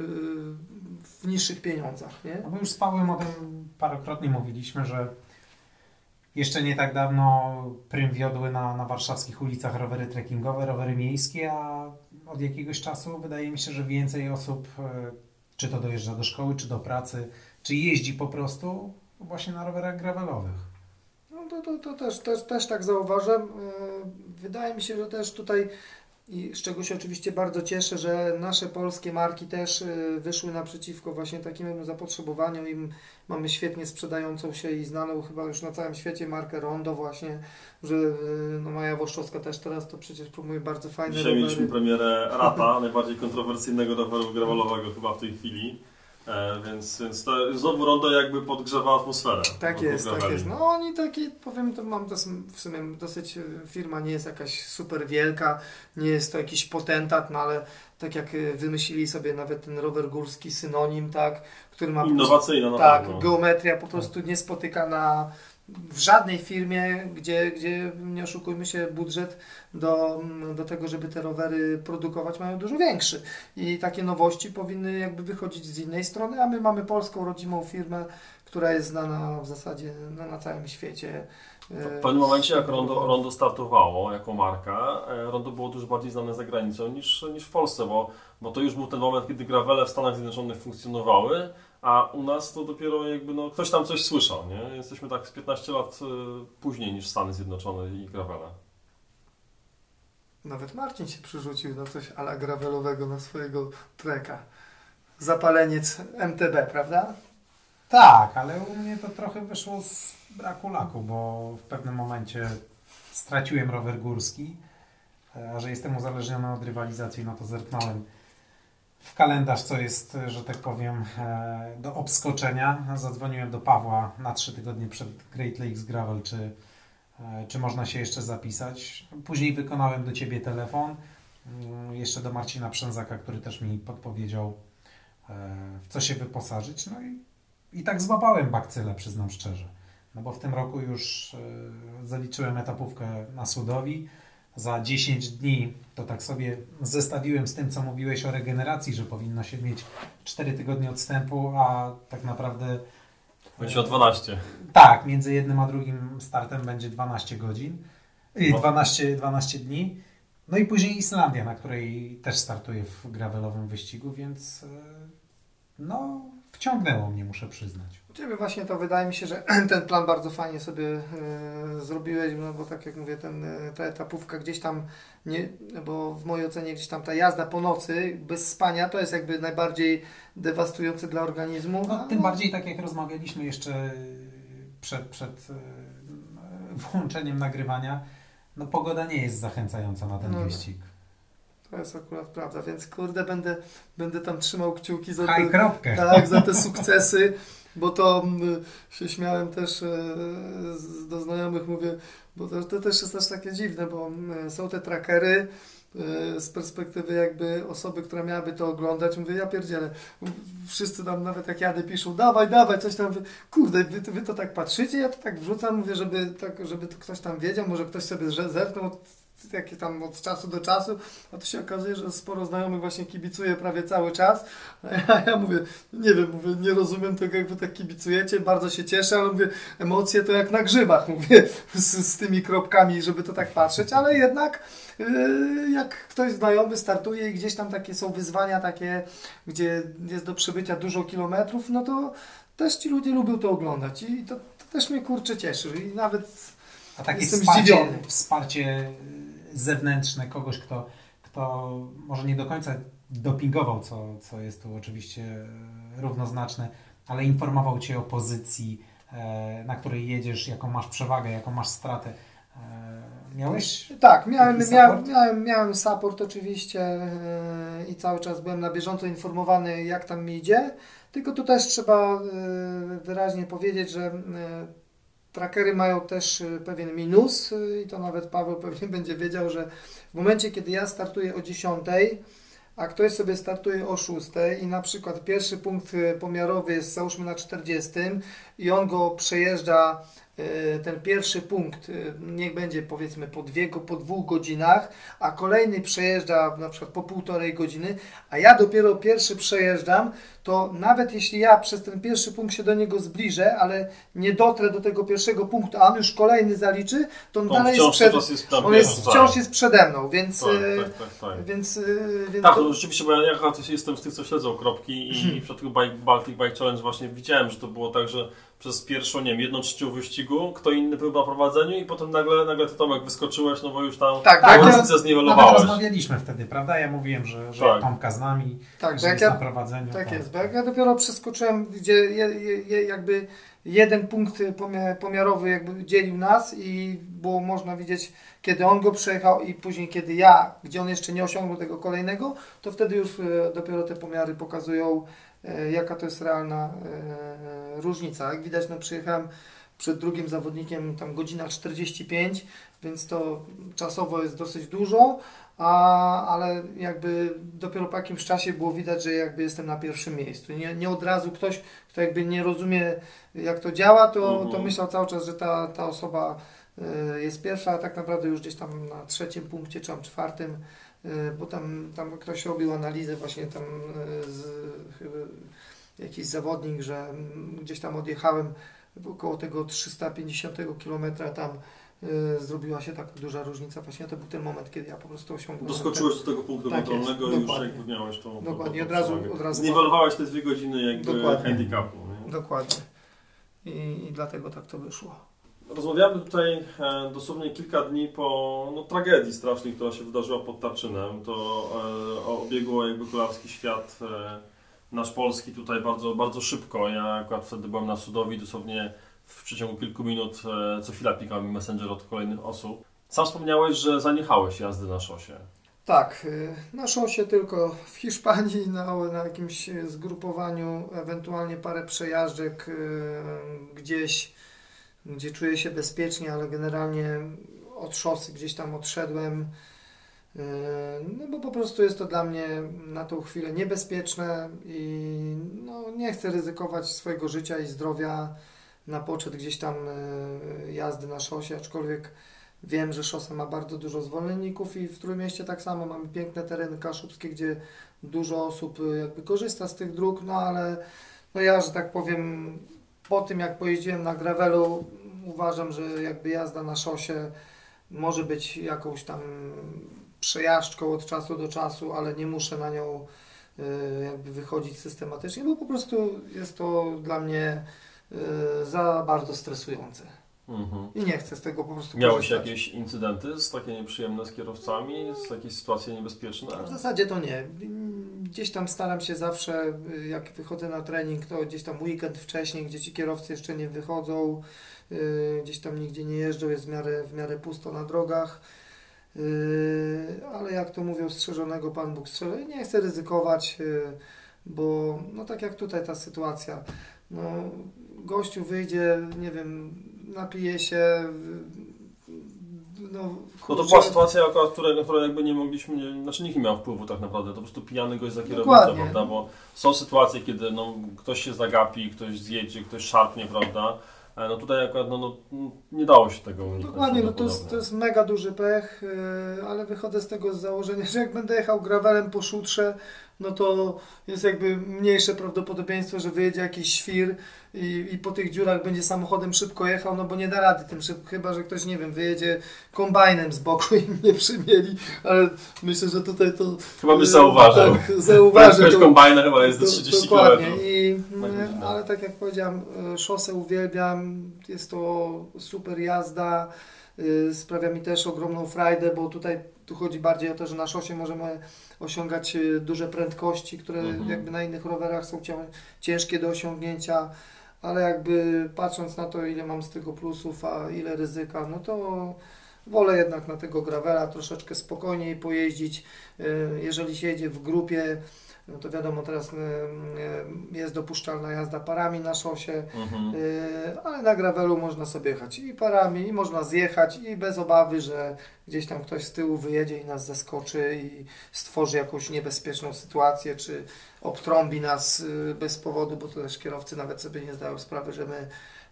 w niższych pieniądzach, nie? No już z Pawłem o tym parokrotnie mówiliśmy, że Jeszcze nie tak dawno prym wiodły na, na warszawskich ulicach rowery trekkingowe, rowery miejskie, a od jakiegoś czasu wydaje mi się, że więcej osób e, czy to dojeżdża do szkoły, czy do pracy, czy jeździ po prostu właśnie na rowerach gravelowych. No to, to, to też, też, też tak zauważam. E, wydaje mi się, że też tutaj i z czego się oczywiście bardzo cieszę, że nasze polskie marki też y, wyszły naprzeciwko właśnie takiemu zapotrzebowaniu i mamy świetnie sprzedającą się i znaną chyba już na całym świecie markę Rondo właśnie, że y, no Maja Włoszczowska też teraz to przecież promuje bardzo fajne Dzisiaj rowery. mieliśmy premierę Rata, najbardziej kontrowersyjnego roweru gravelowego chyba w tej chwili. E, więc, więc to znowu Rondo jakby podgrzewa atmosferę. Tak jest, tak jest. No oni taki, powiem, to mam dos, w sumie dosyć, e, firma nie jest jakaś super wielka, nie jest to jakiś potentat, no ale tak jak e, wymyślili sobie nawet ten rower górski synonim, tak, który ma... Innowacyjna Tak, geometria po prostu nie spotyka na w żadnej firmie, gdzie, gdzie nie oszukujmy się, budżet do, do tego, żeby te rowery produkować, mają dużo większy. I takie nowości powinny jakby wychodzić z innej strony, a my mamy polską rodzimą firmę, która jest znana w zasadzie na, na całym świecie. W pewnym momencie, jak Rondo, Rondo startowało jako marka, e, Rondo było dużo bardziej znane za granicą niż, niż w Polsce, bo, bo to już był ten moment, kiedy gravele w Stanach Zjednoczonych funkcjonowały, a u nas to dopiero jakby no, ktoś tam coś słyszał, nie? Jesteśmy tak z 15 lat y, później niż Stany Zjednoczone i gravele. Nawet Marcin się przerzucił na coś ala gravelowego na swojego treka. Zapaleniec MTB, prawda? Tak, ale u mnie to trochę wyszło z braku laku, bo w pewnym momencie straciłem rower górski, a że jestem uzależniony od rywalizacji, no to zerknąłem w kalendarz, co jest, że tak powiem, e, do obskoczenia. Zadzwoniłem do Pawła na trzy tygodnie przed Great Lakes Gravel, czy, e, czy można się jeszcze zapisać. Później wykonałem do Ciebie telefon, mm, jeszcze do Marcina Przęzaka, który też mi podpowiedział, e, w co się wyposażyć. No i, i tak złapałem bakcylę, przyznam szczerze. No bo w tym roku już zaliczyłem etapówkę na Sudowi, za 10 dni, to tak sobie zestawiłem z tym, co mówiłeś o regeneracji, że powinno się mieć 4 tygodnie odstępu, a tak naprawdę. Będzie o 12. Tak, między jednym a drugim startem będzie 12 godzin, no. 12, 12 dni. No i później Islandia, na której też startuję w gravelowym wyścigu, więc e, no, wciągnęło mnie, muszę przyznać. Ciebie właśnie to wydaje mi się, że ten plan bardzo fajnie sobie y, zrobiłeś, no bo tak jak mówię, ten, e, ta etapówka gdzieś tam, nie, bo w mojej ocenie gdzieś tam ta jazda po nocy bez spania to jest jakby najbardziej dewastujące dla organizmu. No, tym bardziej tak jak rozmawialiśmy jeszcze przed, przed włączeniem nagrywania, no pogoda nie jest zachęcająca na ten no. wyścig. To jest akurat prawda, więc kurde, będę, będę tam trzymał kciuki za te, tak, za te sukcesy, bo to mm, się śmiałem też e, do znajomych, mówię, bo to, to też jest też takie dziwne, bo mm, są te trackery, e, z perspektywy jakby osoby, która miałaby to oglądać, mówię, ja pierdzielę, wszyscy tam nawet jak jadę piszą, dawaj, dawaj, coś tam, kurde, wy, wy to tak patrzycie, ja to tak wrzucam, mówię, żeby, tak, żeby to ktoś tam wiedział, może ktoś sobie zerknął, jakie tam od czasu do czasu, a to się okazuje, że sporo znajomych właśnie kibicuje prawie cały czas. A ja mówię, nie wiem, mówię, nie rozumiem tego, jak wy tak kibicujecie, bardzo się cieszę, ale mówię, emocje to jak na grzybach, mówię, z, z tymi kropkami, żeby to tak patrzeć, ale jednak yy, jak ktoś znajomy startuje i gdzieś tam takie są wyzwania takie, gdzie jest do przebycia dużo kilometrów, no to też ci ludzie lubią to oglądać i to, to też mnie kurczę cieszy i nawet a takie Jestem wsparcie, zdziwiony. wsparcie zewnętrzne kogoś, kto, kto może nie do końca dopingował, co, co jest tu oczywiście równoznaczne, ale informował Cię o pozycji, e, na której jedziesz, jaką masz przewagę, jaką masz stratę. E, miałeś? Tak, miałem, miałem, miałem, miałem support oczywiście e, i cały czas byłem na bieżąco informowany, jak tam mi idzie. Tylko tu też trzeba wyraźnie powiedzieć, że Trackery mają też y, pewien minus y, i to nawet Paweł pewnie będzie wiedział, że w momencie, kiedy ja startuję o 10, a ktoś sobie startuje o 6 i na przykład pierwszy punkt y, pomiarowy jest załóżmy na 40 i on go przejeżdża ten pierwszy punkt e, niech będzie powiedzmy po, dwie, po dwóch godzinach, a kolejny przejeżdża na przykład po półtorej godziny, a ja dopiero pierwszy przejeżdżam, to nawet jeśli ja przez ten pierwszy punkt się do niego zbliżę, ale nie dotrę do tego pierwszego punktu, a on już kolejny zaliczy, to on On dalej jest wciąż przed, jest on jest, wciąż tak. jest przede mną, więc, Tak, e, tak, tak, tak. więc, więc Tak, to- to rzeczywiście, bo ja akurat jestem z tych, co śledzą kropki i przed tym Bike, Baltic Bike Challenge właśnie widziałem, że to było tak, że przez pierwszą, nie wiem, jedną trzecią wyścigu kto inny był na prowadzeniu i potem nagle, nagle ty Tomek wyskoczyłeś, no bo już tam Tak, tak, tak, różnicę zniwelowałeś. rozmawialiśmy wtedy, prawda? Ja mówiłem, że, że Tak. Tomka z nami, tak, że jest ja na prowadzeniu. Tak to- jest, bo jak ja dopiero przeskoczyłem, gdzie je, je, je, jakby jeden punkt pomia- pomiarowy jakby dzielił nas i było można widzieć, kiedy on go przejechał i później kiedy ja, gdzie on jeszcze nie osiągnął tego kolejnego, to wtedy już e, dopiero te pomiary pokazują, jaka to jest realna e, różnica. Jak widać, no przyjechałem przed drugim zawodnikiem tam godzina 45, więc to czasowo jest dosyć dużo, a, ale jakby dopiero po jakimś czasie było widać, że jakby jestem na pierwszym miejscu. Nie, nie od razu ktoś, kto jakby nie rozumie jak to działa, to, Mhm. to myślał cały czas, że ta, ta osoba y, jest pierwsza, a tak naprawdę już gdzieś tam na trzecim punkcie czy tam czwartym, bo tam, tam ktoś robił analizę właśnie tam y, z chyba jakiś zawodnik, że gdzieś tam odjechałem około tego 350 km tam y, zrobiła się tak duża różnica. Właśnie to był ten moment, kiedy ja po prostu osiągnąłem. Doskoczyłeś do tego punktu Tak kontrolnego i już jakby miałeś tą, Dokładnie, od razu- od razu- Zniwelowałeś te dwie godziny jakby Dokładnie. handicapu. Nie? Dokładnie. I, I dlatego tak to wyszło. Rozmawiamy tutaj e, dosłownie kilka dni po no, tragedii strasznej, która się wydarzyła pod Tarczynem. To e, obiegło jakby kolarski świat e, nasz polski tutaj bardzo, bardzo szybko. Ja akurat wtedy byłem na Sudowi, dosłownie w przeciągu kilku minut e, co chwila pikał mi messenger od kolejnych osób. Sam wspomniałeś, że zaniechałeś jazdy na szosie. Tak, y, na szosie tylko w Hiszpanii, na, na jakimś y, zgrupowaniu, ewentualnie parę przejażdżek gdzieś, gdzie czuję się bezpiecznie, ale generalnie od szosy gdzieś tam odszedłem. y, No bo po prostu jest to dla mnie na tą chwilę niebezpieczne i no, nie chcę ryzykować swojego życia i zdrowia na poczet gdzieś tam y, jazdy na szosie, aczkolwiek Wiem, że szosa ma bardzo dużo zwolenników i w Trójmieście tak samo mamy piękne tereny kaszubskie, gdzie dużo osób y, jakby korzysta z tych dróg, no ale no ja, że tak powiem, po tym jak pojeździłem na gravelu, uważam, że jakby jazda na szosie może być jakąś tam przejażdżką od czasu do czasu, ale nie muszę na nią y, jakby wychodzić systematycznie, bo po prostu jest to dla mnie y, za bardzo stresujące. Mhm. I nie chcę z tego po prostu Miałeś korzystać. jakieś incydenty z takie nieprzyjemne z kierowcami, z jakieś sytuacje niebezpieczne? W zasadzie to nie. Gdzieś tam staram się zawsze, jak wychodzę na trening, to gdzieś tam weekend wcześniej, gdzie ci kierowcy jeszcze nie wychodzą, y, gdzieś tam nigdzie nie jeżdżą, jest w miarę, w miarę pusto na drogach. Y, Ale jak to mówią, strzeżonego Pan Bóg strzeże. Nie chcę ryzykować, y, bo no tak jak tutaj ta sytuacja, no gościu wyjdzie, nie wiem, napije się, no, No to była sytuacja, na której jakby nie mogliśmy, nie, znaczy nikt nie miał wpływu tak naprawdę, to po prostu pijany gość za kierownicą, prawda, bo są sytuacje, kiedy no, ktoś się zagapi, ktoś zjedzie, ktoś szarpnie, prawda, E, no tutaj akurat no, no, nie dało się tego uniknąć. Dokładnie, no to jest, to jest mega duży pech, yy, ale wychodzę z tego z założenia, że jak będę jechał gravelem po szutrze, no to jest jakby mniejsze prawdopodobieństwo, że wyjedzie jakiś świr i, i po tych dziurach będzie samochodem szybko jechał, no bo nie da rady tym szybko, chyba że ktoś, nie wiem, wyjedzie kombajnem z boku i mnie przymieli, ale myślę, że tutaj to... Chyba byś zauważył. Tak, zauważy. Prędkość kombajna chyba jest do do- 30 Dokładnie. km. I, godzinę. mm, ale tak jak powiedziałem, e, szosę uwielbiam, jest to super jazda, y, sprawia mi też ogromną frajdę, bo tutaj tu chodzi bardziej o to, że na szosie możemy osiągać y, duże prędkości, które Mhm. jakby na innych rowerach są cię- ciężkie do osiągnięcia, ale jakby patrząc na to, ile mam z tego plusów, a ile ryzyka, no to wolę jednak na tego gravela troszeczkę spokojniej pojeździć. Y, Jeżeli się jedzie w grupie, no to wiadomo, teraz y, y, jest dopuszczalna jazda parami na szosie, Mhm. y, ale na gravelu można sobie jechać i parami, i można zjechać, i bez obawy, że gdzieś tam ktoś z tyłu wyjedzie i nas zaskoczy i stworzy jakąś niebezpieczną sytuację, czy obtrąbi nas bez powodu, bo to też kierowcy nawet sobie nie zdają sprawy, że my,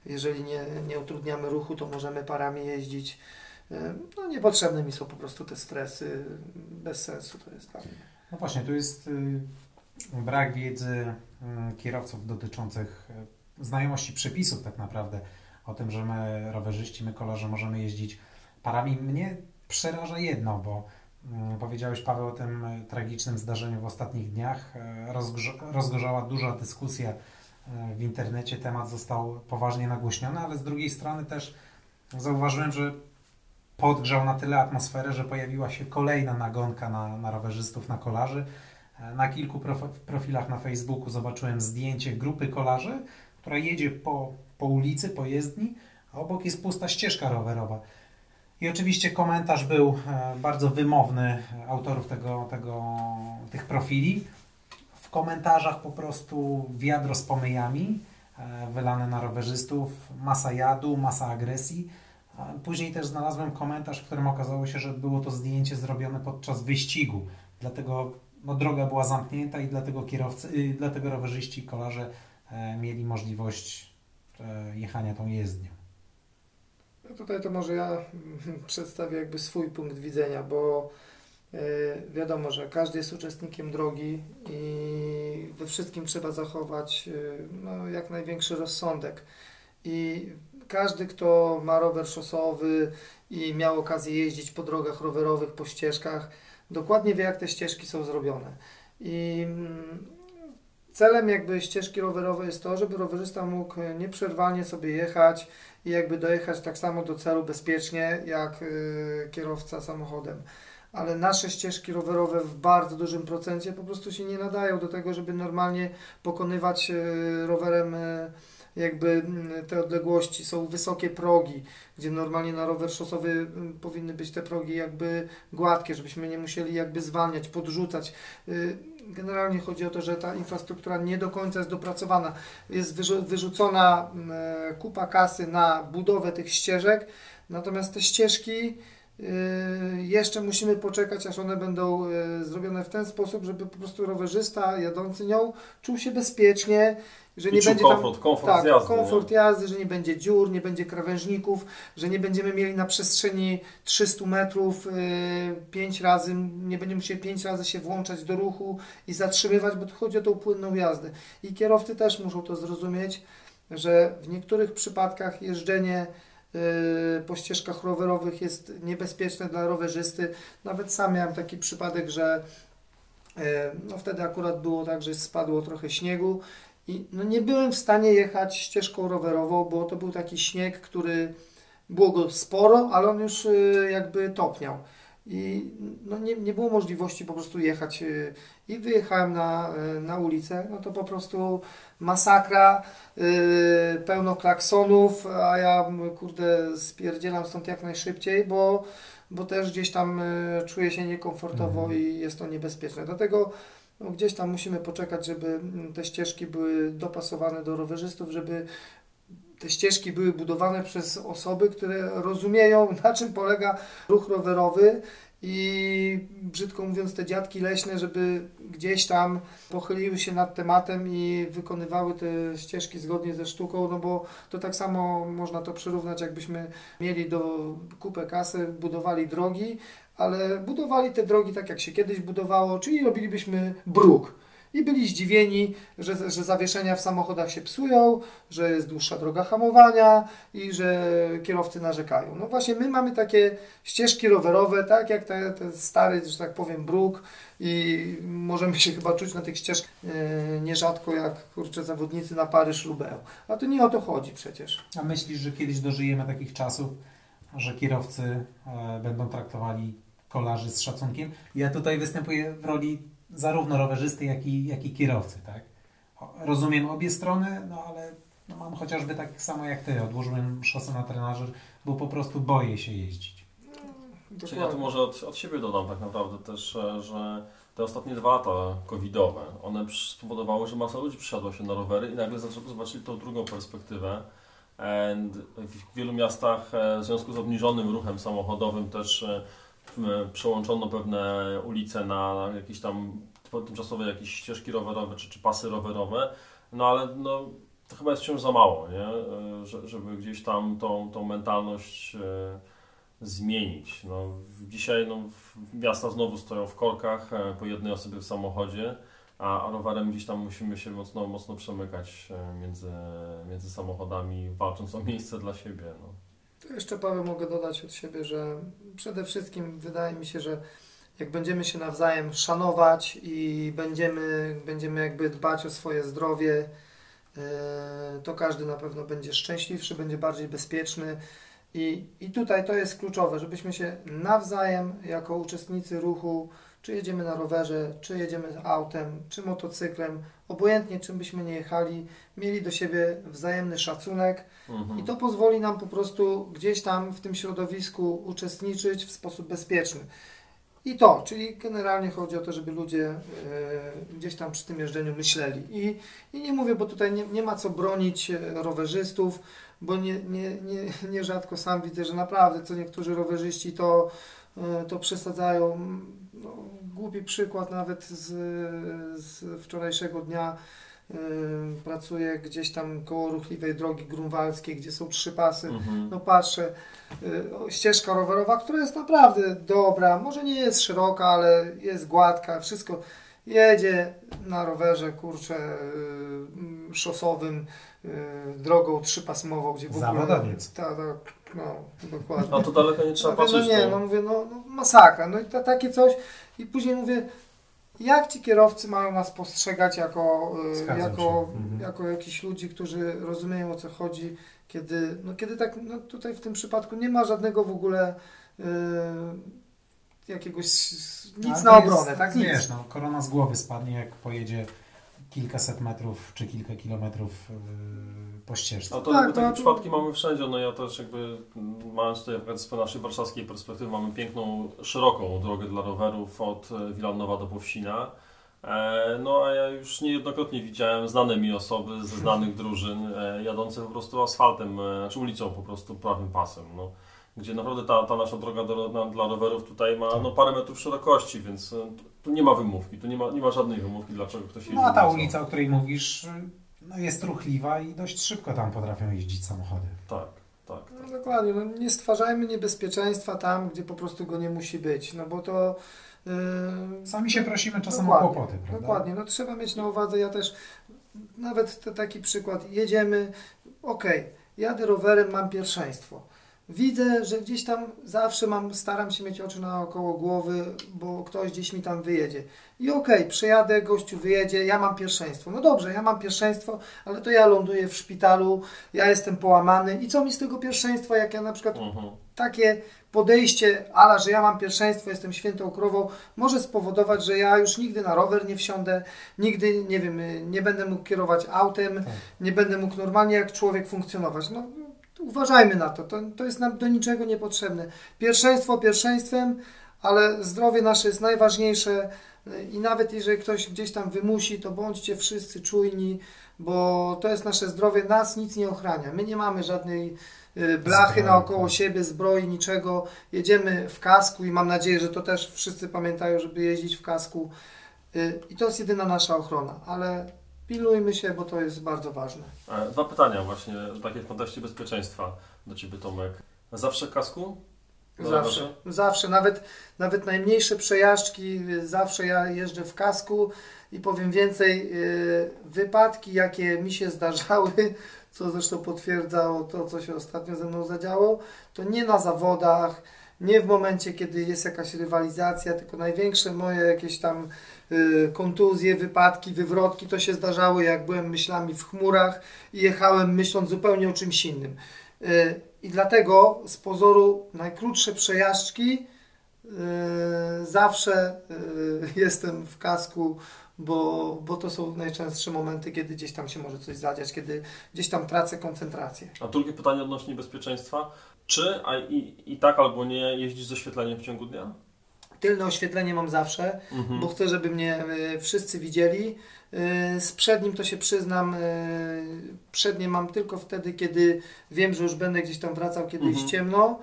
jeżeli nie, nie utrudniamy ruchu, to możemy parami jeździć. No niepotrzebne mi są po prostu te stresy, bez sensu to jest dla mnie. No właśnie, tu jest y, brak wiedzy y, kierowców dotyczących y, znajomości przepisów tak naprawdę o tym, że my rowerzyści, my kolarze możemy jeździć parami. Mnie przeraża jedno, bo powiedziałeś Paweł o tym tragicznym zdarzeniu w ostatnich dniach. Rozgorzała duża dyskusja w internecie, temat został poważnie nagłośniony, ale z drugiej strony też zauważyłem, że podgrzał na tyle atmosferę, że pojawiła się kolejna nagonka na, na rowerzystów, na kolarzy. E, Na kilku prof- profilach na Facebooku zobaczyłem zdjęcie grupy kolarzy, która jedzie po, po ulicy, po jezdni, a obok jest pusta ścieżka rowerowa. I oczywiście komentarz był e, bardzo wymowny autorów tego, tego, tych profili. W komentarzach po prostu wiadro z pomyjami e, wylane na rowerzystów, masa jadu, masa agresji. Później też znalazłem komentarz, w którym okazało się, że było to zdjęcie zrobione podczas wyścigu. Dlatego no, droga była zamknięta i dlatego kierowcy, y, dlatego rowerzyści kolarze e, mieli możliwość e, jechania tą jezdnią. No tutaj to może ja przedstawię jakby swój punkt widzenia, bo e, wiadomo, że każdy jest uczestnikiem drogi i we wszystkim trzeba zachować no, jak największy rozsądek. I każdy, kto ma rower szosowy i miał okazję jeździć po drogach rowerowych, po ścieżkach, dokładnie wie, jak te ścieżki są zrobione. I mm, celem jakby ścieżki rowerowej jest to, żeby rowerzysta mógł nieprzerwanie sobie jechać i jakby dojechać tak samo do celu bezpiecznie jak y, kierowca samochodem. Ale nasze ścieżki rowerowe w bardzo dużym procencie po prostu się nie nadają do tego, żeby normalnie pokonywać y, rowerem y, jakby mm, te odległości. Są wysokie progi, gdzie normalnie na rower szosowy mm, powinny być te progi jakby gładkie, żebyśmy nie musieli jakby zwalniać, podrzucać. Y, Generalnie chodzi o to, że ta infrastruktura nie do końca jest dopracowana. Jest wyrzu- wyrzucona mm, kupa kasy na budowę tych ścieżek, natomiast te ścieżki y, jeszcze musimy poczekać, aż one będą y, zrobione w ten sposób, żeby po prostu rowerzysta jadący nią czuł się bezpiecznie, że nie będzie tam komfort, komfort tak, jazdy. komfort nie? jazdy, że nie będzie dziur, nie będzie krawężników, że nie będziemy mieli na przestrzeni 300 metrów 5 razy, nie będziemy musieli 5 razy się włączać do ruchu i zatrzymywać, bo tu chodzi o tą płynną jazdę. I kierowcy też muszą to zrozumieć, że w niektórych przypadkach jeżdżenie y, po ścieżkach rowerowych jest niebezpieczne dla rowerzysty. Nawet sam miałem taki przypadek, że y, no wtedy akurat było tak, że spadło trochę śniegu i no nie byłem w stanie jechać ścieżką rowerową, bo to był taki śnieg, który było go sporo, ale on już y, jakby topniał. I no nie, nie było możliwości po prostu jechać y, i wyjechałem na, y, na ulicę, no to po prostu masakra, y, pełno klaksonów, a ja kurde spierdzielam stąd jak najszybciej, bo, bo też gdzieś tam czuję się niekomfortowo Mhm. i jest to niebezpieczne. Dlatego no, gdzieś tam musimy poczekać, żeby mm, te ścieżki były dopasowane do rowerzystów, żeby te ścieżki były budowane przez osoby, które rozumieją, na czym polega ruch rowerowy. I brzydko mówiąc, te dziadki leśne, żeby gdzieś tam pochyliły się nad tematem i wykonywały te ścieżki zgodnie ze sztuką, no bo to tak samo można to przyrównać, jakbyśmy mieli do kupę kasy, budowali drogi, ale budowali te drogi tak, jak się kiedyś budowało, czyli robilibyśmy bruk. I byli zdziwieni, że, że zawieszenia w samochodach się psują, że jest dłuższa droga hamowania i że kierowcy narzekają. No właśnie, my mamy takie ścieżki rowerowe, tak jak te, te stary, że tak powiem, bruk i możemy się chyba czuć na tych ścieżkach e, nierzadko jak, kurczę, zawodnicy na Paryż-Roubaix. A to nie o to chodzi przecież. A myślisz, że kiedyś dożyjemy takich czasów, że kierowcy e, będą traktowali kolarzy z szacunkiem? Ja tutaj występuję w roli zarówno rowerzysty, jak i, jak i kierowcy, tak? Rozumiem obie strony, no ale no mam chociażby tak samo jak ty. Odłożyłem szosę na trenażer, bo po prostu boję się jeździć. Czyli ja tu może od, od siebie dodam tak naprawdę też, e, że te ostatnie dwa lata covidowe, one spowodowały, że masa ludzi przysiadła się na rowery i nagle zobaczyli tą drugą perspektywę. And w wielu miastach e, w związku z obniżonym ruchem samochodowym też e, przełączono pewne ulice na jakieś tam tymczasowe jakieś ścieżki rowerowe czy, czy pasy rowerowe, no ale no, to chyba jest wciąż za mało, nie? E, żeby gdzieś tam tą, tą mentalność zmienić. No, dzisiaj no, miasta znowu stoją w korkach po jednej osobie w samochodzie a, a rowerem gdzieś tam musimy się mocno, mocno przemykać e, między, między samochodami, walcząc o miejsce dla siebie. No. To jeszcze Paweł mogę dodać od siebie, że przede wszystkim wydaje mi się, że jak będziemy się nawzajem szanować i będziemy, będziemy jakby dbać o swoje zdrowie, e, to każdy na pewno będzie szczęśliwszy, będzie bardziej bezpieczny. I, I tutaj to jest kluczowe, żebyśmy się nawzajem, jako uczestnicy ruchu, czy jedziemy na rowerze, czy jedziemy autem, czy motocyklem, obojętnie czym byśmy nie jechali, mieli do siebie wzajemny szacunek mhm. i to pozwoli nam po prostu gdzieś tam w tym środowisku uczestniczyć w sposób bezpieczny. I to, czyli generalnie chodzi o to, żeby ludzie y, gdzieś tam przy tym jeżdżeniu myśleli. I, i nie mówię, bo tutaj nie, nie ma co bronić e, rowerzystów, bo nie, nie, nie, nierzadko sam widzę, że naprawdę co niektórzy rowerzyści to, y, to przesadzają głupi przykład nawet z, z wczorajszego dnia. Yy, pracuję gdzieś tam koło ruchliwej drogi grunwaldzkiej, gdzie są trzy pasy. Mhm. No patrzę, yy, ścieżka rowerowa, która jest naprawdę dobra, może nie jest szeroka, ale jest gładka, wszystko jedzie na rowerze, kurczę, yy, szosowym, drogą trzypasmową, gdzie w ogóle... Zawodowiec. Ta, ta, no, dokładnie. A to daleko nie trzeba no, patrzeć. No nie, no mówię, no, no masakra. No i to, takie coś. I później mówię, jak ci kierowcy mają nas postrzegać jako, y, jako, mhm. jako jakichś ludzi, którzy rozumieją o co chodzi, kiedy, no kiedy tak, no tutaj w tym przypadku nie ma żadnego w ogóle y, jakiegoś nic na obronę, jest, tak? Nic. Wiesz, no, korona z głowy spadnie, jak pojedzie kilkaset metrów czy kilka kilometrów yy, po ścieżce. No to tak, takie to... przypadki mamy wszędzie. No ja też jakby mając tutaj z naszej warszawskiej perspektywy mamy piękną, szeroką drogę dla rowerów od e, Wilanowa do Powsina. E, no a ja już niejednokrotnie widziałem znane mi osoby ze znanych drużyn e, jadące po prostu asfaltem, znaczy ulicą po prostu prawym pasem. No gdzie naprawdę ta, ta nasza droga do, na, dla rowerów tutaj ma no, parę metrów szerokości, więc tu nie ma wymówki, tu nie ma, nie ma żadnej wymówki, dlaczego ktoś jeździ. No a ta ulica, o której mówisz, no, jest ruchliwa i dość szybko tam potrafią jeździć samochody. Tak. Tak, tak. No, dokładnie, no, nie stwarzajmy niebezpieczeństwa tam, gdzie po prostu go nie musi być, no bo to... Yy... Sami się prosimy czasem dokładnie, o kłopoty, prawda? Dokładnie, no trzeba mieć na uwadze, ja też, nawet te, taki przykład, jedziemy, okej, okay, jadę rowerem, mam pierwszeństwo, widzę, że gdzieś tam zawsze mam, staram się mieć oczy naokoło głowy, bo ktoś gdzieś mi tam wyjedzie. I okej, okay, przejadę, gościu wyjedzie, ja mam pierwszeństwo. No dobrze, ja mam pierwszeństwo, ale to ja ląduję w szpitalu, ja jestem połamany. I co mi z tego pierwszeństwa, jak ja na przykład uh-huh. takie podejście, ala, że ja mam pierwszeństwo, jestem świętą krową, może spowodować, że ja już nigdy na rower nie wsiądę, nigdy, nie wiem, nie będę mógł kierować autem, tak. nie będę mógł normalnie jak człowiek funkcjonować. No, uważajmy na to. to, to jest nam do niczego niepotrzebne. Pierwszeństwo pierwszeństwem, ale zdrowie nasze jest najważniejsze i nawet jeżeli ktoś gdzieś tam wymusi, to bądźcie wszyscy czujni, bo to jest nasze zdrowie, nas nic nie ochrania. My nie mamy żadnej y, blachy naokoło tak. siebie, zbroi, niczego. Jedziemy w kasku i mam nadzieję, że to też wszyscy pamiętają, żeby jeździć w kasku. Y, I to jest jedyna nasza ochrona, ale pilnujmy się, bo to jest bardzo ważne. E, dwa pytania właśnie, takie w kontekście bezpieczeństwa do Ciebie Tomek. Zawsze kasku? Zawsze, zawsze. Nawet, nawet najmniejsze przejażdżki, zawsze ja jeżdżę w kasku i powiem więcej, y, wypadki jakie mi się zdarzały, co zresztą potwierdzało to, co się ostatnio ze mną zadziało, to nie na zawodach, nie w momencie, kiedy jest jakaś rywalizacja, tylko największe moje jakieś tam y, kontuzje, wypadki, wywrotki to się zdarzały, jak byłem myślami w chmurach i jechałem myśląc zupełnie o czymś innym. Y, I dlatego z pozoru najkrótsze przejażdżki y, zawsze jestem w kasku, bo, bo to są najczęstsze momenty, kiedy gdzieś tam się może coś zadziać, kiedy gdzieś tam tracę koncentrację. A drugie pytanie odnośnie bezpieczeństwa. Czy a i, i tak albo nie jeździsz z oświetleniem w ciągu dnia? tylne oświetlenie mam zawsze, Mhm. bo chcę, żeby mnie y, wszyscy widzieli. Y, Z przednim to się przyznam, y, przednie mam tylko wtedy, kiedy wiem, że już będę gdzieś tam wracał, kiedy Mhm. jest ciemno.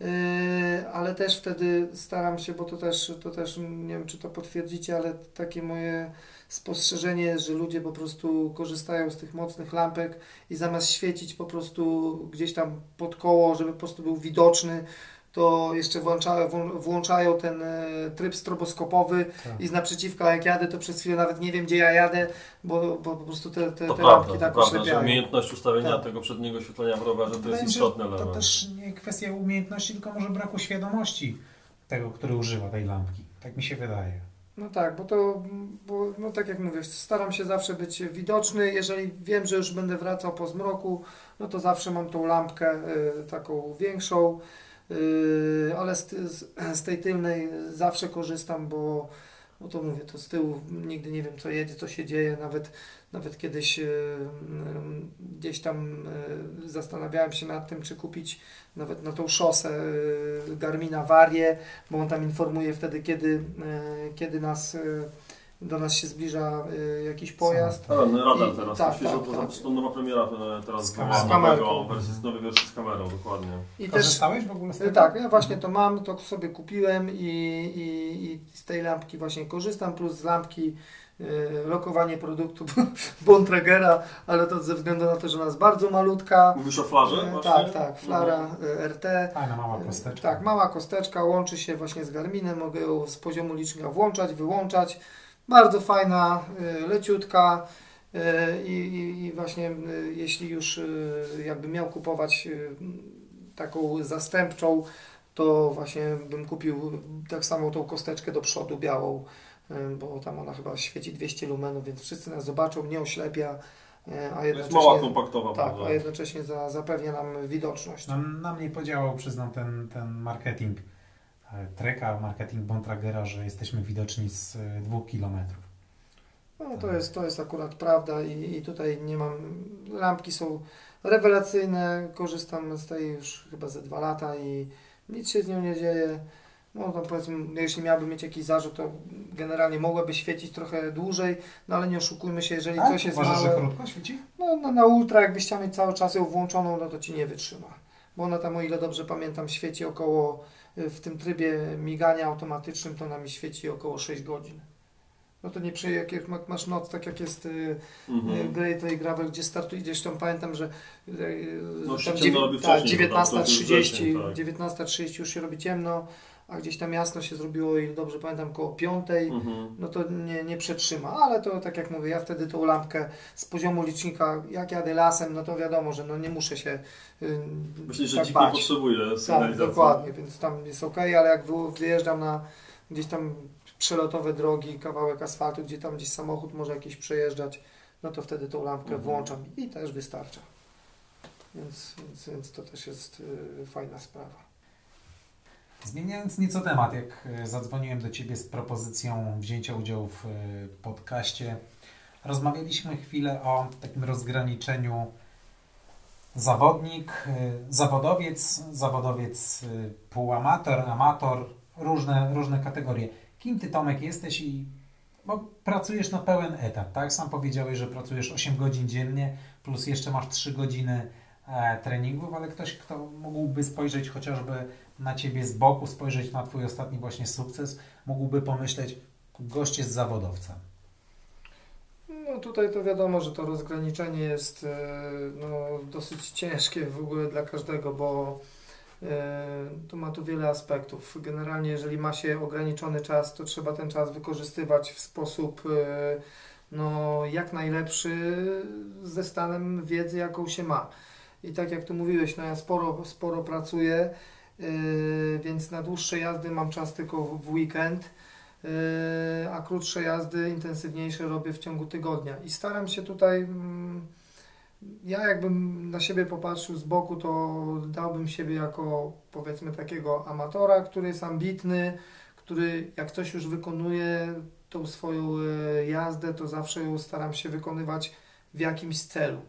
Y, Ale też wtedy staram się, bo to też, to też nie wiem, czy to potwierdzicie, ale takie moje spostrzeżenie jest, że ludzie po prostu korzystają z tych mocnych lampek i zamiast świecić po prostu gdzieś tam pod koło, żeby po prostu był widoczny, to jeszcze włączają, włą- włączają ten e, tryb stroboskopowy Tak. i z naprzeciwka jak jadę, to przez chwilę nawet nie wiem gdzie ja jadę, bo, bo po prostu te, te, To te prawda, lampki to tak prawda, że oślepiają. umiejętność ustawienia Tak. tego przedniego oświetlenia w rowerze to jest mi się, istotny To element. też nie kwestia umiejętności, tylko może braku świadomości tego, który używa tej lampki. Tak mi się wydaje. No tak, bo to, bo, no tak jak mówię, staram się zawsze być widoczny. Jeżeli wiem, że już będę wracał po zmroku, no to zawsze mam tą lampkę y, taką większą, y, ale z, z, z tej tylnej zawsze korzystam, bo, bo to mówię, to z tyłu nigdy nie wiem co jedzie, co się dzieje. Nawet, nawet kiedyś y, y, gdzieś tam zastanawiałem się nad tym, czy kupić nawet na tą szosę Garmina Varię, bo on tam informuje wtedy, kiedy, kiedy nas, do nas się zbliża e, jakiś pojazd. A, no radar I- teraz, tak, świeżo, tak, to tak. to nowa premiera e, teraz Z była kamerą. Z kamerką. wersji, z nowej wersji z kamerą, dokładnie. I też, Korzystałeś w ogóle z e, tego? tak, ja właśnie to mam, to sobie kupiłem i, i, i z tej lampki właśnie korzystam, plus z lampki e, lokowanie produktu Bontragera, ale to ze względu na to, że ona jest bardzo malutka. Mówisz o flarze właśnie? Tak, tak, flara Mhm. e, RT. Fajna mała kosteczka. Tak, mała kosteczka, łączy się właśnie z Garminem, mogę ją z poziomu licznika włączać, wyłączać. Bardzo fajna, y, leciutka y, i, i, i właśnie y, jeśli już y, jakbym miał kupować taką zastępczą, to właśnie bym kupił tak samo tą kosteczkę do przodu białą, bo tam ona chyba świeci 200 lumenów, więc wszyscy nas zobaczą, nie oślepia, a To jest jednocześnie, mała, kompaktowa, tak, prawda? a jednocześnie za, zapewnia nam widoczność. No, na mnie podziałał, przyznam, ten, ten marketing Treka, marketing Bontragera, że jesteśmy widoczni z e, dwóch kilometrów. No, to, jest, to jest akurat prawda i, i tutaj nie mam. Lampki są rewelacyjne. Korzystam z tej już chyba ze dwa lata i nic się z nią nie dzieje. No to powiedzmy, jeśli miałbym mieć jakiś zarzut, to generalnie mogłaby świecić trochę dłużej, no ale nie oszukujmy się, jeżeli Tak? coś jest Uważasz, że małe, krótko świeci? no, no na ultra jakbyś chciał mieć cały czas ją włączoną, no to Ci nie wytrzyma. Bo ona tam, o ile dobrze pamiętam, świeci około, w tym trybie migania automatycznym, to ona mi świeci około 6 godzin. No to nie przy, jak jak ma- masz noc, tak jak jest y, Mhm. Great Way Gravel, gdzie startuje, gdzieś tam pamiętam, że y, No, tam się dziewię- ciemno robi tak, wcześniej, bo tam to jest 19.30 wcześniej, tak. 19.30 już się robi ciemno, a gdzieś tam jasno się zrobiło, ile dobrze pamiętam, koło 5 Mhm. no to nie, nie przetrzyma, ale to tak jak mówię, ja wtedy tą lampkę z poziomu licznika, jak jadę lasem, no to wiadomo, że no nie muszę się yy, Myślę, że tak dzik nie potrzebuje Tak, sygnalizacji. dokładnie, więc tam jest ok, ale jak wy- wyjeżdżam na gdzieś tam przelotowe drogi, kawałek asfaltu, gdzie tam gdzieś samochód może jakiś przejeżdżać, no to wtedy tą lampkę Mhm. włączam i też wystarcza. Więc, więc, więc to też jest yy, fajna sprawa. Zmieniając nieco temat, jak e, zadzwoniłem do Ciebie z propozycją wzięcia udziału w e, podcaście, rozmawialiśmy chwilę o takim rozgraniczeniu zawodnik, e, zawodowiec, zawodowiec półamator, amator, różne, różne kategorie. Kim Ty, Tomek, jesteś i bo pracujesz na pełen etat, tak? Sam powiedziałeś, że pracujesz 8 godzin dziennie, plus jeszcze masz 3 godziny treningów, ale ktoś, kto mógłby spojrzeć chociażby na Ciebie z boku, spojrzeć na Twój ostatni właśnie sukces, mógłby pomyśleć, gość jest zawodowcem. No tutaj to wiadomo, że to rozgraniczenie jest e, no, dosyć ciężkie w ogóle dla każdego, bo e, to ma tu wiele aspektów. Generalnie jeżeli ma się ograniczony czas, to trzeba ten czas wykorzystywać w sposób e, no, jak najlepszy ze stanem wiedzy, jaką się ma. I tak jak tu mówiłeś, no ja sporo, sporo pracuję, więc na dłuższe jazdy mam czas tylko w weekend. Yy, a krótsze jazdy, intensywniejsze robię w ciągu tygodnia. I staram się tutaj, mm, ja jakbym na siebie popatrzył z boku, to dałbym siebie jako powiedzmy takiego amatora, który jest ambitny, który jak coś już wykonuje tą swoją e, jazdę, to zawsze ją staram się wykonywać w jakimś celu.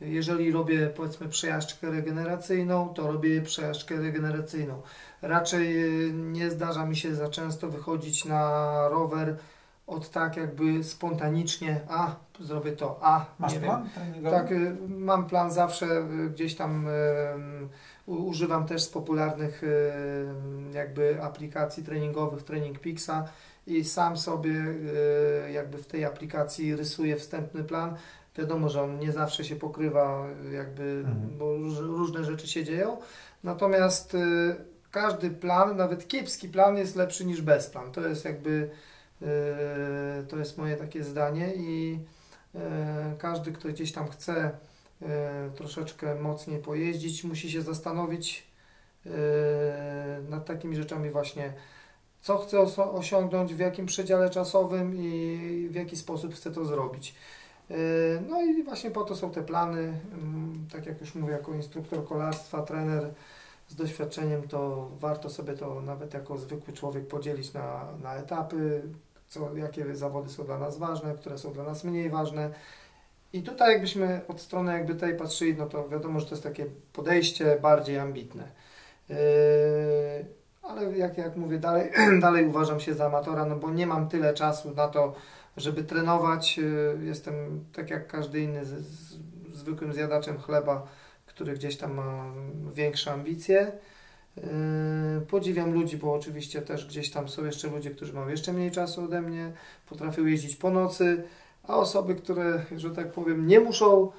Jeżeli robię powiedzmy przejażdżkę regeneracyjną, to robię przejażdżkę regeneracyjną. Raczej y, nie zdarza mi się za często wychodzić na rower od tak jakby spontanicznie, a zrobię to, a Masz nie plan wiem. Tak, y, mam plan zawsze y, gdzieś tam używam też z popularnych jakby aplikacji treningowych Training Pixa i sam sobie jakby w tej aplikacji rysuję wstępny plan. Wiadomo, że on nie zawsze się pokrywa, jakby, Mhm. bo róż- różne rzeczy się dzieją. Natomiast y, każdy plan, nawet kiepski plan jest lepszy niż bez plan. To jest jakby y, to jest moje takie zdanie i y, każdy, kto gdzieś tam chce troszeczkę mocniej pojeździć, musi się zastanowić nad takimi rzeczami właśnie, co chce osiągnąć, w jakim przedziale czasowym i w jaki sposób chce to zrobić. Y, No i właśnie po to są te plany. Mm, Tak jak już mówię, jako instruktor kolarstwa, trener z doświadczeniem, to warto sobie to nawet jako zwykły człowiek podzielić na, na etapy, co, jakie zawody są dla nas ważne, które są dla nas mniej ważne. I tutaj jakbyśmy od strony jakby tej patrzyli, no to wiadomo, że to jest takie podejście bardziej ambitne. Yy, ale jak, jak mówię, dalej, dalej uważam się za amatora, no bo nie mam tyle czasu na to, żeby trenować. Yy, Jestem tak jak każdy inny z, z, zwykłym zjadaczem chleba, który gdzieś tam ma większe ambicje. Yy, Podziwiam ludzi, bo oczywiście też gdzieś tam są jeszcze ludzie, którzy mają jeszcze mniej czasu ode mnie, potrafią jeździć po nocy, a osoby, które, że tak powiem, nie muszą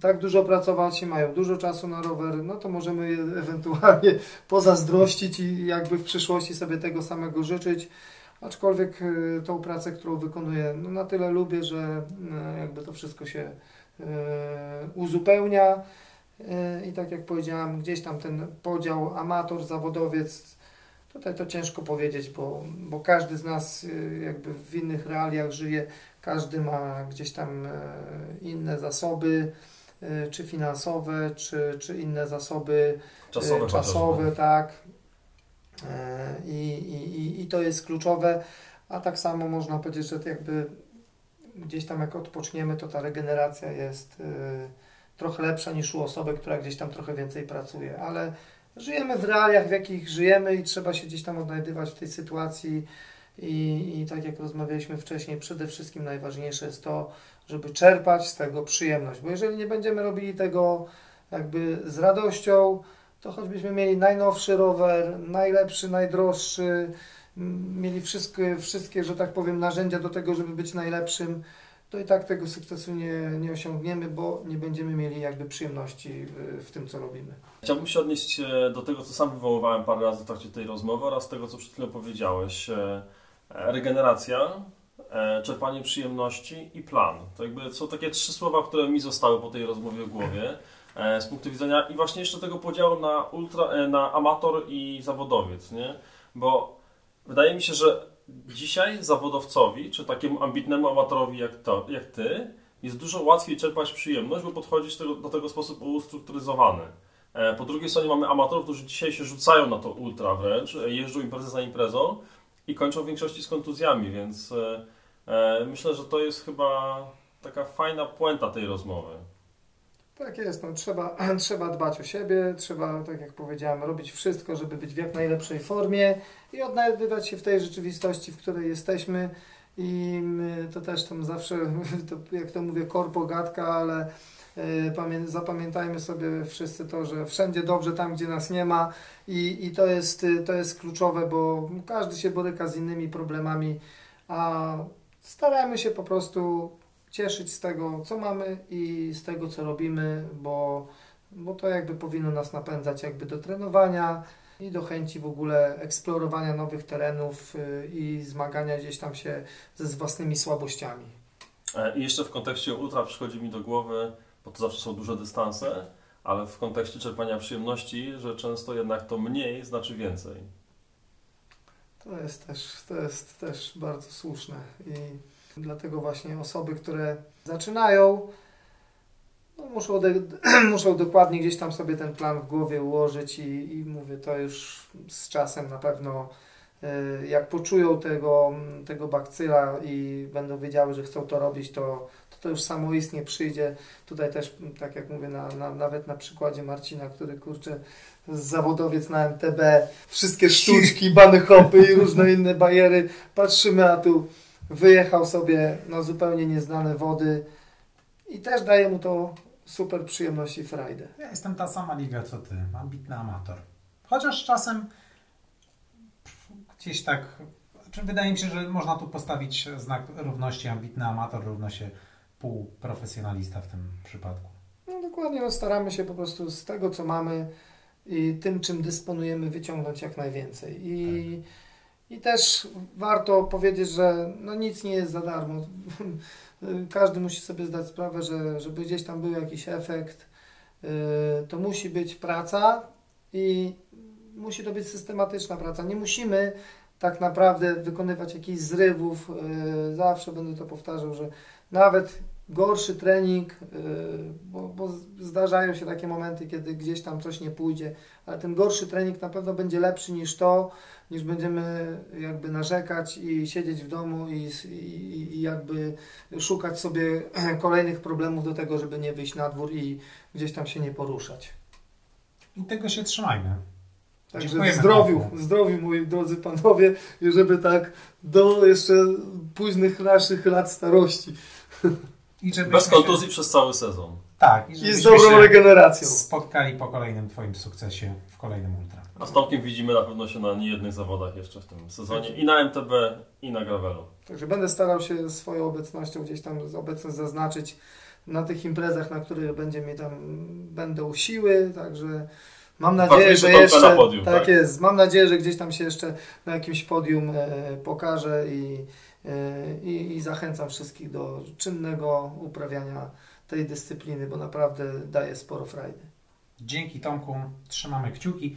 tak dużo pracować i mają dużo czasu na rower, no to możemy ewentualnie pozazdrościć i jakby w przyszłości sobie tego samego życzyć. Aczkolwiek y, tą pracę, którą wykonuję, no na tyle lubię, że y, jakby to wszystko się y, uzupełnia. I tak jak powiedziałem, gdzieś tam ten podział amator, zawodowiec, tutaj to ciężko powiedzieć, bo, bo każdy z nas jakby w innych realiach żyje, każdy ma gdzieś tam e, inne zasoby, e, czy finansowe, czy, czy inne zasoby Czasowe, e, czasowe tak. E, I, i, i- to jest kluczowe, a tak samo można powiedzieć, że jakby gdzieś tam jak odpoczniemy, to ta regeneracja jest e, trochę lepsza niż u osoby, która gdzieś tam trochę więcej pracuje, ale żyjemy w realiach, w jakich żyjemy i trzeba się gdzieś tam odnajdywać w tej sytuacji. I, i tak jak rozmawialiśmy wcześniej, przede wszystkim najważniejsze jest to, żeby czerpać z tego przyjemność, bo jeżeli nie będziemy robili tego jakby z radością, to choćbyśmy mieli najnowszy rower, najlepszy, najdroższy, mieli wszystkie, wszystkie, że tak powiem, narzędzia do tego, żeby być najlepszym, to i tak tego sukcesu nie, nie osiągniemy, bo nie będziemy mieli jakby przyjemności w, w tym, co robimy. Chciałbym się odnieść e, do tego, co sam wywoływałem parę razy w trakcie tej rozmowy oraz tego, co przed chwilą powiedziałeś. E, e, Regeneracja, czerpanie przyjemności i plan. To jakby są takie trzy słowa, które mi zostały po tej rozmowie w głowie z punktu widzenia i właśnie jeszcze tego podziału na, ultra, e, na amator i zawodowiec, nie? Bo wydaje mi się, że dzisiaj zawodowcowi, czy takiemu ambitnemu amatorowi jak, to, jak ty, jest dużo łatwiej czerpać przyjemność, bo podchodzisz tego, do tego w sposób ustrukturyzowany. E, Po drugiej stronie mamy amatorów, którzy dzisiaj się rzucają na to ultra wręcz, e, jeżdżą imprezę za imprezą i kończą w większości z kontuzjami, więc e, e, myślę, że to jest chyba taka fajna puenta tej rozmowy. Tak jest, no, trzeba, trzeba dbać o siebie, trzeba, tak jak powiedziałem, robić wszystko, żeby być w jak najlepszej formie i odnajdywać się w tej rzeczywistości, w której jesteśmy. I to też tam zawsze, to, jak to mówię, korpo gadka, ale pamię- zapamiętajmy sobie wszyscy to, że wszędzie dobrze tam, gdzie nas nie ma i, i to, jest, y, to jest kluczowe, bo każdy się boryka z innymi problemami, a starajmy się po prostu cieszyć z tego, co mamy i z tego, co robimy, bo, bo to jakby powinno nas napędzać jakby do trenowania i do chęci w ogóle eksplorowania nowych terenów y, i zmagania gdzieś tam się ze z własnymi słabościami. E, I jeszcze w kontekście ultra przychodzi mi do głowy, bo to zawsze są duże dystanse, ale w kontekście czerpania przyjemności, że często jednak to mniej znaczy więcej. To jest też, to jest też bardzo słuszne i dlatego właśnie osoby, które zaczynają, no muszą, muszą dokładnie gdzieś tam sobie ten plan w głowie ułożyć i, i mówię, to już z czasem na pewno y, jak poczują tego, tego bakcyla i będą wiedziały, że chcą to robić, to to, to już samoistnie przyjdzie. Tutaj też, tak jak mówię, na, na, nawet na przykładzie Marcina, który kurczę, zawodowiec na MTB, wszystkie sztuczki, bany hopy i różne inne bariery. Patrzymy, a tu wyjechał sobie na zupełnie nieznane wody i też daje mu to super przyjemność i frajdę. Ja jestem ta sama liga co ty, ambitny amator. Chociaż czasem gdzieś tak, znaczy wydaje mi się, że można tu postawić znak równości ambitny amator równa się półprofesjonalista w tym przypadku. No dokładnie, no staramy się po prostu z tego, co mamy i tym, czym dysponujemy, wyciągnąć jak najwięcej. I, i też warto powiedzieć, że no nic nie jest za darmo. Każdy musi sobie zdać sprawę, że żeby gdzieś tam był jakiś efekt, yy, to musi być praca i musi to być systematyczna praca. Nie musimy tak naprawdę wykonywać jakichś zrywów. Yy, zawsze będę to powtarzał, że nawet gorszy trening, yy, bo, bo zdarzają się takie momenty, kiedy gdzieś tam coś nie pójdzie, ale ten gorszy trening na pewno będzie lepszy niż to, niż będziemy jakby narzekać i siedzieć w domu i, i, i jakby szukać sobie kolejnych problemów do tego, żeby nie wyjść na dwór i gdzieś tam się nie poruszać. I tego się trzymajmy. Także Dziękujemy zdrowiu, bardzo. zdrowiu moi drodzy panowie i żeby tak do jeszcze późnych naszych lat starości I Bez się- kontuzji przez cały sezon. Tak, i i z dobrą się regeneracją. spotkali po kolejnym Twoim sukcesie w kolejnym ultra. A z Tomkiem widzimy na pewno się na niejednych zawodach jeszcze w tym sezonie. I na MTB, i na Gravelu. Także będę starał się swoją obecnością gdzieś tam obecność zaznaczyć na tych imprezach, na których będzie mi tam będą siły, także mam nadzieję, że jeszcze na podium, tak, tak? jest. Mam nadzieję, że gdzieś tam się jeszcze na jakimś podium e, pokażę i, e, i, i zachęcam wszystkich do czynnego uprawiania tej dyscypliny, bo naprawdę daje sporo frajdy. Dzięki Tomku, trzymamy kciuki,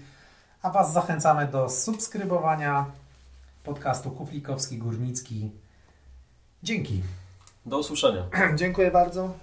a Was zachęcamy do subskrybowania podcastu Kuflikowski Górnicki. Dzięki. Do usłyszenia. Dziękuję bardzo.